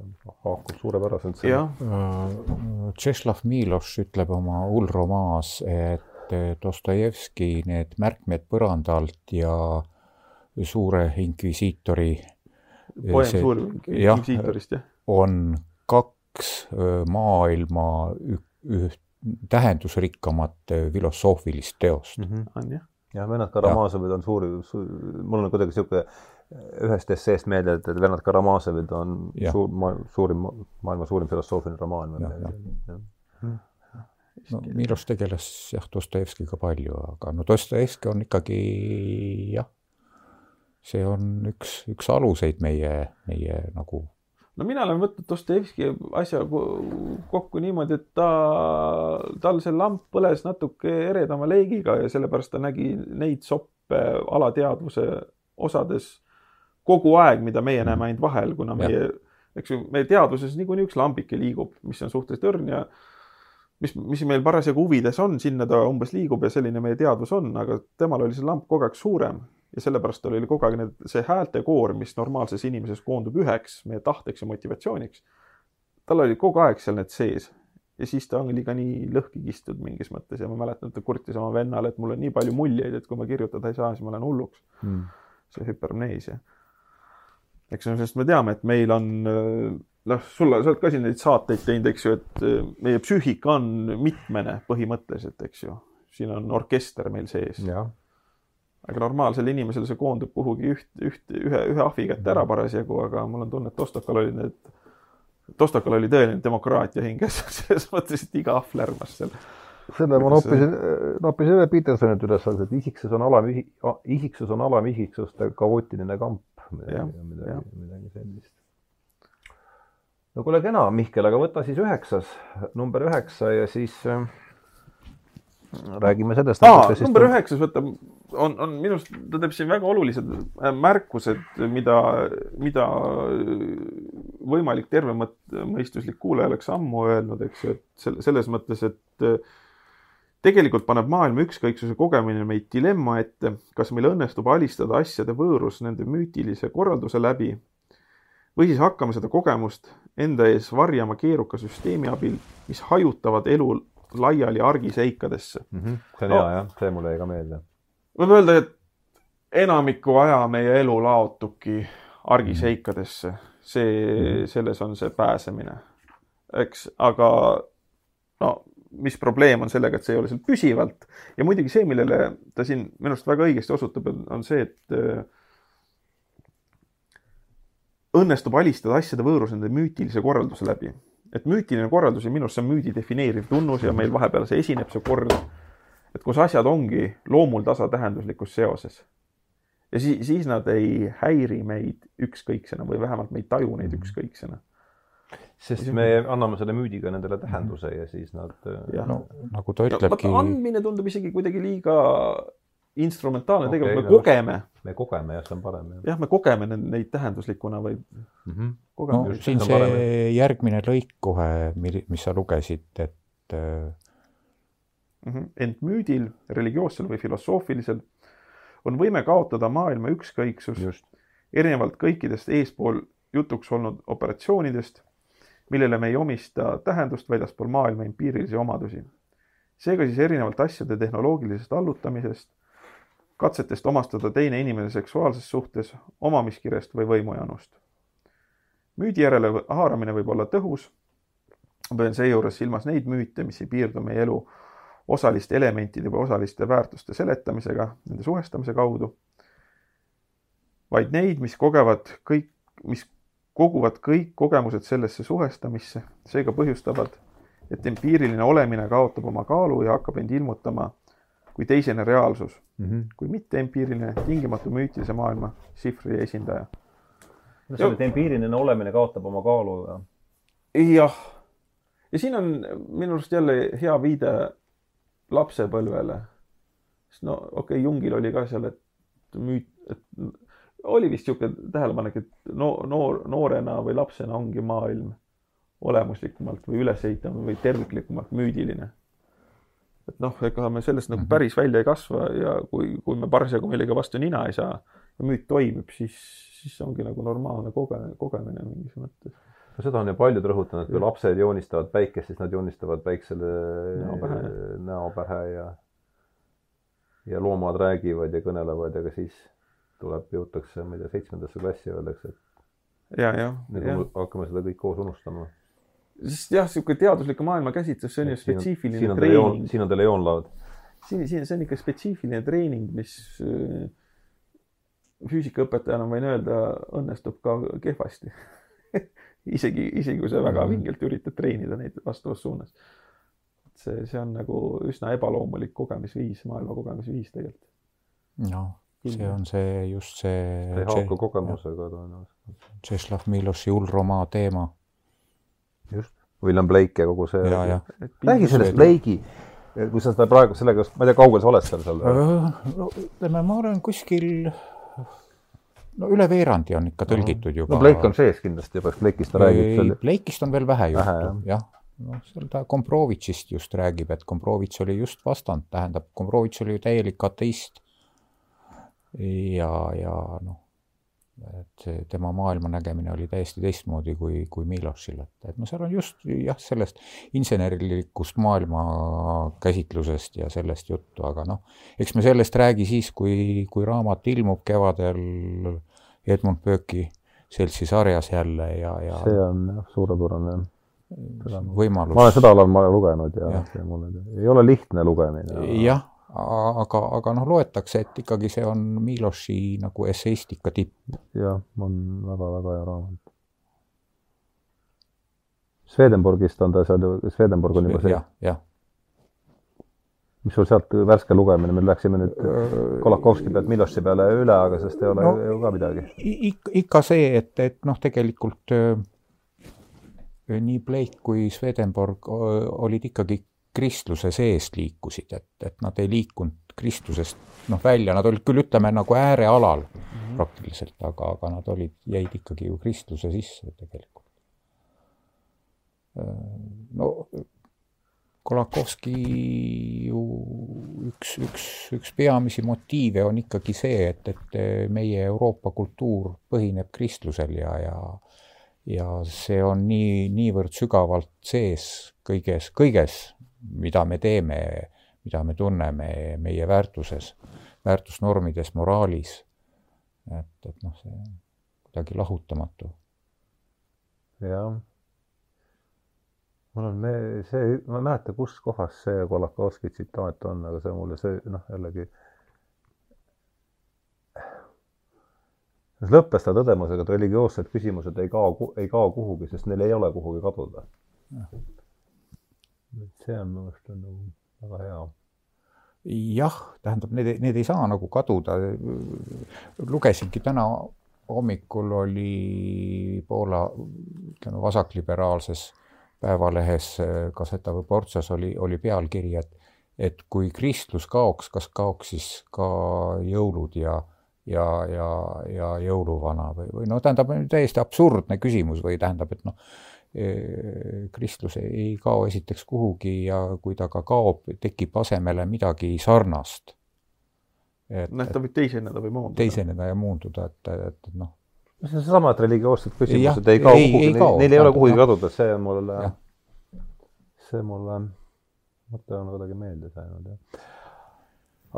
haakub suurepäraselt. Tšeslav Miloš ütleb oma hullromaas, et Dostojevski need märkmed põrandalt ja suure inkvisiitori. poem suur inkvisiitorist, jah? on kaks maailma üht tähendusrikkamat filosoofilist teost mm. -hmm. on jah. jah, vennad Karamazovid on suur, suur, mul on kuidagi niisugune ühest esseest meelde, et, et vennad Karamazovid on ja. suur, suurim, maailma suurim filosoofiline romaan midagi. no Milos tegeles jah, Dostojevskiga palju, aga no Dostojevski on ikkagi jah, see on üks, üks aluseid meie, meie nagu no mina olen võtnud Dostojevski asja kokku niimoodi, et ta, tal see lamp põles natuke eredama leegiga ja sellepärast ta nägi neid soppe alateadvuse osades kogu aeg, mida meie näeme ainult vahel, kuna meie, eks ju, meie teadvuses niikuinii üks lambike liigub, mis on suhteliselt õrn ja mis, mis meil parasjagu huvides on, sinna ta umbes liigub ja selline meie teadvus on, aga temal oli see lamp kogu aeg suurem ja sellepärast oli kogu aeg need, see häältekoor, mis normaalses inimeses koondub üheks meie tahteks ja motivatsiooniks. tal oli kogu aeg seal need sees ja siis ta oli ka nii lõhki kistud mingis mõttes ja ma mäletan, et ta kurtis oma vennale, et mul on nii palju muljeid, et kui ma kirjutada ei saa, siis ma lähen hulluks mm.. see hüpermneesia. eks no sest me teame, et meil on noh, sulle, sa oled ka siin neid saateid teinud, eks ju, et äh, meie psüühika on mitmene põhimõtteliselt, eks ju. siin on orkester meil sees. Aga normaalsel inimesel see koondub kuhugi üht, üht, ühe, ühe ahvi kätte ära parasjagu, aga mul on tunne, et Dostokal olid need, Dostokal oli tõeline demokraatia hinges selles mõttes, et iga ahv lärmas seal selle ma noppisin, noppisin üle Petersonilt üles, et isiksus on alam, isiksus on alamiksiksuste kaootiline kamp. midagi, midagi, midagi sellist. no kuule, kena, Mihkel, aga võta siis üheksas, number üheksa ja siis äh, räägime sellest. number üheksas, võta, on, on minu arust, ta teeb siin väga olulised äh, märkused, mida, mida võimalik tervemõistuslik kuulaja oleks ammu öelnud, eks ju, et selles mõttes, et äh, tegelikult paneb maailma ükskõiksuse kogemine meid dilemma ette, kas meil õnnestub alistada asjade võõrus nende müütilise korralduse läbi või siis hakkame seda kogemust enda ees varjama keeruka süsteemi abil, mis hajutavad elu laiali argiseikadesse mm. -hmm. see on no, hea jah, see mulle jäi ka meelde. võib öelda, et enamiku aja meie elu laotubki argiseikadesse, see mm, -hmm. selles on see pääsemine, eks, aga no mis probleem on sellega, et see ei ole seal püsivalt. ja muidugi see, millele ta siin minu arust väga õigesti osutab, on see, et äh, õnnestub alistada asjade võõrus nende müütilise korralduse läbi. Et müütiline korraldus ja minu arust see on müüdi defineeriv tunnus ja meil vahepeal see esineb, see kord, et kus asjad ongi loomul tasatähenduslikus seoses. ja siis, siis nad ei häiri meid ükskõiksena või vähemalt me ei taju neid ükskõiksena sest me anname selle müüdiga nendele tähenduse ja siis nad. Äh, no nagu ta ütlebki. andmine tundub isegi kuidagi liiga instrumentaalne okay, tegevus, me kogeme. me kogeme jah, see on parem. jah, me kogeme neid tähenduslikuna või mm. -hmm. no just, siin see parem. järgmine lõik kohe, mis sa lugesid, et mm. -hmm. ent müüdil, religioossel või filosoofilisel on võime kaotada maailma ükskõiksust erinevalt kõikidest eespool jutuks olnud operatsioonidest millele me ei omista tähendust väljaspool maailma empiirilisi omadusi. seega siis erinevalt asjade tehnoloogilisest allutamisest, katsetest omastada teine inimene seksuaalses suhtes, omamiskirjast või võimujanust. müüdi järele haaramine võib olla tõhus, ma pean seejuures silmas neid müüte, mis ei piirdu meie elu osaliste elementide või osaliste väärtuste seletamisega, nende suhestamise kaudu, vaid neid, mis kogevad kõik, mis koguvad kõik kogemused sellesse suhestamisse, seega põhjustavad, et empiiriline olemine kaotab oma kaalu ja hakkab end ilmutama kui teisene reaalsus mm, -hmm. kui mitteempiiriline, tingimatu müütilise maailma sihvri esindaja. no see, empiiriline olemine kaotab oma kaalu ja. jah, ja siin on minu arust jälle hea viide lapsepõlvele. sest no okei okay,, Jungil oli ka seal, et müüt, et oli vist niisugune tähelepanek, et no noor, noorena või lapsena ongi maailm olemuslikumalt või ülesehitam või terviklikumalt müüdiline. Et noh, ega me sellest nagu mhm. päris välja ei kasva ja kui, kui me parasjagu millegi vastu nina ei saa ja müüt toimib, siis, siis ongi nagu normaalne koge-, kogemine mingis mõttes. no seda on ju paljud rõhutanud, kui lapsed joonistavad päikest, siis nad joonistavad päiksele näo pähe, näo pähe ja ja loomad räägivad ja kõnelevad, aga siis tuleb, jõutakse, ma ei tea, seitsmendasse klassi öeldakse, et ja, jah, nagu ja. hakkame seda kõik koos unustama. Sest jah, niisugune teadusliku maailma käsitlus, see on ju spetsiifiline siin on, treening. siin on teil joonlaud. siin, siin, see on ikka spetsiifiline treening, mis äh, füüsikaõpetajana võin öelda, õnnestub ka kehvasti isegi, isegi kui sa väga mhm. vingelt üritad treenida neid vastavas suunas. see, see on nagu üsna ebaloomulik kogemisviis, maailma kogemisviis tegelikult. noh see on see, just see. see ei haaku kogemusega tõenäoliselt. Tšeslav Miloši hullromaa teema. Just, William Blake ja kogu see. räägi sellest Blake'i, kui sa seda praegu sellega, ma ei tea, kaugel sa oled seal seal? no ütleme, ma olen kuskil no üle veerandi on ikka tõlgitud juba. no Blake on sees kindlasti juba, Blake'ist ta räägib? Blake'ist on veel vähe juttu, jah. noh, seal ta Komprovitšist just räägib, et Komprovitš oli just vastand, tähendab, Komprovitš oli ju täielik ateist ja, ja noh, et tema maailmanägemine oli täiesti teistmoodi kui, kui Milošil, et, et no seal on just jah, sellest insenerilikust maailmakäsitlusest ja sellest juttu, aga noh, eks me sellest räägi siis, kui, kui raamat ilmub kevadel Edmund Burke'i seltsi sarjas jälle ja, ja see on jah, suurepärane võimalus. ma olen seda olen ma lugenud ja, ja. see mulle ei ole lihtne lugemine. jah, aga, aga noh, loetakse, et ikkagi see on Miloši nagu esseistika tipp. jah, on väga-väga hea raamat. Swedenborgist on ta seal ju, Swedenborg on juba see. jah, jah mis sul sealt värske lugemine, me läksime nüüd Kolakovski pealt Miloši peale üle, aga sellest ei ole no, ju ka midagi. ikka, ikka see, et, et noh, tegelikult nii Blake kui Swedenborg olid ikkagi kristluse seest liikusid, et, et nad ei liikunud kristlusest noh, välja, nad olid küll, ütleme nagu äärealal mm -hmm. praktiliselt, aga, aga nad olid, jäid ikkagi ju kristluse sisse tegelikult. no Kolakovski ju üks, üks, üks peamisi motiive on ikkagi see, et, et meie Euroopa kultuur põhineb kristlusel ja, ja ja see on nii, niivõrd sügavalt sees kõiges, kõiges, mida me teeme, mida me tunneme meie väärtuses, väärtusnormides, moraalis. et, et noh, see kuidagi lahutamatu. jah mul on me see, ma ei mäleta, kus kohas see Kolakowski tsitaat on, aga see mulle see noh, jällegi. lõppes ta tõdemusega, et religioossed küsimused ei kao, ei kao kuhugi, sest neil ei ole kuhugi kaduda. See on minu meelest on nagu väga hea jah, tähendab, need, need ei saa nagu kaduda. lugesingi täna hommikul oli Poola, ütleme vasakliberaalses päevalehes Gazeta Wyborczas oli, oli pealkiri, et, et kui kristlus kaoks, kas kaoks siis ka jõulud ja, ja, ja, ja jõuluvana või, või no tähendab, täiesti absurdne küsimus või tähendab, et noh, kristlus ei kao esiteks kuhugi ja kui ta ka kaob, tekib asemele midagi sarnast. noh, ta võib teiseneda või moonduda. teiseneda ja moonduda, et, et, et noh, see on seesama, et religioossed küsimused ei kao ei, kuhugi, neil, neil ei ole kuhugi kaduda, see on mulle, see mulle, mõte on kuidagi meelde jäänud, jah.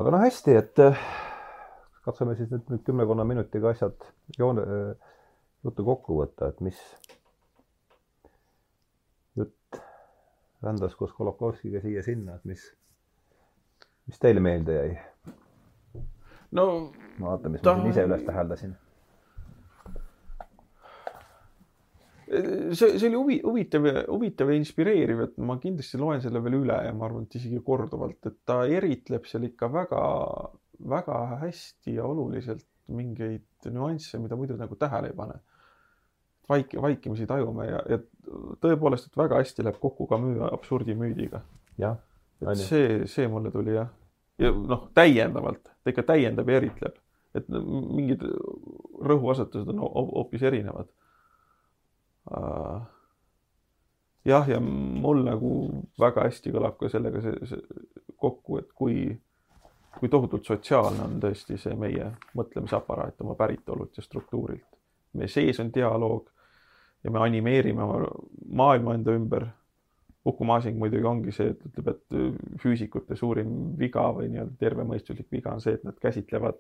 aga noh, hästi, et äh, katsume siis nüüd, nüüd kümmekonna minutiga asjad joone, äh, juttu kokku võtta, et mis jutt rändas koos Kolokovskiga siia-sinna, et mis, mis teile meelde jäi? no ma vaatan, mis ta... ma siin ise üles täheldasin see, see oli huvi, huvitav huvitav ja inspireeriv, et ma kindlasti loen selle veel üle ja ma arvan, et isegi korduvalt, et ta eritleb seal ikka väga, väga hästi ja oluliselt mingeid nüansse, mida muidu nagu tähele ei pane. Vaik-, vaikimisi tajume ja, ja tõepoolest, et väga hästi läheb kokku ka müü absurdimüüdiga. jah. et see, see mulle tuli jah. ja noh, täiendavalt, ta ikka täiendab ja eritleb, et mingid rõhuasetused on hoopis erinevad jah, ja mul nagu väga hästi kõlab ka sellega see, see kokku, et kui, kui tohutult sotsiaalne on tõesti see meie mõtlemisaparaat oma päritolult ja struktuurilt. meie sees on dialoog ja me animeerime oma maailma enda ümber. Uku Masing muidugi ongi see, et ütleb, et füüsikute suurim viga või nii-öelda tervemõistuslik viga on see, et nad käsitlevad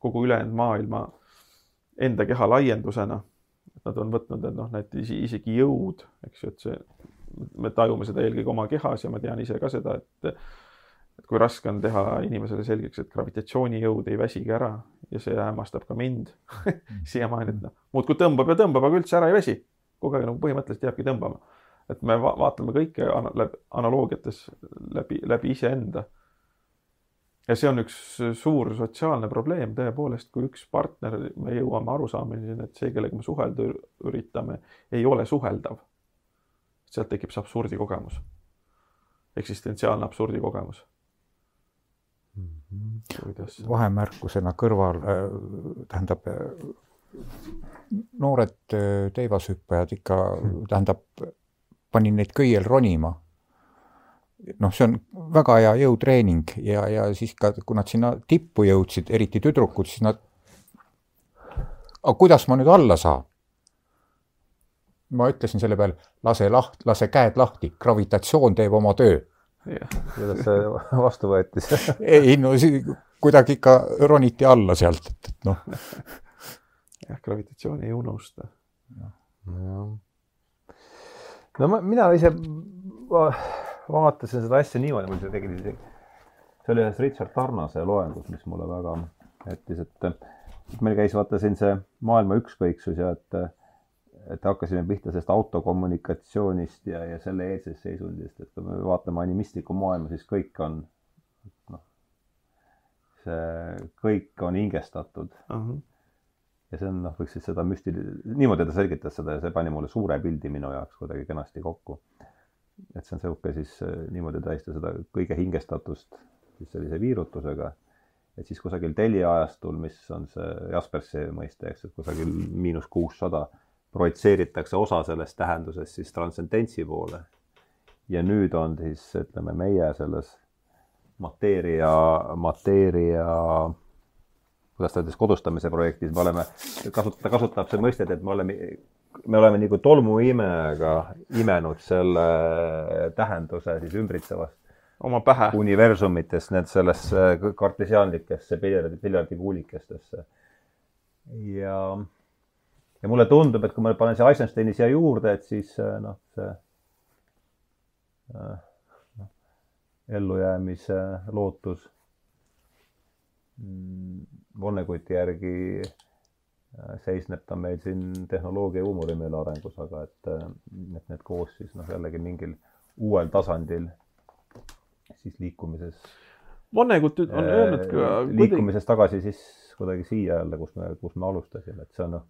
kogu ülejäänud maailma enda keha laiendusena nad on võtnud, et noh, need isegi jõud, eks ju, et see, me tajume seda eelkõige oma kehas ja ma tean ise ka seda, et et kui raske on teha inimesele selgeks, et gravitatsioonijõud ei väsigi ära ja see hämmastab ka mind siiamaani, et noh, muudkui tõmbab ja tõmbab, aga üldse ära ei väsi. kogu aeg nagu põhimõtteliselt jääbki tõmbama. et me va vaatame kõike analoogiates läbi, läbi iseenda ja see on üks suur sotsiaalne probleem tõepoolest, kui üks partner, me jõuame arusaamiseni, et see, kellega me suhelda üritame, ei ole suheldav. sealt tekib see absurdi kogemus, eksistentsiaalne absurdi mm. -hmm. vahemärkusena kõrval äh,, tähendab äh, noored äh, teivashüppajad ikka, tähendab, panin neid köiel ronima noh, see on väga hea jõutreening ja, ja siis ka, kui nad sinna tippu jõudsid, eriti tüdrukud, siis nad, aga kuidas ma nüüd alla saan? ma ütlesin selle peale, lase laht-, lase käed lahti, gravitatsioon teeb oma töö. Kuidas see vastu võeti ei no kuidagi ikka roniti alla sealt, et, et noh. jah, gravitatsiooni ei unusta. no ma, mina ise vaatasin seda asja niimoodi, mul see tegelikult isegi, see oli ühes Richard Tarnase loengus, mis mulle väga jättis, et meil käis vaata siin see maailma ükskõiksus ja et et hakkasime pihta sellest autokommunikatsioonist ja, ja selle eelsest seisundist, et kui me vaatame animistlikku maailma, siis kõik on noh, see kõik on hingestatud uh. -huh. ja see on noh, võiks siis seda müstil-, niimoodi ta selgitas seda ja see pani mulle suure pildi minu jaoks kuidagi kenasti kokku. et see on sihuke siis niimoodi tähistada seda kõige hingestatust siis sellise viirutusega et siis kusagil teljeajastul, mis on see Jaspersi mõiste, eks, et kusagil miinus kuussada projitseeritakse osa sellest tähendusest siis transcendentsi poole. ja nüüd on siis ütleme meie selles mateeria, mateeria, kuidas ta ütles, kodustamise projektis me oleme, kasut-, ta kasutab seda mõistet, et me oleme, me oleme nagu tolmuimega imenud selle tähenduse siis ümbritsevast oma pähe universumitest need sellesse kartesiaanlikesse piljardi, piljardikuulikestesse. ja ja mulle tundub, et kui ma panen see Eisensteini siia juurde, et siis äh, noh, see noh, ellujäämise lootus mm, Vonneguti järgi äh, seisneb ta meil siin tehnoloogia ja huumorimeele arengus, aga et, äh, et need koos siis noh, jällegi mingil uuel tasandil siis liikumises. Vonnegut on öelnud ka. liikumises tagasi siis kuidagi siia jälle, kus me, kus me alustasime, et see on noh,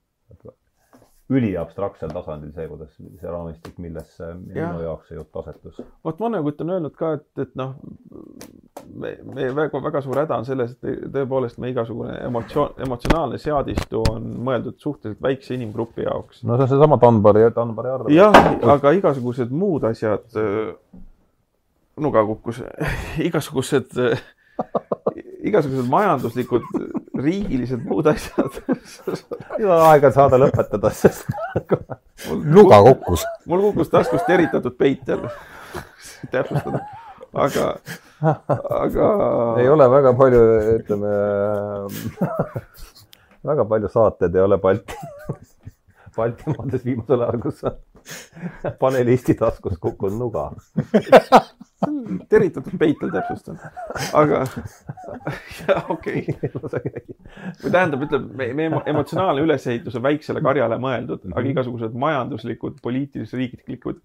üliabstraktsel tasandil see, kuidas see raamistik, millesse minu jaoks see jutt asetus. vot Vonnegut on öelnud ka, et, et noh, me, meie väga, väga suur häda on selles, et tõepoolest me igasugune emotsioon, emotsionaalne seadistu on mõeldud suhteliselt väikse inimgrupi jaoks. no see on seesama Dunbari, Dunbari arv. jah, aga igasugused muud asjad, nuga kukkus, igasugused igasugused majanduslikud riigilised muud asjad juba aeg on saada lõpetada, sest nuga kukkus. mul kukkus taskust teritatud peitel täpsustada, aga, aga. ei ole väga palju, ütleme väga palju saateid ei ole Balti, Baltimaades viimasel ajal, kus on panelisti taskust kukkunud nuga teritatud peitel täpsustan, aga okei okay.. või tähendab, ütleb, meie emotsionaalne ülesehitus on väiksele karjale mõeldud aga mhm. igasugused majanduslikud, poliitilised, riiklikud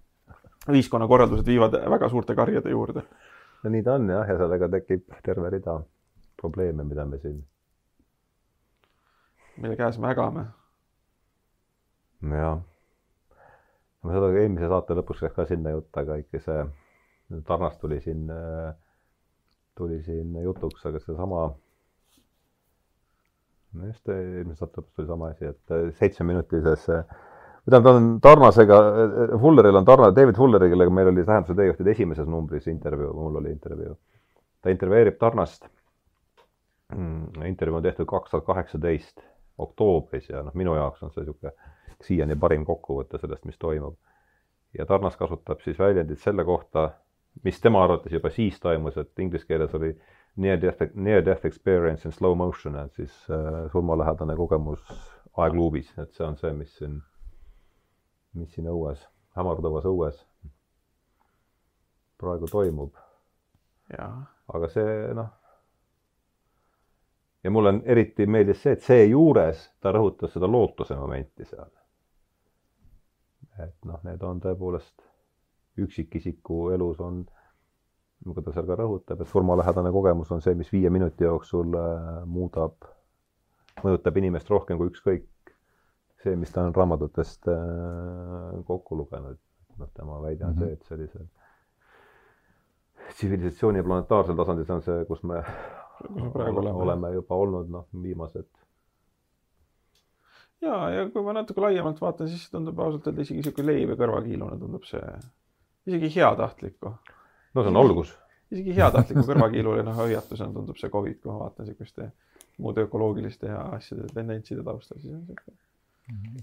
ühiskonnakorraldused viivad väga suurte karjade juurde. no nii ta on jah, ja sellega tekib terve rida probleeme, mida me siin. mille käes me ägame. jah ma seda eelmise saate lõpus läks ka sinna jutt, aga ikka see Tarnast tuli siin, tuli siin jutuks, aga seesama, just eelmise saate lõpus tuli sama asi, et seitsmeminutises tähendab, ta on Tarnasega, Fulleril on Tarna, David Fulleri, kellega meil oli tähenduse teejuhtide esimeses numbris intervjuu, mul oli intervjuu. ta intervjueerib Tarnast. Mm, intervjuu on tehtud kaks tuhat kaheksateist oktoobris ja noh, minu jaoks on see niisugune siiani parim kokkuvõte sellest, mis toimub. ja Tarnas kasutab siis väljendit selle kohta, mis tema arvates juba siis toimus, et inglise keeles oli near death, near death experience in slow motion, et siis äh, surmalähedane kogemus aegluubis, et see on see, mis siin, mis siin õues, hämardavas õues praegu toimub. aga see noh ja mulle on eriti meeldis see, et seejuures ta rõhutas seda lootuse momenti seal et noh, need on tõepoolest üksikisiku elus on, nagu ta seal ka rõhutab, et surmalähedane kogemus on see, mis viie minuti jooksul äh, muudab, mõjutab inimest rohkem kui ükskõik see, mis ta on raamatutest äh, kokku lugenud. noh, tema väide on mm -hmm. see, et sellisel tsivilisatsiooni planetaarsel tasandil, see on see, kus me, kus me praegu oleme, oleme juba olnud, noh, viimased ja, ja kui ma natuke laiemalt vaatan, siis tundub ausalt öelda isegi sihuke leiv ja kõrvakiilune tundub see isegi heatahtliku. no see on algus. isegi heatahtliku kõrvakiiluline hoiatusena tundub see Covid, kui ma vaatan sihukeste muude ökoloogiliste ja asjade tendentside taustal, siis on sihuke.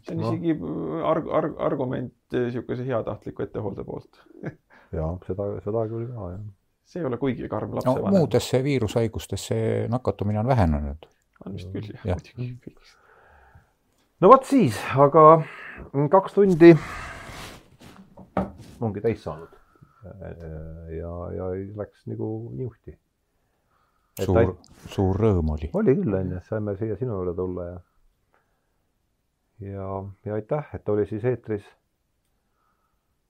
see on no. isegi arg-, arg-, argument sihukese heatahtliku ettehoolde poolt ja seda, seda küll ka jah. see ei ole kuigi karm lapsevanem no,. muudesse viirushaigustesse nakatumine on vähenenud. on vist küll jah ja., muidugi no vot siis, aga kaks tundi ongi täis saanud. ja, ja läks nagu niuhti. suur, suur rõõm oli. oli küll, onju, saime siia sinu juurde tulla ja ja, ja aitäh, et oli siis eetris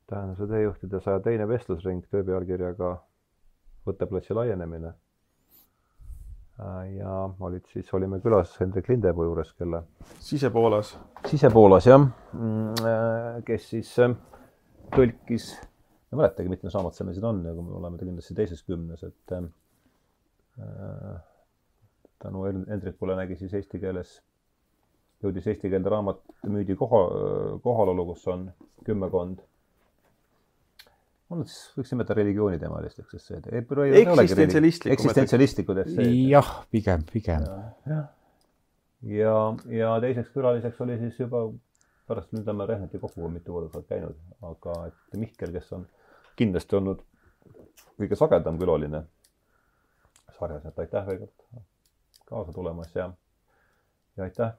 tähenduse teejuhtide saja teine vestlusring töö pealkirjaga Võtteplatsi laienemine. Ja olid siis, olime külas Hendrik Lindepuu juures, kelle sisepoolas. sisepoolas jah, mm, kes siis äh, tõlkis, ma ei mäletagi, mitmes raamat see meil siin on, aga me oleme ta kindlasti teises kümnes, et äh, tänu Hendrikule nägi siis eesti keeles jõudis eesti keelde raamat, müüdi koha, kohalolu, kus on kümmekond. On siis, võiks nimetada religiooniteemalisteks esseed. eksistentsialistlikud. eksistentsialistlikud esseed. jah, pigem, pigem. jah, ja, ja teiseks külaliseks oli siis juba pärast nüüd lähme Rehneti kokku, mitu korda oled käinud, aga et Mihkel, kes on kindlasti olnud kõige sagedam külaline sarjas, et aitäh veel kord kaasa tulemast ja, ja aitäh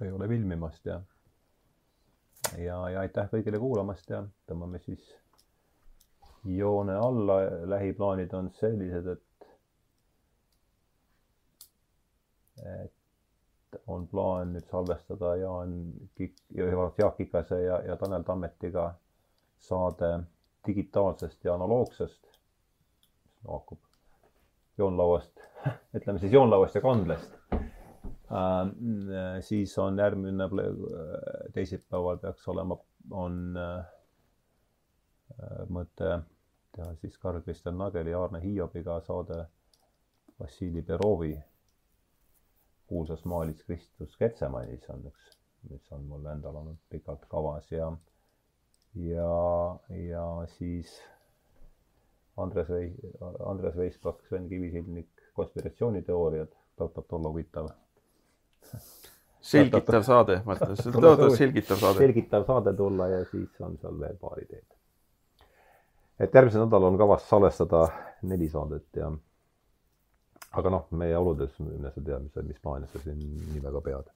Reiule filmimast ja, ja, ja aitäh kõigile kuulamast ja tõmbame siis joone alla. lähiplaanid on sellised, et, et on plaan nüüd salvestada Jaan Kik-, Jaak Ikase ja, ja Tanel Tammetiga saade digitaalsest ja analoogsest, haakub joonlauast, ütleme siis joonlauast ja kandlest siis on järgmine teisipäeval peaks olema, on äh, mõte teha siis Karl Kristjan Nageli ja Aarne Hiobiga saade Vassili Perovi kuulsas maalis Kristus Ketsemanis on üks, mis on mul endal olnud pikalt kavas ja, ja, ja siis Andres Vei-, Andres Veisbak, Sven Kivisildnik, konspiratsiooniteooriad, tõotab olla huvitav selgitav saade, mõtles, tõotab selgitav saade. selgitav saade tulla ja siis on seal veel paar ideed. et järgmisel nädalal on kavas salvestada neli saadet ja aga noh, meie oludes, mine sa tea, mis, mis plaane sa siin nii väga pead.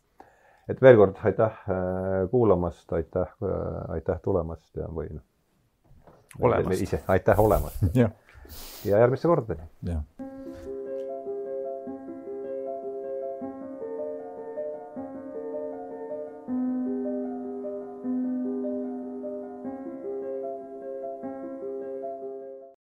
et veel kord aitäh äh, kuulamast, aitäh, äh, aitäh tulemast ja või noh. olemast. ise, aitäh olemast. ja järgmiste kordadeni. jah